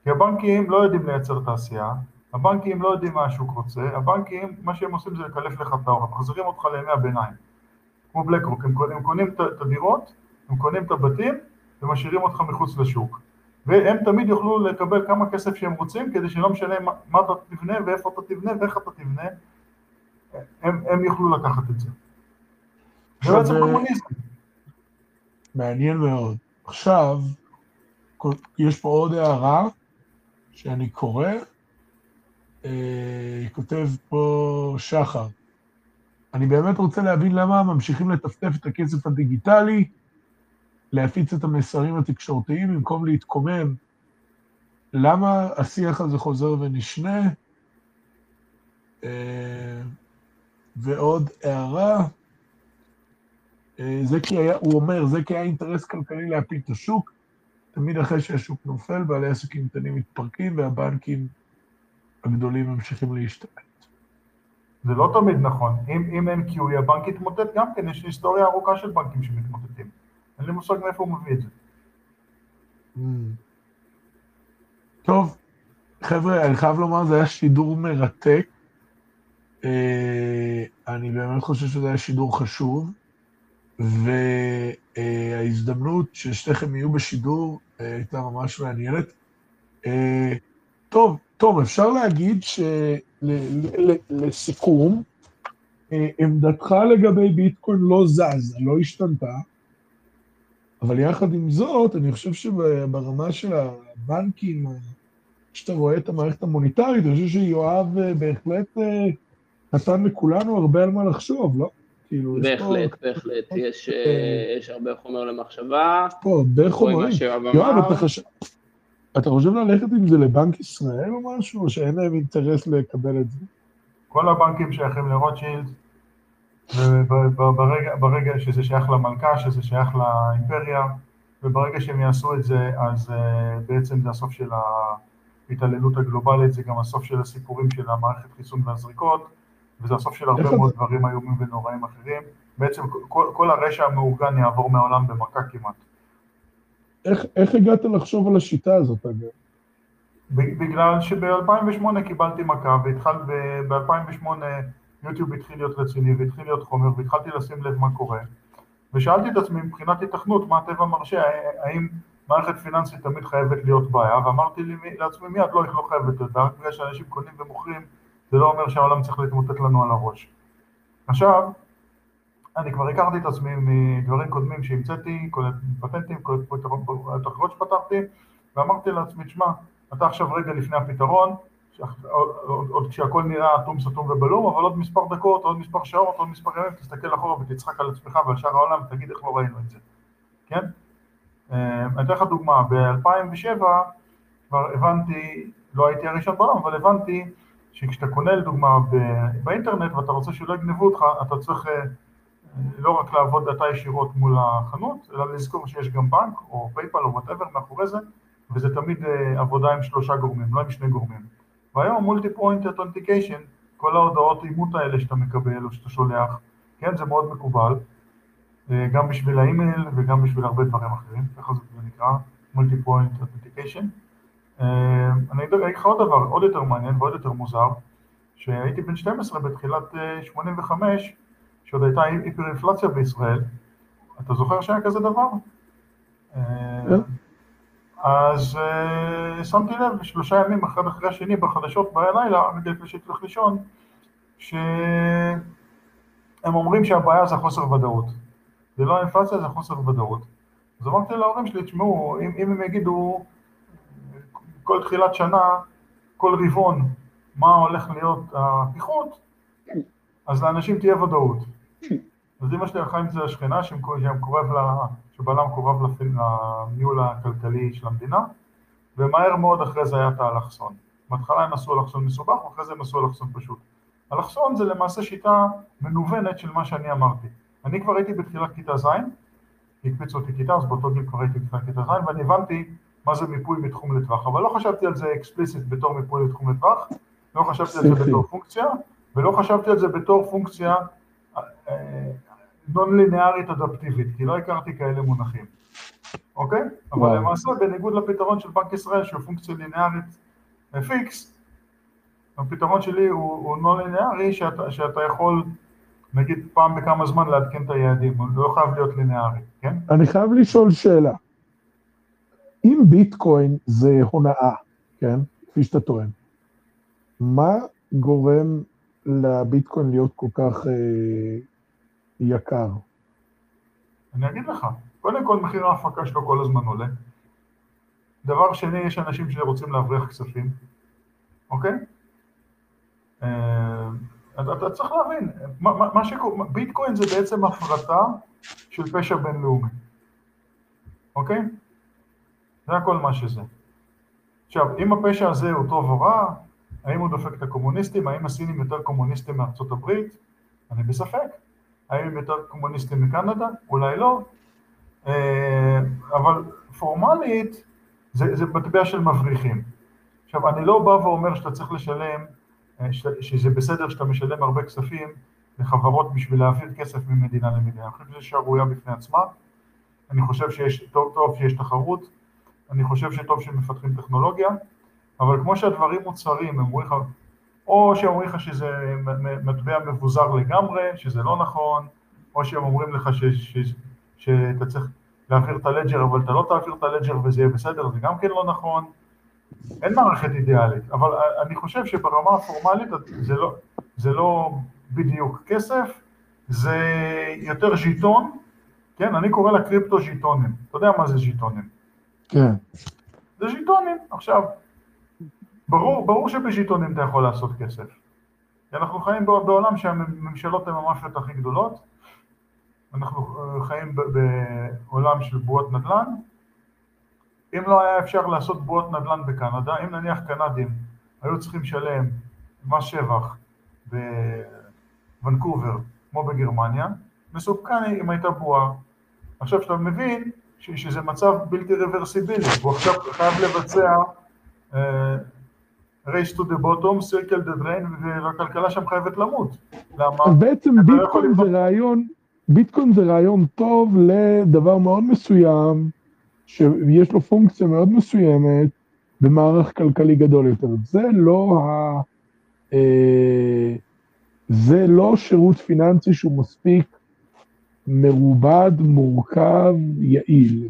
כי הבנקים לא יודעים לייצר תעשייה, הבנקים לא יודעים מה השוק רוצה, הבנקים, מה שהם עושים זה לקלף לך את האור, הם מחזירים אותך לימי הביניים. כמו בלקרוק, הם, קונים- את הדירות, הם קונים את הבתים ומשאירים אותך מחוץ לשוק. והם תמיד יוכלו לקבל כמה כסף שהם רוצים, כדי שלא משנה מה, מה אתה תבנה ואיפה אתה תבנה ואיך אתה תבנה, הם, הם יוכלו לקחת את זה. זה בעצם אה, קומוניזם. מעניין מאוד. עכשיו, יש פה עוד הערה שאני קורא. אה, כותב פה שחר. אני באמת רוצה להבין למה ממשיכים לטפטף את הכסף הדיגיטלי, להפיץ את המסרים התקשורתיים במקום להתקומם. למה השיח הזה חוזר ונשנה? אה, ועוד הערה, אה, זה כי היה, הוא אומר, זה כי היה אינטרס כלכלי להפיל את השוק, תמיד אחרי שהשוק נופל, בעלי עסקים קטנים מתפרקים והבנקים הגדולים ממשיכים להשתמש. זה לא תמיד נכון. אם, אם אין QE, הבנק יתמוטט גם כן, יש היסטוריה ארוכה של בנקים שמתמוטטים. אין לי מושג מאיפה הוא מביא את זה. Mm. טוב, חבר'ה, אני חייב לומר, זה היה שידור מרתק. אה, אני באמת חושב שזה היה שידור חשוב, וההזדמנות ששתיכם יהיו בשידור אה, הייתה ממש מעניינת. אה, טוב, טוב, אפשר להגיד שלסיכום, עמדתך לגבי ביטקוין לא זזה, לא השתנתה, אבל יחד עם זאת, אני חושב שברמה של הבנקים, כשאתה רואה את המערכת המוניטרית, אני חושב שיואב אה, בהחלט אה, נתן לכולנו הרבה על מה לחשוב, לא? כאילו, יש פה- בהחלט, בהחלט, יש, אה, יש הרבה חומר למחשבה. פה הרבה חומרים. יואב. אתה חושב... אתה חושב ללכת עם זה לבנק ישראל או משהו, או שאין להם אינטרס לקבל את זה? כל הבנקים שייכים לרוטשילד, וברגע ברגע שזה שייך למלכה, שזה שייך לאימפריה, וברגע שהם יעשו את זה, אז אה, בעצם זה הסוף של ההתעללות הגלובלית, זה גם הסוף של הסיפורים של המערכת חיסון והזריקות, וזה הסוף של הרבה איך מאוד דברים איומים ונוראים אחרים. בעצם כל, כל הרשע המאורגן יעבור מהעולם במכה כמעט. איך, איך הגעת לחשוב על השיטה הזאת, אגב? בגלל שב-2008 קיבלתי מכה, והתחל ב-2008 יוטיוב התחיל להיות רציני והתחיל להיות חומר, והתחלתי לשים לב מה קורה, ושאלתי את עצמי מבחינת התכנות, מה הטבע מרשה, האם מערכת פיננסית תמיד חייבת להיות בעיה, ואמרתי לעצמי מיד, לא, היא לא חייבת להיות בעיה, בגלל שאנשים קונים ומוכרים, זה לא אומר שהעולם צריך להתמוטט לנו על הראש. עכשיו, אני כבר הכרתי את עצמי מדברים קודמים שהמצאתי, כל הפטנטים, כל התחרות שפתחתי, ואמרתי לעצמי, תשמע, אתה עכשיו רגע לפני הפתרון, עוד, עוד כשהכל נראה אטום סתום ובלום, אבל עוד מספר דקות, עוד מספר שעות, עוד מספר ימים, תסתכל אחורה ותצחק על עצמך ועל שאר העולם ותגיד איך לא ראינו את זה, כן? אה, אני אתן לך דוגמה, ב-2007 כבר הבנתי, לא הייתי הראשון בעולם, אבל הבנתי שכשאתה קונה לדוגמה באינטרנט ואתה רוצה שלא יגנבו אותך, אתה צריך אה, לא רק לעבוד אתה ישירות מול החנות, אלא לזכור שיש גם בנק או PayPal או whatever מאחורי זה, וזה תמיד אה, עבודה עם שלושה גורמים, לא עם שני גורמים. והיום multi-point authentication, כל ההודעות אימות האלה שאתה מקבל או שאתה שולח, כן, זה מאוד מקובל, אה, גם בשביל האימייל וגם בשביל הרבה דברים אחרים, ככה זה נקרא, multi-point authentication. אני אגיד לך עוד דבר, עוד יותר מעניין ועוד יותר מוזר, שהייתי בן 12 בתחילת אה, 85, שעוד הייתה היפר-אינפלציה בישראל, אתה זוכר שהיה כזה דבר? כן. אז אה, שמתי לב שלושה ימים אחד אחרי השני בחדשות בלילה, רגע לפני שהייתי הולך לישון, שהם אומרים שהבעיה זה חוסר ודאות. זה לא האינפלציה, זה חוסר ודאות. אז אמרתי להורים שלי, תשמעו, אם, אם הם יגידו כל תחילת שנה, כל רבעון, מה הולך להיות הפיחות, אז לאנשים תהיה ודאות. אז אמא שלי הלכה עם זה לשכנה, שמקורב לה, שבעלה מקורב לפ- לניהול הכלכלי של המדינה, ומהר מאוד אחרי זה היה את האלכסון. בהתחלה הם עשו אלכסון מסובך, ואחרי זה הם עשו אלכסון פשוט. אלכסון זה למעשה שיטה מנוונת של מה שאני אמרתי. אני כבר הייתי בתחילת כיתה ז', הקפיצו אותי כיתה, אז באותו גיל כבר הייתי בתחילת כיתה ז', ואני הבנתי מה זה מיפוי מתחום לטווח, אבל לא חשבתי על זה explicit בתור מיפוי לתחום לטווח, לא חשבתי על זה. בתור פונקציה, ולא חשבתי על זה בתור פונקציה נון ליניארית אדפטיבית, כי לא הכרתי כאלה מונחים, אוקיי? אבל. למעשה, בניגוד לפתרון של בנק ישראל, שהוא פונקציה ליניארית אה, פיקס, הפתרון שלי הוא, הוא נון ליניארי, שאתה, שאתה יכול, נגיד, פעם בכמה זמן לעדכן את היעדים, הוא לא חייב להיות ליניארי, כן? אני חייב לשאול שאלה. אם ביטקוין זה הונאה, כן? כפי שאתה טוען, מה גורם לביטקוין להיות כל כך אה, יקר? אני אגיד לך, קודם כל מחיר ההפקה שלו כל הזמן עולה. דבר שני, יש אנשים שרוצים להבריח כספים, אוקיי? אה, אתה, אתה צריך להבין, מה, מה, מה שקורה, ביטקוין זה בעצם הפרטה של פשע בינלאומי, אוקיי? זה הכל מה שזה. עכשיו, אם הפשע הזה הוא טוב או רע, האם הוא דופק את הקומוניסטים, האם הסינים יותר קומוניסטים מארצות הברית? אני בספק. האם הם יותר קומוניסטים מקנדה? אולי לא. אה, אבל פורמלית זה, זה מטבע של מבריחים. עכשיו, אני לא בא ואומר שאתה צריך לשלם, אה, שזה בסדר שאתה משלם הרבה כספים לחברות בשביל להעביר כסף ממדינה למדינה. אני חושב שזו שערורייה בפני עצמה. אני חושב שיש, טוב, טוב שיש תחרות, אני חושב שטוב שמפתחים טכנולוגיה, אבל כמו שהדברים מוצהרים, הם אומרים לך, או שהם אומרים לך שזה מטבע מבוזר לגמרי, שזה לא נכון, או שהם אומרים לך ש, ש, שאתה צריך להעביר את הלג'ר, אבל אתה לא תעביר את הלג'ר וזה יהיה בסדר, זה גם כן לא נכון. אין מערכת אידיאלית, אבל אני חושב שברמה הפורמלית זה לא, זה לא בדיוק כסף, זה יותר ז'יטון, כן? אני קורא לקריפטו ז'יטונים. אתה יודע מה זה ז'יטונים? כן. זה ז'יטונים. עכשיו, ברור, ברור שבז'יטונים אתה יכול לעשות כסף. אנחנו חיים בעולם שהממשלות הן המאפיות הכי גדולות, אנחנו אה, חיים בעולם של בועות נדל"ן. אם לא היה אפשר לעשות בועות נדל"ן בקנדה, אם נניח קנדים היו צריכים לשלם מס שבח בוונקובר, כמו בגרמניה, מסופקני אם הייתה בועה. עכשיו שאתה מבין שזה מצב בלתי רוורסיבילי, הוא עכשיו חייב לבצע אה, race to the bottom, circle the drain, והכלכלה שם חייבת למות. למה? אז בעצם לא ביטקוין זה רעיון, ביטקוין זה רעיון טוב לדבר מאוד מסוים, שיש לו פונקציה מאוד מסוימת במערך כלכלי גדול יותר. זה לא ה... אה, זה לא שירות פיננסי שהוא מספיק מרובד, מורכב, יעיל.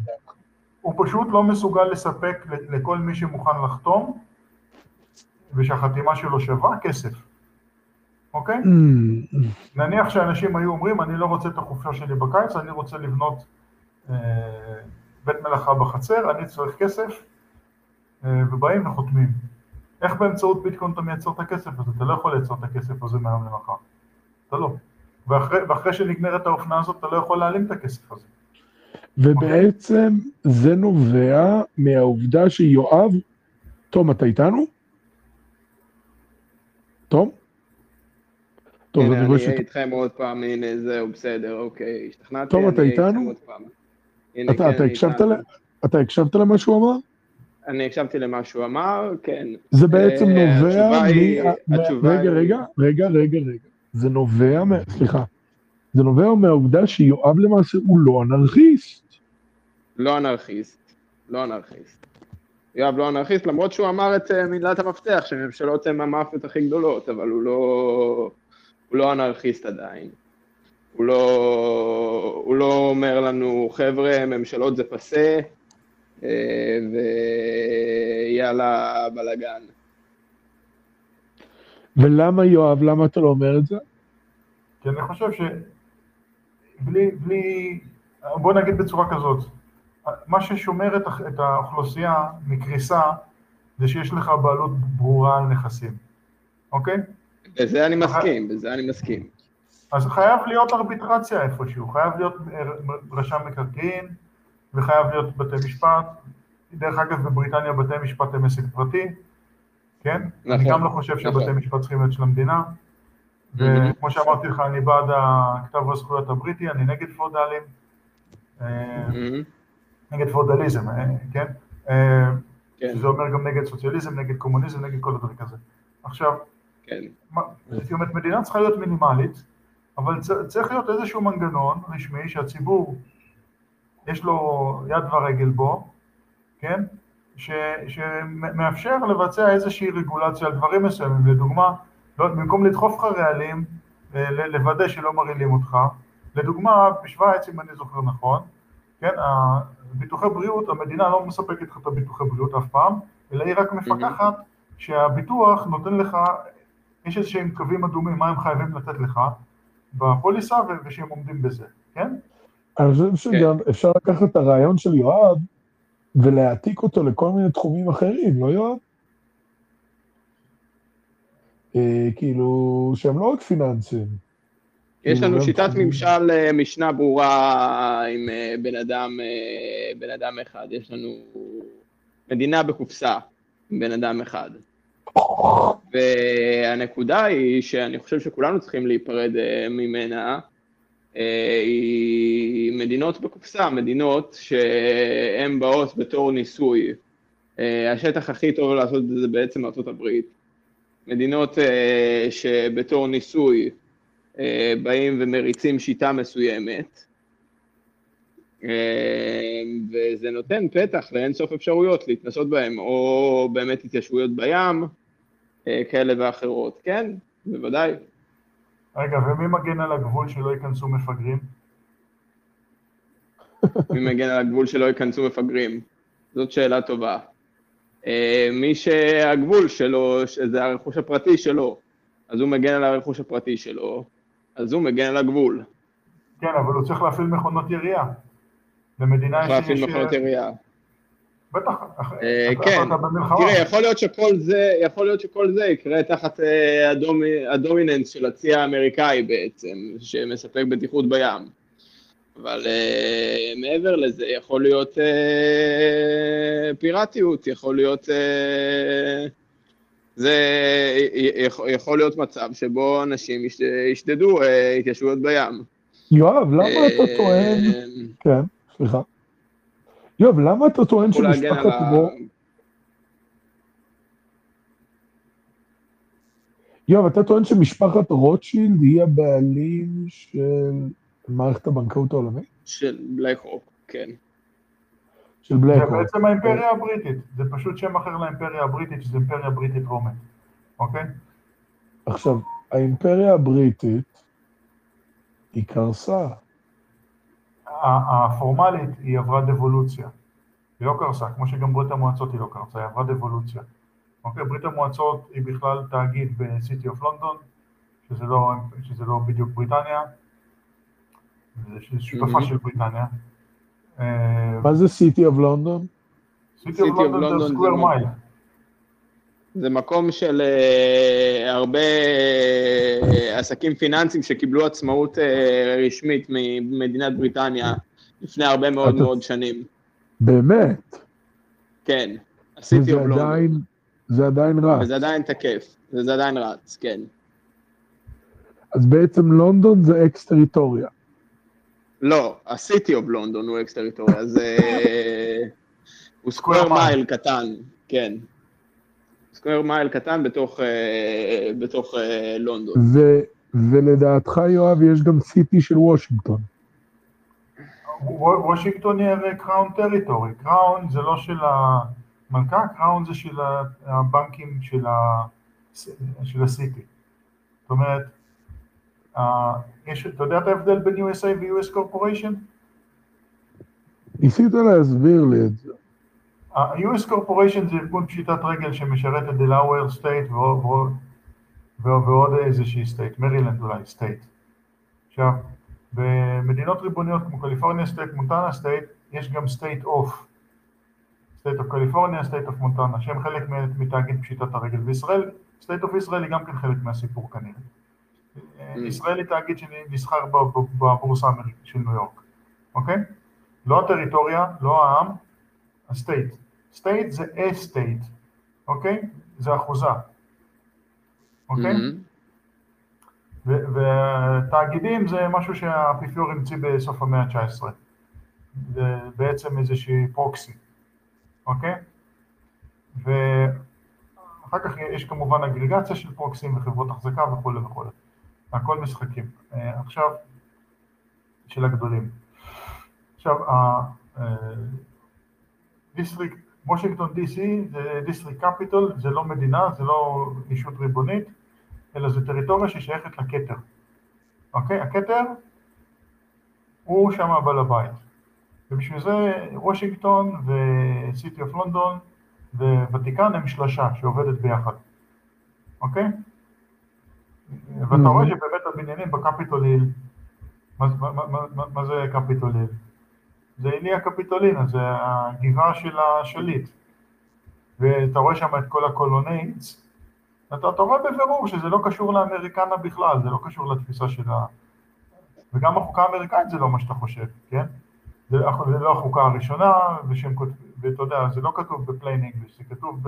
הוא פשוט לא מסוגל לספק לכל מי שמוכן לחתום, ושהחתימה שלו שווה כסף, אוקיי? Mm, נניח שאנשים היו אומרים, אני לא רוצה את החופשה שלי בקיץ, אני רוצה לבנות אה, בית מלאכה בחצר, אני צריך כסף, אה, ובאים וחותמים. איך באמצעות ביטקוין אתה מייצר את הכסף הזה? אתה לא יכול לייצר את הכסף הזה מהיום למחר. אתה לא. ואחרי, ואחרי שנגמרת האופנה הזאת, אתה לא יכול להעלים את הכסף הזה. ובעצם זה נובע מהעובדה שיואב, תום, אתה איתנו? טוב, הנה, אני אהיה. איתכם עוד פעם, הנה, זהו, בסדר, אוקיי, השתכנעתי, טוב, אתה איתנו? אתה- כן, הקשבת למה שהוא אמר? אני הקשבתי למה שהוא אמר, כן. זה בעצם אה, נובע מ... רגע, רגע, רגע, רגע, רגע. זה נובע, מה- סליחה. זה נובע מהעובדה שיואב למעשה הוא לא אנרכיסט. לא אנרכיסט, לא אנרכיסט. יואב לא אנרכיסט, למרות שהוא אמר את אה, מילת המפתח, שממשלות הן המאפיות הכי גדולות, אבל הוא לא, הוא לא אנרכיסט עדיין. הוא לא, הוא לא אומר לנו, חבר'ה, ממשלות זה פסה, אה, ויאללה בלאגן. ולמה יואב, למה אתה לא אומר את זה? כי אני חושב שבלי, בלי, בוא נגיד בצורה כזאת, מה ששומר את, האוכלוסייה מקריסה זה שיש לך בעלות ברורה על נכסים, אוקיי? בזה אני מסכים, בזה אני מסכים. אז חייב להיות ארביטרציה איפשהו, חייב להיות רשם מקרקעין וחייב להיות בתי משפט. דרך אגב, בבריטניה בתי משפט הם עסק פרטי, כן? נכון, אני גם לא חושב שבתי נכון. משפט צריכים להיות של המדינה. וכמו שאמרתי לך, אני בעד הכתב הזכויות הבריטי, אני נגד פאודלים, אה, מהמם, נגד פאודליזם, אה, כן? אה, כן, שזה אומר גם נגד סוציאליזם, נגד קומוניזם, נגד כל הדברים כזה. עכשיו, כן. מה- זאת אומרת, מדינה צריכה להיות מינימלית, אבל צריך להיות איזשהו מנגנון רשמי שהציבור, יש לו יד ורגל בו, כן? ש- שמאפשר לבצע איזושהי רגולציה על דברים מסוימים. לדוגמה, לא, במקום לדחוף לך רעלים, אה, לוודא שלא מרעילים אותך. לדוגמה, בשוויץ, אם אני זוכר נכון, כן, ביטוחי בריאות, המדינה לא מספקת לך את הביטוחי בריאות אף פעם, אלא היא רק מפקחת שהביטוח נותן לך, יש איזה שהם קווים אדומים, מה הם חייבים לתת לך בפוליסה ושהם עומדים בזה, כן? אני חושב שגם אפשר לקחת את הרעיון של יואב ולהעתיק אותו לכל מיני תחומים אחרים, לא יואב? אה, כאילו, שהם לא רק פיננסיים. יש לנו גם שיטת ממשל אה, משנה ברורה עם אה, בן אדם, אה, בן אדם אחד, יש לנו מדינה בקופסה עם בן אדם אחד. והנקודה היא שאני חושב שכולנו צריכים להיפרד ממנה, היא מדינות בקופסה, מדינות שהן באות בתור ניסוי. השטח הכי טוב לעשות את זה בעצם ארצות הברית. מדינות שבתור ניסוי באים ומריצים שיטה מסוימת, אה, וזה נותן פתח לאינסוף אפשרויות להתנסות בהם, או באמת התיישבויות בים, אה, כאלה ואחרות, כן, בוודאי. רגע, ומי מגן על הגבול שלא ייכנסו מפגרים? מי מגן על הגבול שלא ייכנסו מפגרים? זאת שאלה טובה. אה, מי שהגבול שלו, שזה הרכוש הפרטי שלו, אז הוא מגן על הרכוש הפרטי שלו, אז הוא מגן על הגבול. כן, אבל הוא צריך להפעיל מכונות ירייה. למדינה צריך להפעיל יש- מכונות ירייה. בטח, אה, כן. תראה, יכול להיות שכל זה, יכול להיות שכל זה יקרה תחת אה, הדומי, הדומיננס של הצי האמריקאי בעצם, שמספק בטיחות בים. אבל אה, מעבר לזה, יכול להיות אה, פיראטיות, יכול להיות... אה, זה יכול, יכול להיות מצב שבו אנשים יש, ישדדו אה, התיישבויות בים. יואב, למה אתה אה, טוען... כן, סליחה. יואב, למה אתה טוען שמשפחת רו... יואב, אתה טוען שמשפחת רוטשילד היא הבעלים של מערכת הבנקאות העולמית? של בלק רוק, כן. של זה בלק בעצם האימפריה הבריטית, זה פשוט שם אחר לאימפריה הבריטית, שזה אימפריה בריטית רומית, אוקיי? עכשיו, האימפריה הבריטית היא קרסה. הפורמלית היא עברה דבולוציה. היא לא קרסה, כמו שגם ברית המועצות היא לא קרסה, היא עברה דבולוציה. אוקיי, ברית המועצות היא בכלל תאגיד ב-City of London, שזה לא, שזה לא בדיוק בריטניה, זה שותפה מהמם. של בריטניה. אה, מה זה City of London? City of City of London London זה square מה- מייל. זה מקום של אה, הרבה אה, עסקים פיננסיים שקיבלו עצמאות אה, רשמית ממדינת בריטניה לפני הרבה מאוד מאוד שנים. באמת. כן, ה City וזה of London. עדיין, זה עדיין רע. וזה עדיין תקף, וזה עדיין רץ, כן. אז בעצם לונדון זה ex territory. לא, ה City of London הוא ex territory, זה... הוא square. mile קטן, כן. square mile קטן בתוך, אה, בתוך אה, לונדון. ו, ולדעתך, יואב, יש גם City של וושינגטון. וו- וושינגטון היא הרי crown territory, crown זה לא של המלכה, crown זה של הבנקים של, ה, של ה City. זאת אומרת, אה, יש, אתה יודע את ההבדל בין USA ו-US Corporation? ניסית להסביר לי את זה. ה-US Corporation זה ארגון פשיטת רגל שמשרת את Delaware State ועוד, איזושהי state, Maryland אולי State. עכשיו, במדינות ריבוניות כמו California State, Montana State, יש גם State of. State of California, State of Montana, שהם חלק מתאגיד פשיטת הרגל. וישראל, State of Israel היא גם כן חלק מהסיפור כנראה. ישראל היא תאגיד שנסחר בבורסה של ניו יורק, אוקיי? לא הטריטוריה, לא העם, ה state. state זה estate, אוקיי? זה אחוזה, אוקיי? ו- ותאגידים זה משהו שהאפיפיור המציא בסוף המאה ה-19. זה בעצם איזושהי פרוקסי, אוקיי? ואחר כך יש כמובן אגרגציה של פרוקסים וחברות החזקה וכולי וכולי. הכל משחקים. אה, עכשיו, של הגדולים. עכשיו, district, וושינגטון DC זה district capital, זה לא מדינה, זה לא אישות ריבונית, אלא זו טריטוריה ששייכת לכתר. אוקיי? הכתר הוא שם הבעל הבית. ובשביל זה וושינגטון ו City of London וותיקן הם שלושה שעובדת ביחד. אוקיי? ואתה רואה שבאמת הבניינים ב Capitol Hill, מה, זה Capitol Hill? זה איליה קפיטולינה, זה הגבעה של השליט. ואתה רואה שם את כל ה colonnades, אתה, אתה רואה בבירור שזה לא קשור ל Americana בכלל, זה לא קשור לתפיסה של ה... וגם החוקה האמריקאית זה לא מה שאתה חושב, כן? זה, זה לא החוקה הראשונה, ושהם כותבים, ואתה יודע, זה לא כתוב ב plain English, זה כתוב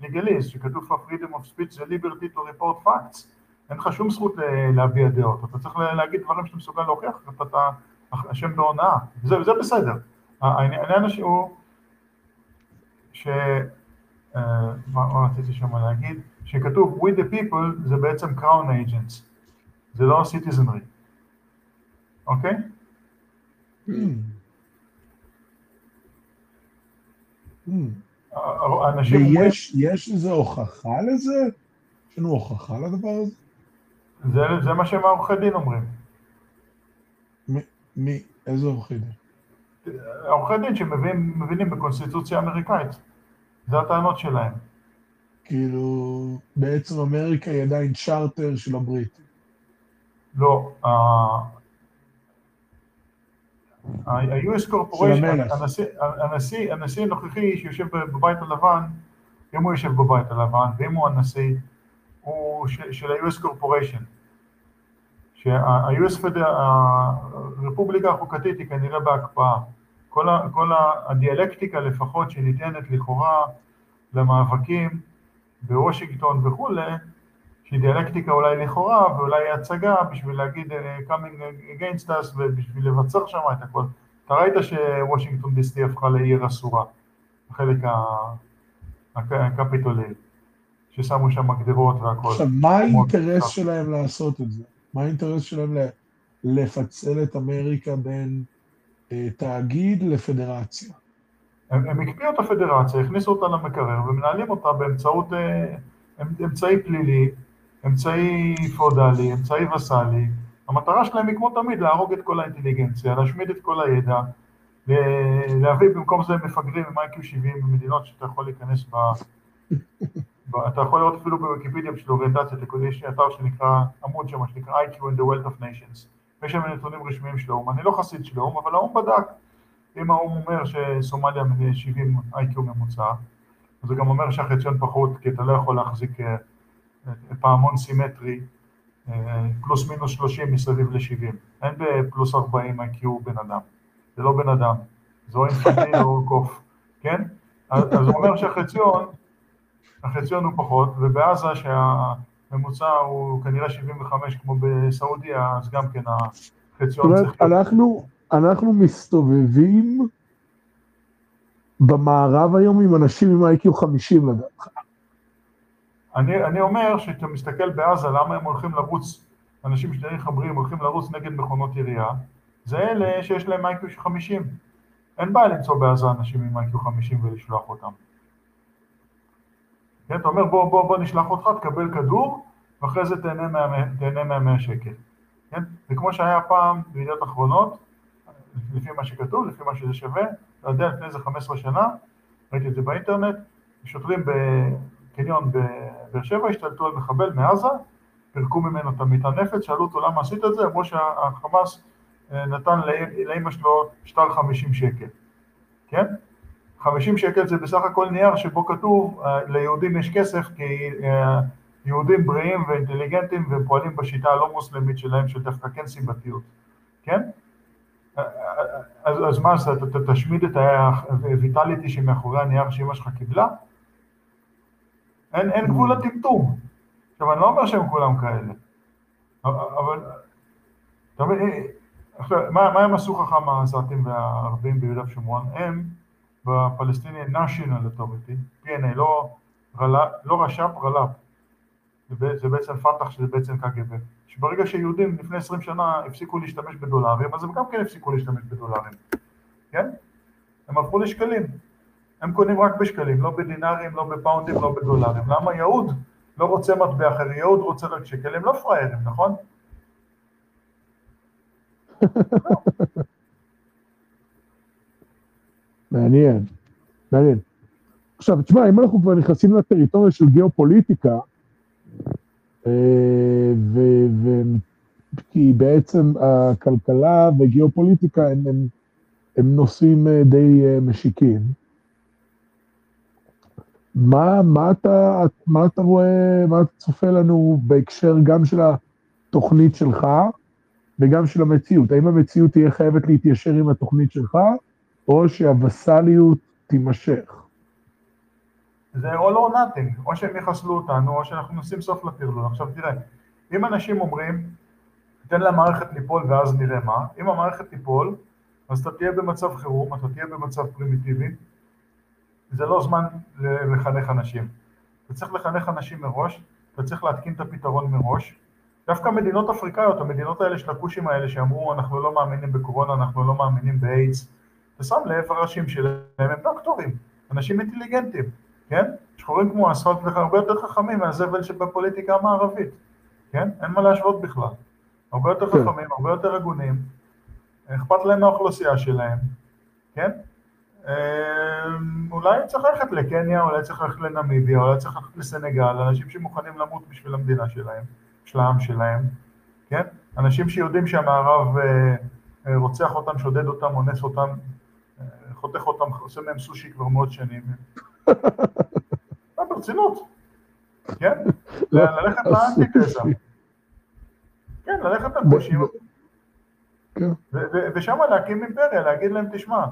ב legalese, שכתוב for freedom of speech זה liberty to report facts. אין לך שום זכות להביע דעות, אתה צריך להגיד דברים שאתה מסוגל להוכיח, אתה, אשם בהונאה, זה, זה בסדר. העניין הוא ש... Uh, מה, רציתי שם להגיד? שכתוב We the people זה בעצם crown agents, זה לא citizenry, אוקיי? אנשים אומרים... ויש יש איזו הוכחה לזה? יש לנו הוכחה לדבר הזה? זה, זה מה שהם העורכי דין אומרים. מי? איזה עורכי דין? עורכי דין שמבינים בקונסטיטוציה האמריקאית. זה הטענות שלהם. כאילו, בעצם אמריקה היא עדיין צ'רטר של הבריטים. לא, ה-US Corporation, הנשיא הנוכחי שיושב בבית הלבן, אם הוא יושב בבית הלבן, ואם הוא הנשיא, הוא של ה-US Corporation, שה-US, הרפובליקה החוקתית היא כנראה בהקפאה. כל, הדיאלקטיקה לפחות שניתנת לכאורה למאבקים בוושינגטון וכולי, שהיא דיאלקטיקה אולי לכאורה ואולי הצגה בשביל להגיד uh, coming against us ובשביל לבצר שם את הכל. אתה ראית שוושינגטון דיסטי הפכה לעיר אסורה, החלק הקפיטולי, ששמו שם גדרות והכל. עכשיו, מה האינטרס שלהם לעשות את זה? מה האינטרס שלהם לפצל את אמריקה בין אה, תאגיד לפדרציה? הם, הם הקפיאו את הפדרציה, הכניסו אותה למקרר ומנהלים אותה באמצעות אה, אמצעי פלילי, אמצעי פאודלי, אמצעי וסאלי. המטרה שלהם היא כמו תמיד להרוג את כל האינטליגנציה, להשמיד את כל הידע, להביא במקום זה מפגרים עם איי-קיו 70 במדינות שאתה יכול להיכנס ב... אתה יכול לראות אפילו בוויקיפדיה בשביל אוריינטציה, יש אתר שנקרא, עמוד שם שנקרא IQ in the Wealth of Nations, ויש שם נתונים רשמיים של האו"ם, אני לא חסיד של האו"ם, אבל האו"ם בדק, אם האו"ם אומר שסומליה 70 IQ ממוצע, אז זה גם אומר שהחציון פחות, כי אתה לא יכול להחזיק אה, פעמון סימטרי אה, פלוס מינוס 30 מסביב ל-70, אין בפלוס 40 IQ בן אדם, זה לא בן אדם, זה או אינפנטי או קוף, כן? אז הוא אומר שהחציון החציון הוא פחות, ובעזה שהממוצע הוא כנראה 75 כמו בסעודיה, אז גם כן החציון צריך... אנחנו, אנחנו מסתובבים במערב היום עם אנשים עם איי-קיו 50 לדעתך. אני, אני אומר שאתה מסתכל בעזה, למה הם הולכים לרוץ, אנשים שני חברים הולכים לרוץ נגד מכונות ירייה, זה אלה שיש להם איי-קיו 50. אין בעיה למצוא בעזה אנשים עם איי-קיו 50 ולשלוח אותם. כן, אתה אומר בוא, בוא, בוא נשלח אותך, תקבל כדור, ואחרי זה תהנה מה-100 שקל. כן? וכמו שהיה פעם בידיעות אחרונות, לפי מה שכתוב, לפי מה שזה שווה, אתה יודע, לפני איזה 15 שנה, ראיתי את זה באינטרנט, שוטרים בקניון בבאר שבע השתלטו על מחבל מעזה, פירקו ממנו את המטענפת, שאלו אותו למה עשית את זה, אמרו שהחמאס אה, נתן לאמא שלו שטר 50 שקל, כן? 50 שקל זה בסך הכל נייר שבו כתוב אה, ליהודים יש כסף כי אה, יהודים בריאים ואינטליגנטים והם פועלים בשיטה הלא מוסלמית שלהם של דווקא כן סיבתיות, כן? אה, אז, אז מה זה, אתה תשמיד את הויטליטי שמאחורי הנייר שאמא שלך קיבלה? אין, אין גבול לטמטום. עכשיו, אני לא אומר שהם כולם כאלה, אבל, אתה מבין, מה, מה הם עשו חכם העזתים והערבים ביהודה ושומרון? הם בפלסטיני national authority, PNA, לא, לא רש"פ, רל"פ, זה, בעצם פת"ח שזה בעצם קג"ב, שברגע שיהודים לפני 20 שנה הפסיקו להשתמש בדולרים, אז הם גם כן הפסיקו להשתמש בדולרים, כן? הם הפכו לשקלים, הם קונים רק בשקלים, לא בדינרים, לא בפאונדים, לא בדולרים, למה יהוד לא רוצה מטבע אחר, יהוד רוצה רק שקל, הם לא פראיירים, נכון? מעניין, מעניין. עכשיו, תשמע, אם אנחנו כבר נכנסים לטריטוריה של גיאופוליטיקה, אה, ו... ו... כי בעצם הכלכלה וגיאופוליטיקה הם, הם, הם נושאים אה, די אה, משיקים. מה, מה, אתה, מה אתה רואה, מה אתה צופה לנו בהקשר גם של התוכנית שלך וגם של המציאות? האם המציאות תהיה חייבת להתיישר עם התוכנית שלך, או שהווסליות תימשך. זה all or nothing, או שהם יחסלו אותנו, או שאנחנו נשים סוף לטרלול. עכשיו תראה, אם אנשים אומרים, תן למערכת ליפול ואז נראה מה, אם המערכת תיפול, אז אתה תהיה במצב חירום, אתה תהיה במצב פרימיטיבי, זה לא זמן לחנך אנשים. אתה צריך לחנך אנשים מראש, אתה צריך להתקין את הפתרון מראש. דווקא מדינות אפריקאיות, המדינות האלה של הכושים האלה שאמרו אנחנו לא מאמינים בקורונה, אנחנו לא מאמינים באיידס, ושם לב, הראשים שלהם הם דוקטורים, אנשים אינטליגנטים, כן? שחורים כמו אספלט והרבה יותר חכמים מהזבל שבפוליטיקה המערבית, כן? אין מה להשוות בכלל. הרבה יותר כן. חכמים, הרבה יותר הגונים, אכפת להם מהאוכלוסייה שלהם, כן? אמ, אולי צריך ללכת לקניה, אולי צריך ללכת לנמיביה, אולי צריך ללכת לסנגל, אנשים שמוכנים למות בשביל המדינה שלהם, של העם שלהם, כן? אנשים שיודעים שהמערב אה, אה, רוצח אותם, שודד אותם, אונס אותם, חותך אותם, עושה מהם סושי כבר מאות שנים. ברצינות, כן? ללכת לאנטיתזה. כן, ללכת על ב- פושים, ב- כן. ושם להקים אימפריה, להגיד להם, תשמע,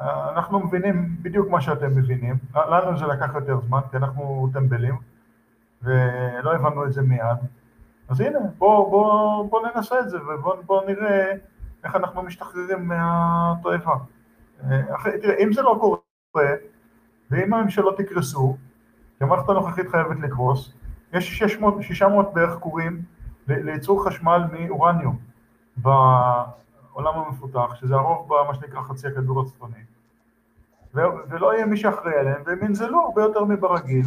אה, אנחנו מבינים בדיוק מה שאתם מבינים, לנו זה לקח יותר זמן, כי אנחנו טמבלים, ולא הבנו את זה מיד, אז הנה, בוא, בוא, בוא ננסה את זה, ובוא נראה איך אנחנו משתחררים מהתועבה. אה, אחרי- תראה, אם זה לא קורה, ואם הממשלות יקרסו, כי המערכת הנוכחית חייבת לקרוס, יש 600, 600 בערך כורים ל- לייצור חשמל מאורניום בעולם המפותח, שזה הרוב במה שנקרא חצי הכדור הצפוני, ו- ולא יהיה מי שאחראי עליהם, והם ינזלו הרבה יותר מברגיל,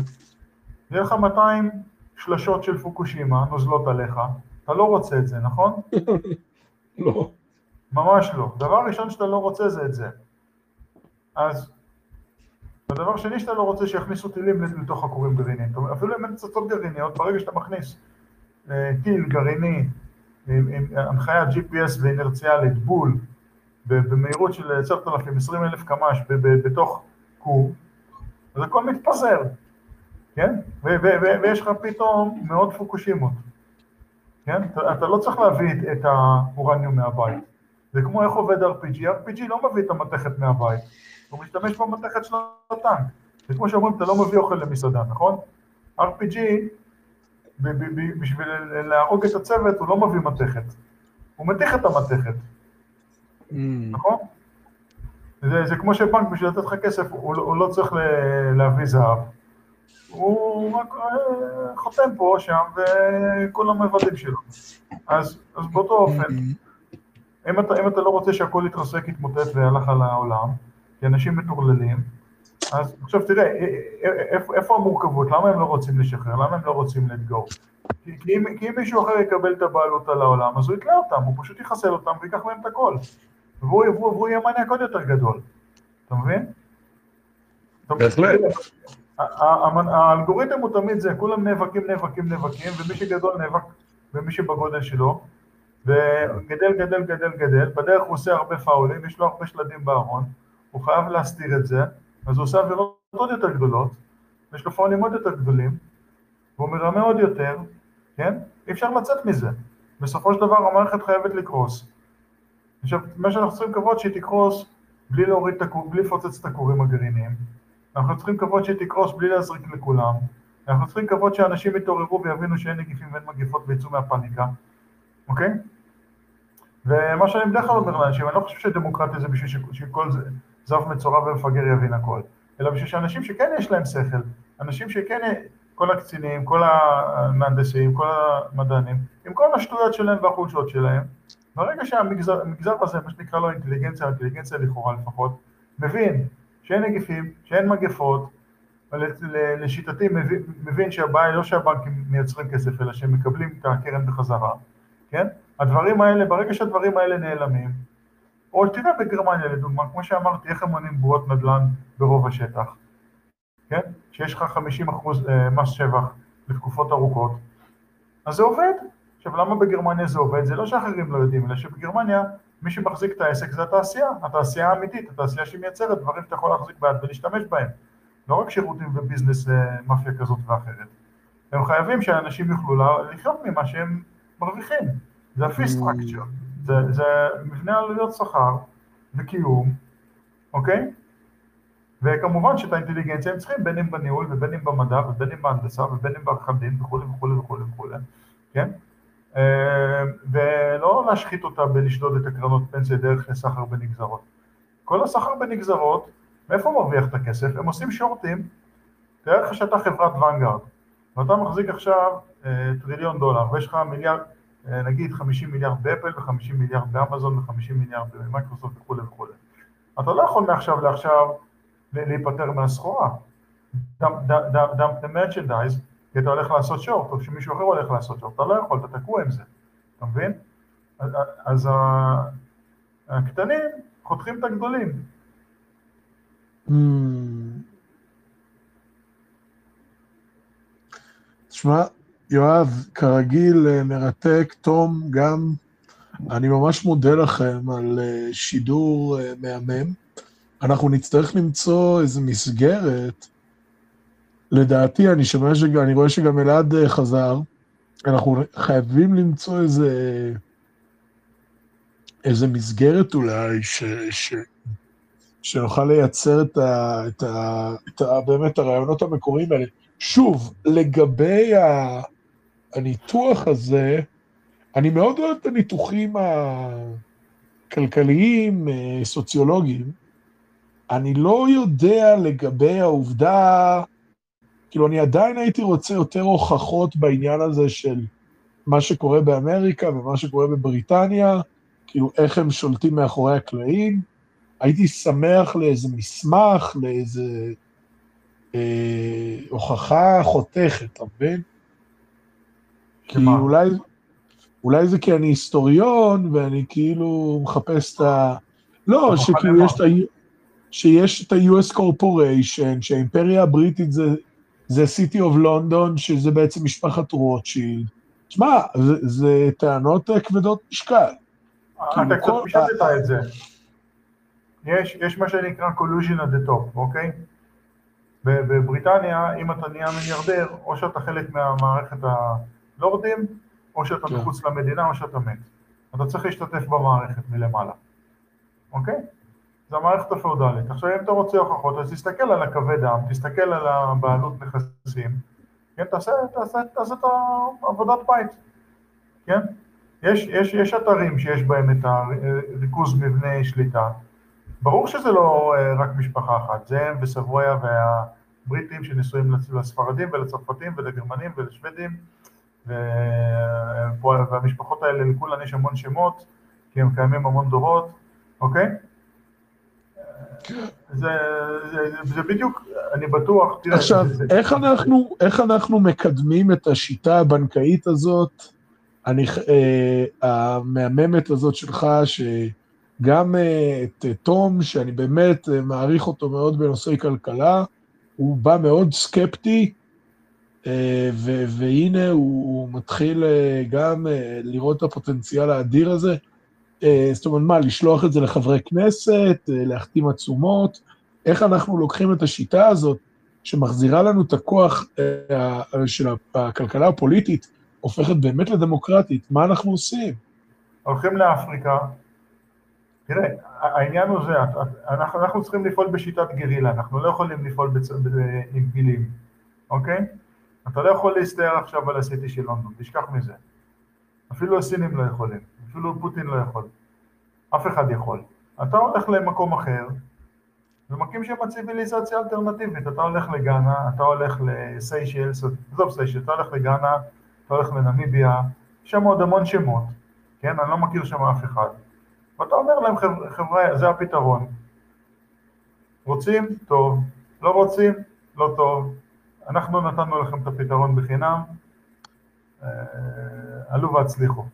יהיה לך 200 שלשות של פוקושימה נוזלות עליך, אתה לא רוצה את זה, נכון? לא. ממש לא. דבר ראשון שאתה לא רוצה זה את זה. אז, הדבר שני שאתה לא רוצה שיכניסו טילים לתוך הכורים גרעיניים. אפילו אם אין פצצות גרעיניות, ברגע שאתה מכניס אה, טיל גרעיני עם, עם הנחיית GPS ואינרציאלית בול במהירות של 10,000, 20,000 קמ"ש בתוך כור, אז הכל מתפזר, כן? ויש לך פתאום מאות פוקושימות, כן? אתה, אתה לא צריך להביא את האורניום מהבית. זה כמו איך עובד RPG, RPG לא מביא את המתכת מהבית, הוא משתמש במתכת של הטנק. זה כמו שאומרים, אתה לא מביא אוכל למסעדה, נכון? RPG, בשביל להרוג את הצוות, הוא לא מביא מתכת. הוא מתיך את המתכת, Mm. נכון? זה, זה כמו שבנק, בשביל לתת לך כסף, הוא, לא- הוא לא צריך להביא זהב. הוא רק אה, חותם פה או שם, וכולם מוודאים שלו. אז, אז באותו אופן, Mm. אם אתה, אם אתה לא רוצה שהכל יתרסק, יתמוטט והלך על העולם, כי אנשים מטורללים, אז עכשיו תראה, א- א- איפה, איפה המורכבות? למה הם לא רוצים לשחרר? למה הם לא רוצים לדגור? כי, כי, אם, כי אם מישהו אחר יקבל את הבעלות על העולם, אז הוא יתלה אותם, הוא פשוט יחסל אותם ויקח מהם את הכל. והוא, והוא, והוא יהיה מניאק עוד יותר גדול, אתה מבין? בהחלט. האלגוריתם הוא תמיד זה, כולם נאבקים, נאבקים, נאבקים, ומי שגדול נאבק במי שבגודל שלו, וגדל, גדל, גדל, גדל, בדרך הוא עושה הרבה פאולים, יש לו הרבה שלדים בארון, הוא חייב להסתיר את זה, אז הוא עושה עבירות עוד יותר גדולות, יש לו פאולים עוד יותר גדולים, והוא מרמה עוד יותר, כן? אי אפשר לצאת מזה. בסופו של דבר המערכת חייבת לקרוס. עכשיו, מה שאנחנו צריכים לקוות שהיא תקרוס בלי להוריד את הכור, בלי לפוצץ את הכורים הגרעיניים. אנחנו צריכים לקוות שהיא תקרוס בלי להזריק לכולם. אנחנו צריכים לקוות שאנשים יתעוררו ויבינו שאין נגיפים ואין מגיפות ויצאו מהפאניקה, אוקיי? ומה שאני בדרך כלל אומר לאנשים, אני לא חושב שדמוקרטיה זה בשביל שכל זה- זב מצורע ומפגר יבין הכל, אלא בשביל שאנשים שכן יש להם שכל, אנשים שכן, כל הקצינים, כל המהנדסים, כל המדענים, עם כל השטויות שלהם והחולשות שלהם, ברגע שהמגזר המגזר הזה, מה שנקרא לו אינטליגנציה, אינטליגנציה לכאורה לפחות, מבין שאין נגיפים, שאין מגפות, לשיטתי מבין, מבין שהבעיה היא לא שהבנקים מייצרים כסף, אלא שהם מקבלים את הקרן בחזרה, כן? הדברים האלה, ברגע שהדברים האלה נעלמים, או תראה בגרמניה לדוגמה, כמו שאמרתי, איך הם מונים בועות נדל"ן ברוב השטח, כן? שיש לך 50 אחוז אה, מס שבח לתקופות ארוכות, אז זה עובד. עכשיו, למה בגרמניה זה עובד? זה לא שאחרים לא יודעים, אלא שבגרמניה מי שמחזיק את העסק זה התעשייה, התעשייה האמיתית, התעשייה שמייצרת דברים שאתה יכול להחזיק ביד ולהשתמש בהם. לא רק שירותים וביזנס אה, מאפיה כזאת ואחרת. הם חייבים שאנשים יוכלו לחיות ממה שהם מרוויחים. זה ה-fee structure, זה, זה מבנה עלויות שכר וקיום, אוקיי? וכמובן שאת האינטליגנציה הם צריכים בין אם בניהול ובין אם במדע ובין אם בהנדסה ובין אם דין וכולי וכולי וכולי וכולי, כן? אה, ולא להשחית אותה בלשדוד את הקרנות פנסיה דרך לסחר בנגזרות. כל הסחר בנגזרות, מאיפה מרוויח את הכסף? הם עושים שורטים, תאר לך שאתה חברת ונגארד, ואתה מחזיק עכשיו אה, טריליון דולר, ויש לך מיליארד, נגיד 50 מיליארד באפל ו-50 מיליארד באמזון ו-50 מיליארד במייקרוסופט וכולי וכולי. אתה לא יכול מעכשיו לעכשיו להיפטר מהסחורה. dump the merchandise, כי אתה הולך לעשות שורט, או שמישהו אחר הולך לעשות שורט, אתה לא יכול, אתה תקוע עם זה, אתה מבין? אז, הקטנים חותכים את הגדולים. Hmm. תשמע, יואב, כרגיל אה, מרתק, תום, גם אני ממש מודה לכם על אה, שידור אה, מהמם. אנחנו נצטרך למצוא איזו מסגרת, לדעתי, אני שומע שגם, אני רואה שגם אלעד חזר, אנחנו חייבים למצוא איזה, איזה מסגרת אולי, ש, ש, שנוכל לייצר את, ה, את, ה, את ה, באמת הרעיונות המקוריים האלה. שוב, לגבי ה, הניתוח הזה, אני מאוד אוהב את הניתוחים הכלכליים, אה, סוציולוגיים. אני לא יודע לגבי העובדה, כאילו, אני עדיין הייתי רוצה יותר הוכחות בעניין הזה של מה שקורה באמריקה ומה שקורה בבריטניה, כאילו, איך הם שולטים מאחורי הקלעים. הייתי שמח לאיזה מסמך, לאיזה אה, הוכחה חותכת, אתה מבין? כי שמה? אולי, אולי זה כי אני היסטוריון, ואני כאילו מחפש את ה... לא, שכאילו? יש את ה... שיש את ה-US Corporation, שהאימפריה הבריטית זה, זה City of London, שזה בעצם משפחת רוטשילד. שמע, זה, זה טענות כבדות משקל. כאילו, אתה קצת כל- פישטת את זה. יש, יש מה שנקרא collusion at the top, אוקיי? בבריטניה, אם אתה נהיה מיליארדר, או שאתה חלק מהמערכת הלורדים, או שאתה כן. מחוץ למדינה, או שאתה מת. אתה צריך להשתתף במערכת מלמעלה, אוקיי? זה המערכת הפאודלית. עכשיו, אם אתה רוצה הוכחות, אז תסתכל על הכבד עם, תסתכל על הבעלות נכסים, כן? תעשה, תעשה, תעשה את העבודת בית, כן? יש, יש, יש אתרים שיש בהם את הריכוז מבני שליטה. ברור שזה לא אה, רק משפחה אחת, זה הם וסבויה והבריטים שנשואים לספרדים ולצרפתים ולגרמנים ולשוודים, והמשפחות האלה לכולן יש המון שמות, כי הם קיימים המון דורות, אוקיי? זה, זה, זה בדיוק, אני בטוח, תראה, עכשיו, זה- איך אנחנו, איך אנחנו מקדמים את השיטה הבנקאית הזאת, אני, אה, המהממת הזאת שלך, שגם אה, את אה, תום, שאני באמת אה, מעריך אותו מאוד בנושאי כלכלה, הוא בא מאוד סקפטי, ו, והנה הוא, הוא מתחיל אה, גם אה, לראות את הפוטנציאל האדיר הזה. אה, זאת אומרת, מה, לשלוח את זה לחברי כנסת, אה, להחתים עצומות? איך אנחנו לוקחים את השיטה הזאת, שמחזירה לנו את הכוח אה, של הכלכלה הפוליטית, הופכת באמת לדמוקרטית, מה אנחנו עושים? הולכים לאפריקה, תראה, העניין הוא זה, אנחנו, אנחנו צריכים לפעול בשיטת גרילה, אנחנו לא יכולים לפעול בצ... עם פילים, אוקיי? אתה לא יכול להסתער עכשיו על הסיטי של לונדון, תשכח מזה. אפילו הסינים לא יכולים, אפילו פוטין לא יכול, אף אחד יכול. אתה הולך למקום אחר, ומקים שם ציוויליזציה אלטרנטיבית, אתה הולך לגאנה, אתה הולך לסיישלס, עזוב סיישלס, אתה הולך לגאנה, אתה הולך לנמיביה, יש שם עוד המון שמות, כן? אני לא מכיר שם אף אחד. ואתה אומר להם, "חבר'ה, חבר'ה, זה הפתרון. רוצים? טוב. לא רוצים? לא טוב. אנחנו נתנו לכם את הפתרון בחינם, אה, עלו והצליחו.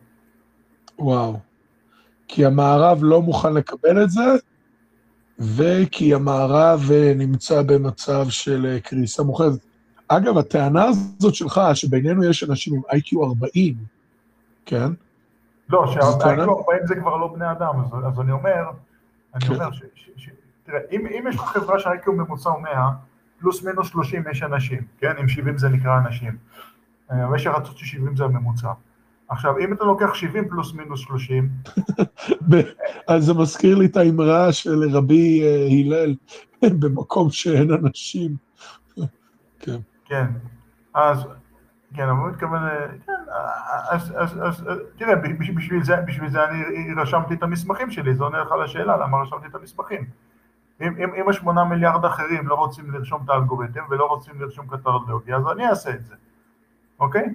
וואו. כי המערב לא מוכן לקבל את זה, וכי המערב אה, נמצא במצב של אה, קריסה מוחלטת. אגב, הטענה הזאת שלך, שבינינו יש אנשים עם איי-קיו 40, כן? לא, שה-IQ 40 זה כבר לא בני אדם, אז, אז אני אומר, אני כן. אומר ש... ש, ש תראה, אם, אם יש לך חברה שה-IQ ממוצע הוא 100, פלוס מינוס 30 יש אנשים, כן? אם 70 זה נקרא אנשים. אה, יש ארצות ש-70 זה הממוצע. עכשיו, אם אתה לוקח 70 פלוס מינוס 30, ב- אז זה מזכיר לי את האמרה של רבי אה, הלל, במקום שאין אנשים. כן. כן, אז, כן, אבל הוא מתכוון, ל- כן, אז, אז, אז, אז תראה, בש- בשביל זה, בשביל זה אני רשמתי את המסמכים שלי, זה עונה לך על השאלה, למה רשמתי את המסמכים. אם, אם, אם השמונה מיליארד אחרים לא רוצים לרשום את האלגוריתם ולא רוצים לרשום קטרולוגיה, אז אני אעשה את זה, אוקיי?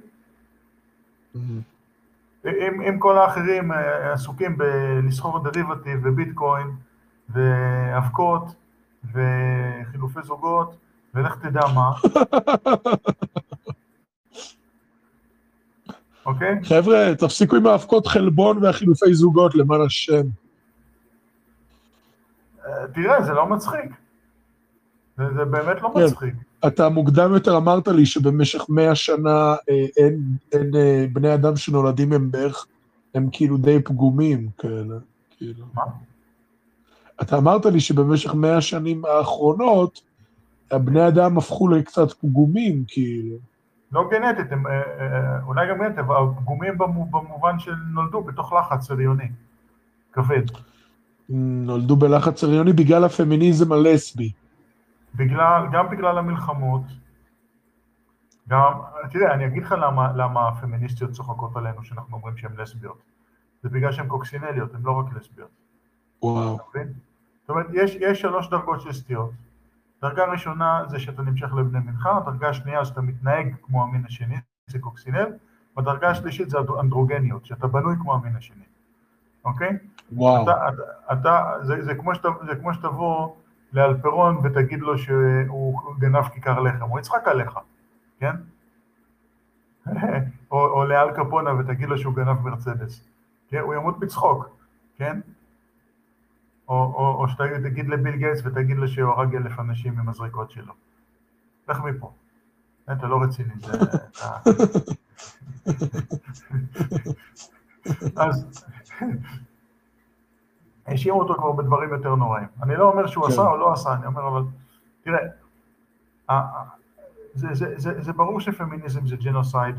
אם, אם כל האחרים אה, עסוקים בלסחור דריבטיב וביטקוין ואבקות וחילופי זוגות ולך תדע מה, אוקיי? חבר'ה, תפסיקו עם האבקות חלבון והחילופי זוגות, למען השם. אה, תראה, זה לא מצחיק. זה, זה באמת לא כן. מצחיק. אתה מוקדם יותר אמרת לי שבמשך מאה שנה אה, אין, אין אה, בני אדם שנולדים הם בערך, הם כאילו די פגומים כאלה, כאילו. מה? אתה אמרת לי שבמשך מאה השנים האחרונות, הבני אדם הפכו לקצת פגומים, כאילו. לא גנטית, הם אולי גם גנטית, אבל פגומים במו- במובן של נולדו בתוך לחץ הריוני, כבד. נולדו בלחץ הריוני בגלל הפמיניזם הלסבי. בגלל, גם בגלל המלחמות, גם, תראה, אני אגיד לך למה, למה הפמיניסטיות צוחקות עלינו שאנחנו אומרים שהן לסביות. זה בגלל שהן קוקסינליות, הן לא רק לסביות. וואו. אתה מבין? זאת אומרת, יש, יש שלוש דרגות של סטיות. דרגה ראשונה זה שאתה נמשך לבני מנחה, דרגה שנייה שאתה מתנהג כמו המין השני, זה קוקסינל, והדרגה השלישית זה אנדרוגניות, שאתה בנוי כמו המין השני, אוקיי? וואו. אתה, אתה, אתה, זה, זה, כמו שאתה, זה כמו שתבוא לאלפרון ותגיד לו שהוא גנב כיכר לחם, הוא יצחק עליך, כן? או, או לאל קפונה ותגיד לו שהוא גנב מרצדס, כן? הוא ימות בצחוק, כן? או, או, או שאתה תגיד לביל גייטס ותגיד לו שהוא הרג אלף אנשים עם הזריקות שלו. לך מפה. אתה לא רציני, זה... אז האשימו אותו כבר בדברים יותר נוראים. אני לא אומר שהוא כן. עשה או לא עשה, אני אומר אבל, תראה, זה, זה, זה, זה ברור שפמיניזם זה genocide.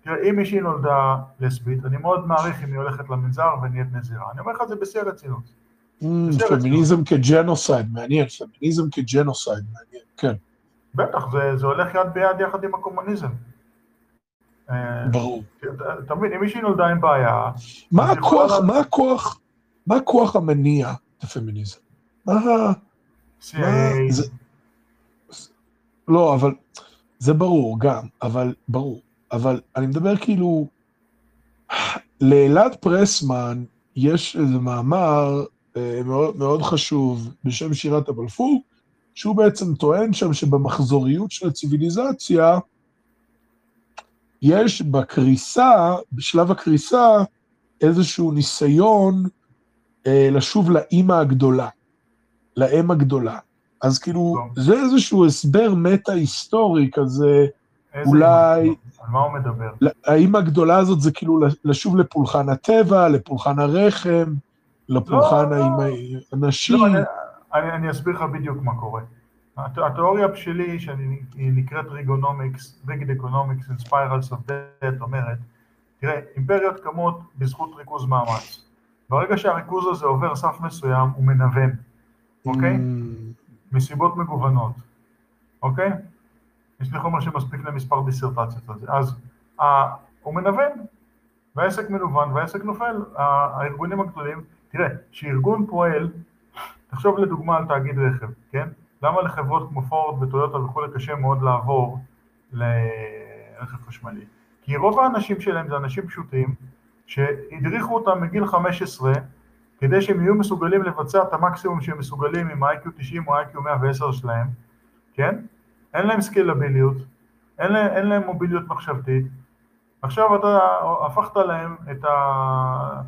תראה, אם מישהי נולדה לסבית, אני מאוד מעריך אם היא הולכת למנזר ונהיית נזירה. אני אומר לך את זה בשיא הרצינות. Mm, פמיניזם כ genocide, מעניין, פמיניזם כ genocide, מעניין, כן, בטח, זה, זה הולך יד ביד יחד עם הקומוניזם. אה, ברור. אתה מבין, אם מישהי נולדה עם בעיה, מה הכוח, מה הכוח, מה הכוח המניע את הפמיניזם? מה ה... לא, אבל זה ברור גם, אבל ברור. אבל אני מדבר כאילו, לאלעד פרסמן יש איזה מאמר אה, מאוד, מאוד חשוב בשם שירת הבלפור, שהוא בעצם טוען שם שבמחזוריות של הציוויליזציה, יש בקריסה, בשלב הקריסה, איזשהו ניסיון אה, לשוב לאימא הגדולה, לאם הגדולה. אז כאילו, טוב. זה איזשהו הסבר מטה-היסטורי כזה, אולי-? על מה הוא מדבר? האימא הגדולה הזאת זה כאילו לשוב לפולחן הטבע, לפולחן הרחם, לפולחן לא, לא. הנשי. לא, אני, אני, אני אסביר לך בדיוק מה קורה. הת- התיאוריה שלי, שהיא נקראת Rigonomics, rigged economics and spirals of death, אומרת, תראה, אימפריות קמות בזכות ריכוז מאמץ. ברגע שהריכוז הזה עובר סף מסוים, הוא מנוון, אוקיי? Mm, מסיבות מגוונות, אוקיי? יש לי חומר שמספיק למספר דיסרטציות על זה. אז ה- הוא מנוון, והעסק מנוון והעסק נופל. הארגונים הגדולים, תראה, כשארגון פועל, תחשוב לדוגמה על תאגיד רכב, כן? למה לחברות כמו פורד וטויוטה וכולי קשה מאוד לעבור לרכב חשמלי? כי רוב האנשים שלהם זה אנשים פשוטים, שהדריכו אותם מגיל 15 כדי שהם יהיו מסוגלים לבצע את המקסימום שהם מסוגלים עם ה-IQ 90 או ה-IQ 110 שלהם, כן? אין להם סקילביליות, אין להם, אין להם מוביליות מחשבתית. עכשיו אתה הפכת להם את, ה...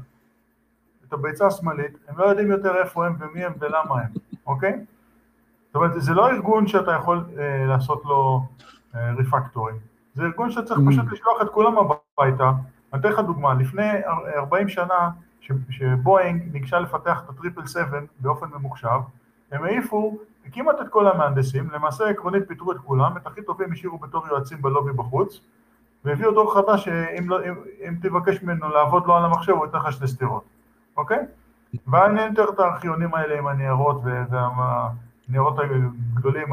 את הביצה השמאלית, הם לא יודעים יותר איפה הם ומי הם ולמה הם, אוקיי? אומרת, זה לא ארגון שאתה יכול אה, לעשות לו אה, ריפקטורים, זה ארגון שאתה צריך Mm. פשוט לשלוח את כולם הביתה. אני אתן לך דוגמה, לפני אר- 40 שנה, ש- שבואינג ניגשה לפתח את הטריפל 7 באופן ממוחשב, הם העיפו כמעט את כל המהנדסים, למעשה עקרונית פיטרו את כולם, את הכי טובים השאירו בתור יועצים בלובי בחוץ, והביאו דור חדש שאם לא, אם, אם תבקש ממנו לעבוד לו על המחשב, הוא ייתן לך שתי סטירות, אוקיי? ואני אתאר את הארכיונים האלה עם הניירות והניירות הגדולים,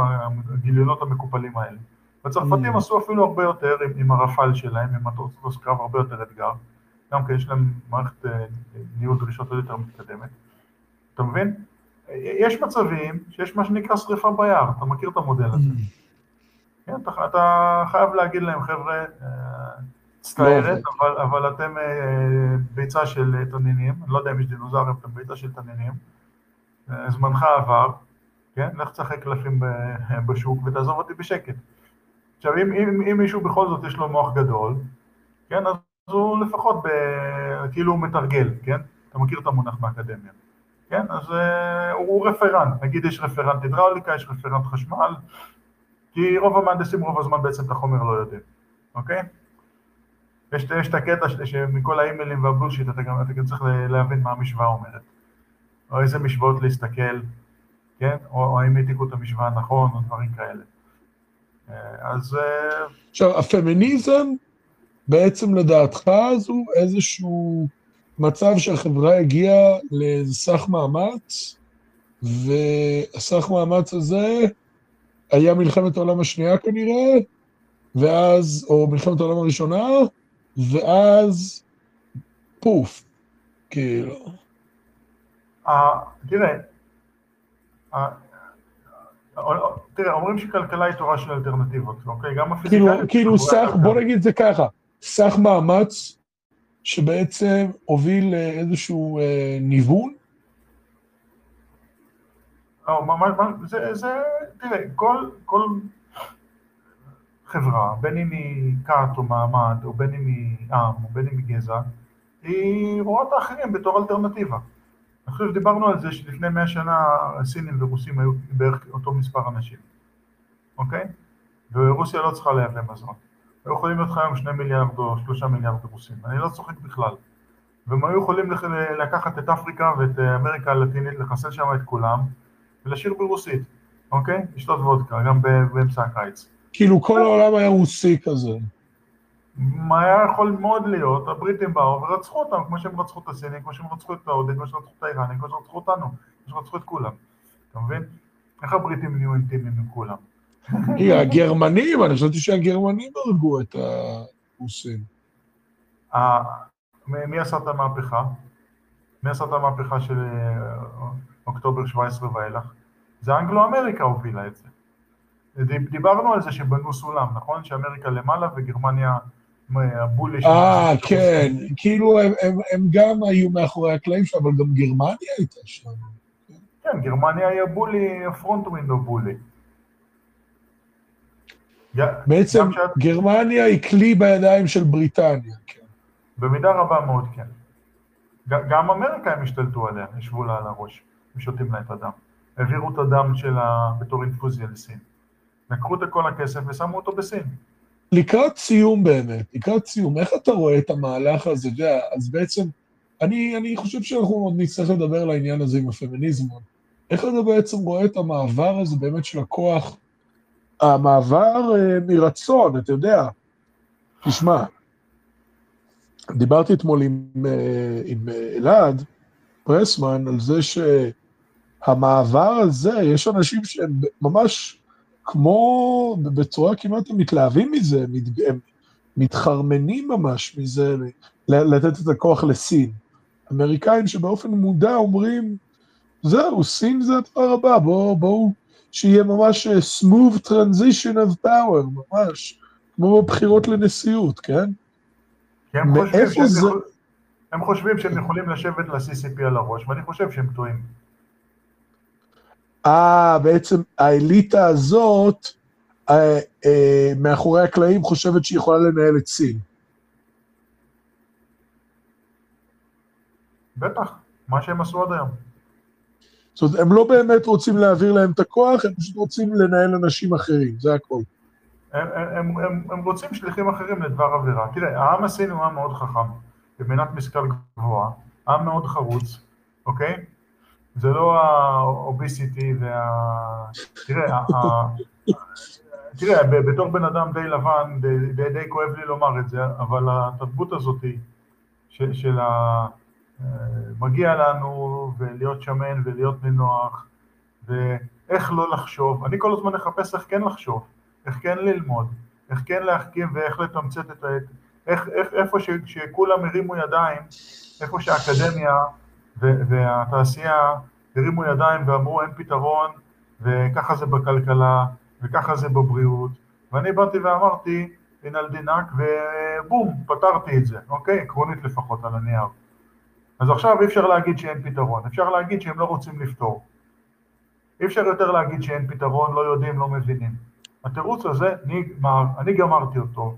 הגיליונות המקופלים האלה. הצרפתים Mm. עשו אפילו הרבה יותר עם, עם הרפ"ל שלהם, עם מטוס קרב הרבה יותר אתגר. גם כן יש להם מערכת אה, ניהול דרישות עוד יותר מתקדמת. אתה מבין? יש מצבים שיש מה שנקרא שריפה ביער, אתה מכיר את המודל הזה. כן, אתה, אתה חייב להגיד להם, חבר'ה, אה, מצטערת, לא אבל, אבל אתם אה, ביצה של תנינים, אני לא יודע אם יש דינוזארים, אתם ביצה של תנינים, זמנך עבר, כן, לך תשחק קלפים בשוק ותעזוב אותי בשקט. עכשיו, אם, אם, אם מישהו בכל זאת יש לו מוח גדול, כן, אז הוא לפחות ב, כאילו הוא מתרגל, כן? אתה מכיר את המונח מהאקדמיה. כן, אז אה, הוא רפרנט, נגיד יש רפרנט הידראוליקה, יש רפרנט חשמל, כי רוב המהנדסים רוב הזמן בעצם את החומר לא יודעים, אוקיי? יש, יש את הקטע ש- שמכל האימיילים והבולשיט אתה גם, אתה גם צריך להבין מה המשוואה אומרת, או איזה משוואות להסתכל, כן? או, או האם העתיקו את המשוואה נכון, או דברים כאלה. אה, אז אה, עכשיו, הפמיניזם, בעצם לדעתך, זו איזשהו מצב שהחברה הגיעה לאיזה סך מאמץ, והסך מאמץ הזה היה מלחמת העולם השנייה כנראה, ואז, או מלחמת העולם הראשונה, ואז פוף, כאילו. אה, תראה, אה, אה, תראה, אומרים שכלכלה היא תורה של אלטרנטיבות, אוקיי? גם כאילו, הפיזיקאים... כאילו סך, בוא נגיד את זה ככה, סך מאמץ שבעצם הוביל לאיזשהו אה, ניוון, לא, מה- זה, זה, תראה, כל, כל חברה, בין אם היא כת או מעמד, או בין אם היא עם, או בין אם היא גזע, היא רואה את האחרים בתור אלטרנטיבה. אני חושב שדיברנו על זה שלפני מאה שנה סינים ורוסים היו בערך אותו מספר אנשים, אוקיי? ורוסיה לא צריכה לייבא מזון. היו יכולים להיות לך היום שני מיליארד או שלושה מיליארד רוסים, אני לא צוחק בכלל. והם היו יכולים לקחת את אפריקה ואת אמריקה הלטינית, לחסל שם את כולם, ולשיר ברוסית, אוקיי? לשתות וודקה, גם באמצע הקיץ. כאילו כל העולם היה רוסי כזה. היה יכול מאוד להיות, הבריטים באו ורצחו אותם, כמו שהם רצחו את הסינים, כמו שהם רצחו את ההודים, כמו שהם רצחו את האיראנים, כמו שהם רצחו אותנו, כמו שהם רצחו את כולם, אתה מבין? איך הבריטים נהיו אינטימיים עם כולם? הגרמנים, אני חשבתי שהגרמנים הרגו את הרוסים. מי עשה את המהפכה? מי עשה את המהפכה של אה, אוקטובר 17 ואילך? זה אנגלו-אמריקה הובילה את זה. דיב- דיברנו על זה שבנו סולם, נכון? שאמריקה למעלה וגרמניה של... אה, כן, כאילו הם, הם, הם גם היו מאחורי הקלעים שם, אבל גם גרמניה הייתה שם. כן, גרמניה היא הבולי, הפרונט ווינדו בולי. בעצם גם שאת- גרמניה היא כלי בידיים של בריטניה. כן. במידה רבה מאוד כן. גם אמריקה הם השתלטו עליה, ישבו לה על הראש, ושותים לה את הדם. העבירו את הדם שלה בתור אינפוזיה לסין. לקחו את כל הכסף ושמו אותו בסין. לקראת סיום באמת, לקראת סיום, איך אתה רואה את המהלך הזה? יודע, אז בעצם, אני, אני חושב שאנחנו עוד נצטרך לדבר על העניין הזה עם הפמיניזם. איך אתה בעצם רואה את המעבר הזה באמת של הכוח, המעבר אה, מרצון, אתה יודע, תשמע, דיברתי אתמול עם, אה, עם אה, אלעד פרסמן על זה שהמעבר הזה, יש אנשים שהם ממש כמו, בצורה כמעט הם מתלהבים מזה, הם, מת, מתחרמנים ממש מזה, לתת את הכוח לסין. אמריקאים שבאופן מודע אומרים, זהו, סין זה הדבר הבא, בואו, בואו, שיהיה ממש אה, smooth transition of power, ממש, כמו בבחירות לנשיאות, כן? כי הם חושבים, זה- יכול... הם חושבים שהם יכולים לשבת ל-CCP על הראש, ואני חושב שהם טועים. אה, בעצם האליטה הזאת, אה, אה, מאחורי הקלעים חושבת שהיא יכולה לנהל את סין. בטח, מה שהם עשו עד היום. זאת אומרת, הם לא באמת רוצים להעביר להם את הכוח, הם פשוט רוצים לנהל אנשים אחרים, זה הכל. הם, הם, הם, הם רוצים שליחים אחרים לדבר עבירה. תראה, העם הסיני הוא עם מאוד חכם, במנת משכל גבוהה, עם מאוד חרוץ, אוקיי? זה לא האוביסיטי וה... תראה, ה... תראה, בתור בן אדם די לבן, די, די, די כואב לי לומר את זה, אבל התרבות הזאת של, של ה... אה, מגיע לנו ולהיות שמן ולהיות נינוח, ואיך לא לחשוב. אני כל הזמן אחפש איך כן לחשוב, איך כן ללמוד, איך כן להחכים ואיך לתמצת את ה... איך, איך, איפה ש, שכולם הרימו ידיים, איפה שהאקדמיה והתעשייה הרימו ידיים ואמרו אין פתרון, וככה זה בכלכלה, וככה זה בבריאות, ואני באתי ואמרתי, הנה על דינק, ובום, פתרתי את זה, אוקיי? עקרונית לפחות על הנייר. אז עכשיו אי אפשר להגיד שאין פתרון, אפשר להגיד שהם לא רוצים לפתור. אי אפשר יותר להגיד שאין פתרון, לא יודעים, לא מבינים. התירוץ הזה, נגמר, אני גמרתי אותו,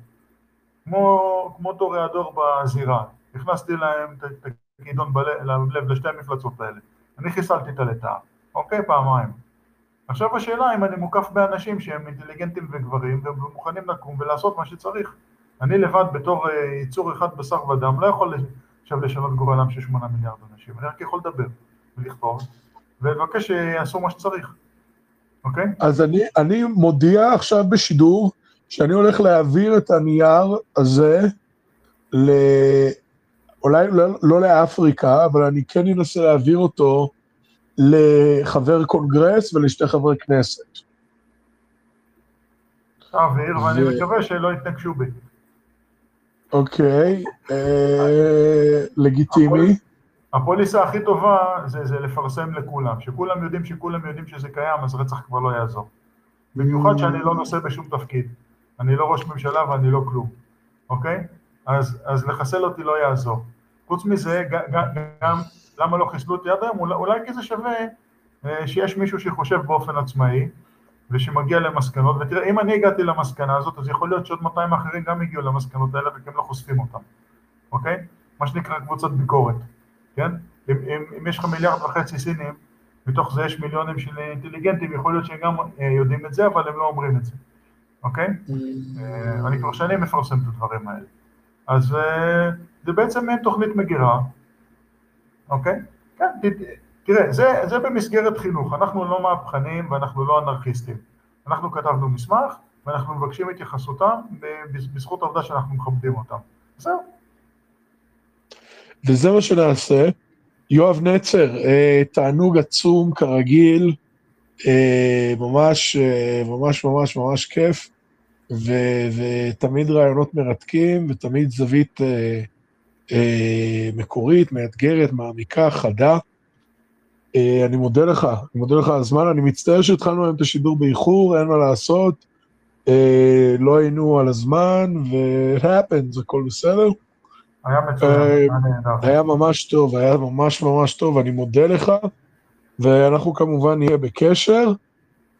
כמו, כמו טוריאדור בזירה. הכנסתי להם את הכידון בלב לב לשתי המפלצות האלה. אני חיסלתי את הלטאה, אוקיי? פעמיים. עכשיו השאלה אם אני מוקף באנשים שהם אינטליגנטים וגברים ומוכנים לקום ולעשות מה שצריך. אני לבד בתור אה, יצור אחד בשר ודם לא יכול עכשיו לשנות גורלם של שמונה מיליארד אנשים, אני רק יכול לדבר ולכתוב ולבקש שיעשו מה שצריך, אוקיי? אז אני, אני מודיע עכשיו בשידור שאני הולך להעביר את הנייר הזה ל... אולי לא, לא לאפריקה, אבל אני כן אנסה להעביר אותו לחבר קונגרס ולשתי חברי כנסת. תעביר, ואני מקווה שלא יתנגשו בי. אוקיי, אה, לגיטימי. הפוליסה הכי טובה זה, זה לפרסם לכולם. שכולם יודעים שכולם יודעים שזה קיים, אז רצח כבר לא יעזור. במיוחד שאני לא נושא בשום תפקיד. אני לא ראש ממשלה ואני לא כלום, אוקיי? אז, אז לחסל אותי לא יעזור. חוץ מזה, ג- ג- גם, למה לא חיסלו אותי עד היום? אולי, אולי כי זה שווה אה, שיש מישהו שחושב באופן עצמאי, ושמגיע למסקנות, ותראה, אם אני הגעתי למסקנה הזאת, אז יכול להיות שעוד 200 אחרים גם הגיעו למסקנות האלה, הם לא חושפים אותם, אוקיי? מה שנקרא קבוצת ביקורת, כן? אם, אם, אם יש לך מיליארד וחצי סינים, מתוך זה יש מיליונים של אינטליגנטים, יכול להיות שהם גם אה, יודעים את זה, אבל הם לא אומרים את זה, אוקיי? אה, אני כבר שנים מפרסם את הדברים האלה. אז אה, זה בעצם מעין תוכנית מגירה, אוקיי? כן, תראה, זה, זה במסגרת חינוך, אנחנו לא מהפכנים ואנחנו לא אנרכיסטים. אנחנו כתבנו מסמך ואנחנו מבקשים התייחסותם בזכות העובדה שאנחנו מכבדים אותם. זהו. וזה מה שנעשה. יואב נצר, אה, תענוג עצום כרגיל, אה, ממש, ממש ממש ממש כיף, ותמיד רעיונות מרתקים, ותמיד זווית אה, אה, מקורית, מאתגרת, מעמיקה, חדה. אה, אני מודה לך, אני מודה לך על הזמן, אני מצטער שהתחלנו היום את השידור באיחור, אין מה לעשות, אה, לא היינו על הזמן, ו- it happens, הכל בסדר. היה מצוין, אה, היה נהדר. היה ממש טוב, היה ממש ממש טוב, אני מודה לך, ואנחנו כמובן נהיה בקשר.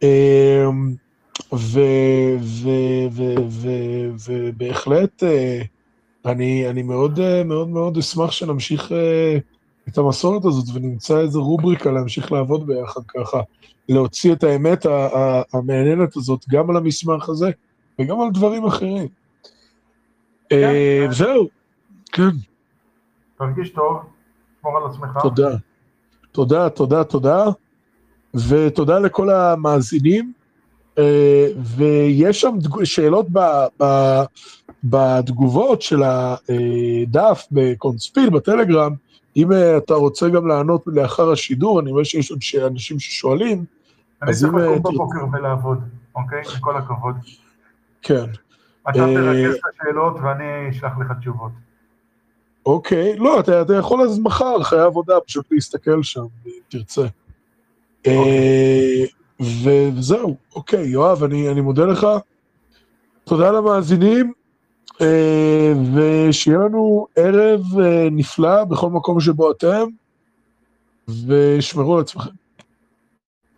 ו- ובהחלט, אה, אני, אני מאוד אה, מאוד מאוד אשמח שנמשיך אה, את המסורת הזאת ונמצא איזה רובריקה להמשיך לעבוד ביחד ככה, להוציא את האמת המעניינת הזאת גם על המסמך הזה וגם על דברים אחרים. אה, זהו, כן. תרגיש טוב, שמור על עצמך. תודה. תודה, תודה, תודה. ותודה לכל המאזינים. אה, ויש שם שאלות ב- ב- בתגובות של הדף בקונספיל, בטלגרם. אם אה, אתה רוצה גם לענות לאחר השידור, אני רואה שיש עוד אנשים ששואלים, אני צריך אה, לקום בבוקר ולעבוד, אוקיי? עם כל הכבוד. כן. אתה אה, תרכז את השאלות ואני אשלח לך תשובות. אוקיי, לא, אתה, אתה יכול אז מחר, חיי עבודה, פשוט להסתכל שם, אם תרצה. אה, ו- וזהו, אוקיי, יואב, אני, אני מודה לך. תודה למאזינים, אה, ושיהיה לנו ערב אה, נפלא בכל מקום שבו אתם, ושמרו על עצמכם.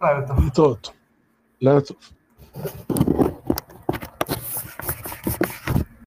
לילה טוב. לילה טוב.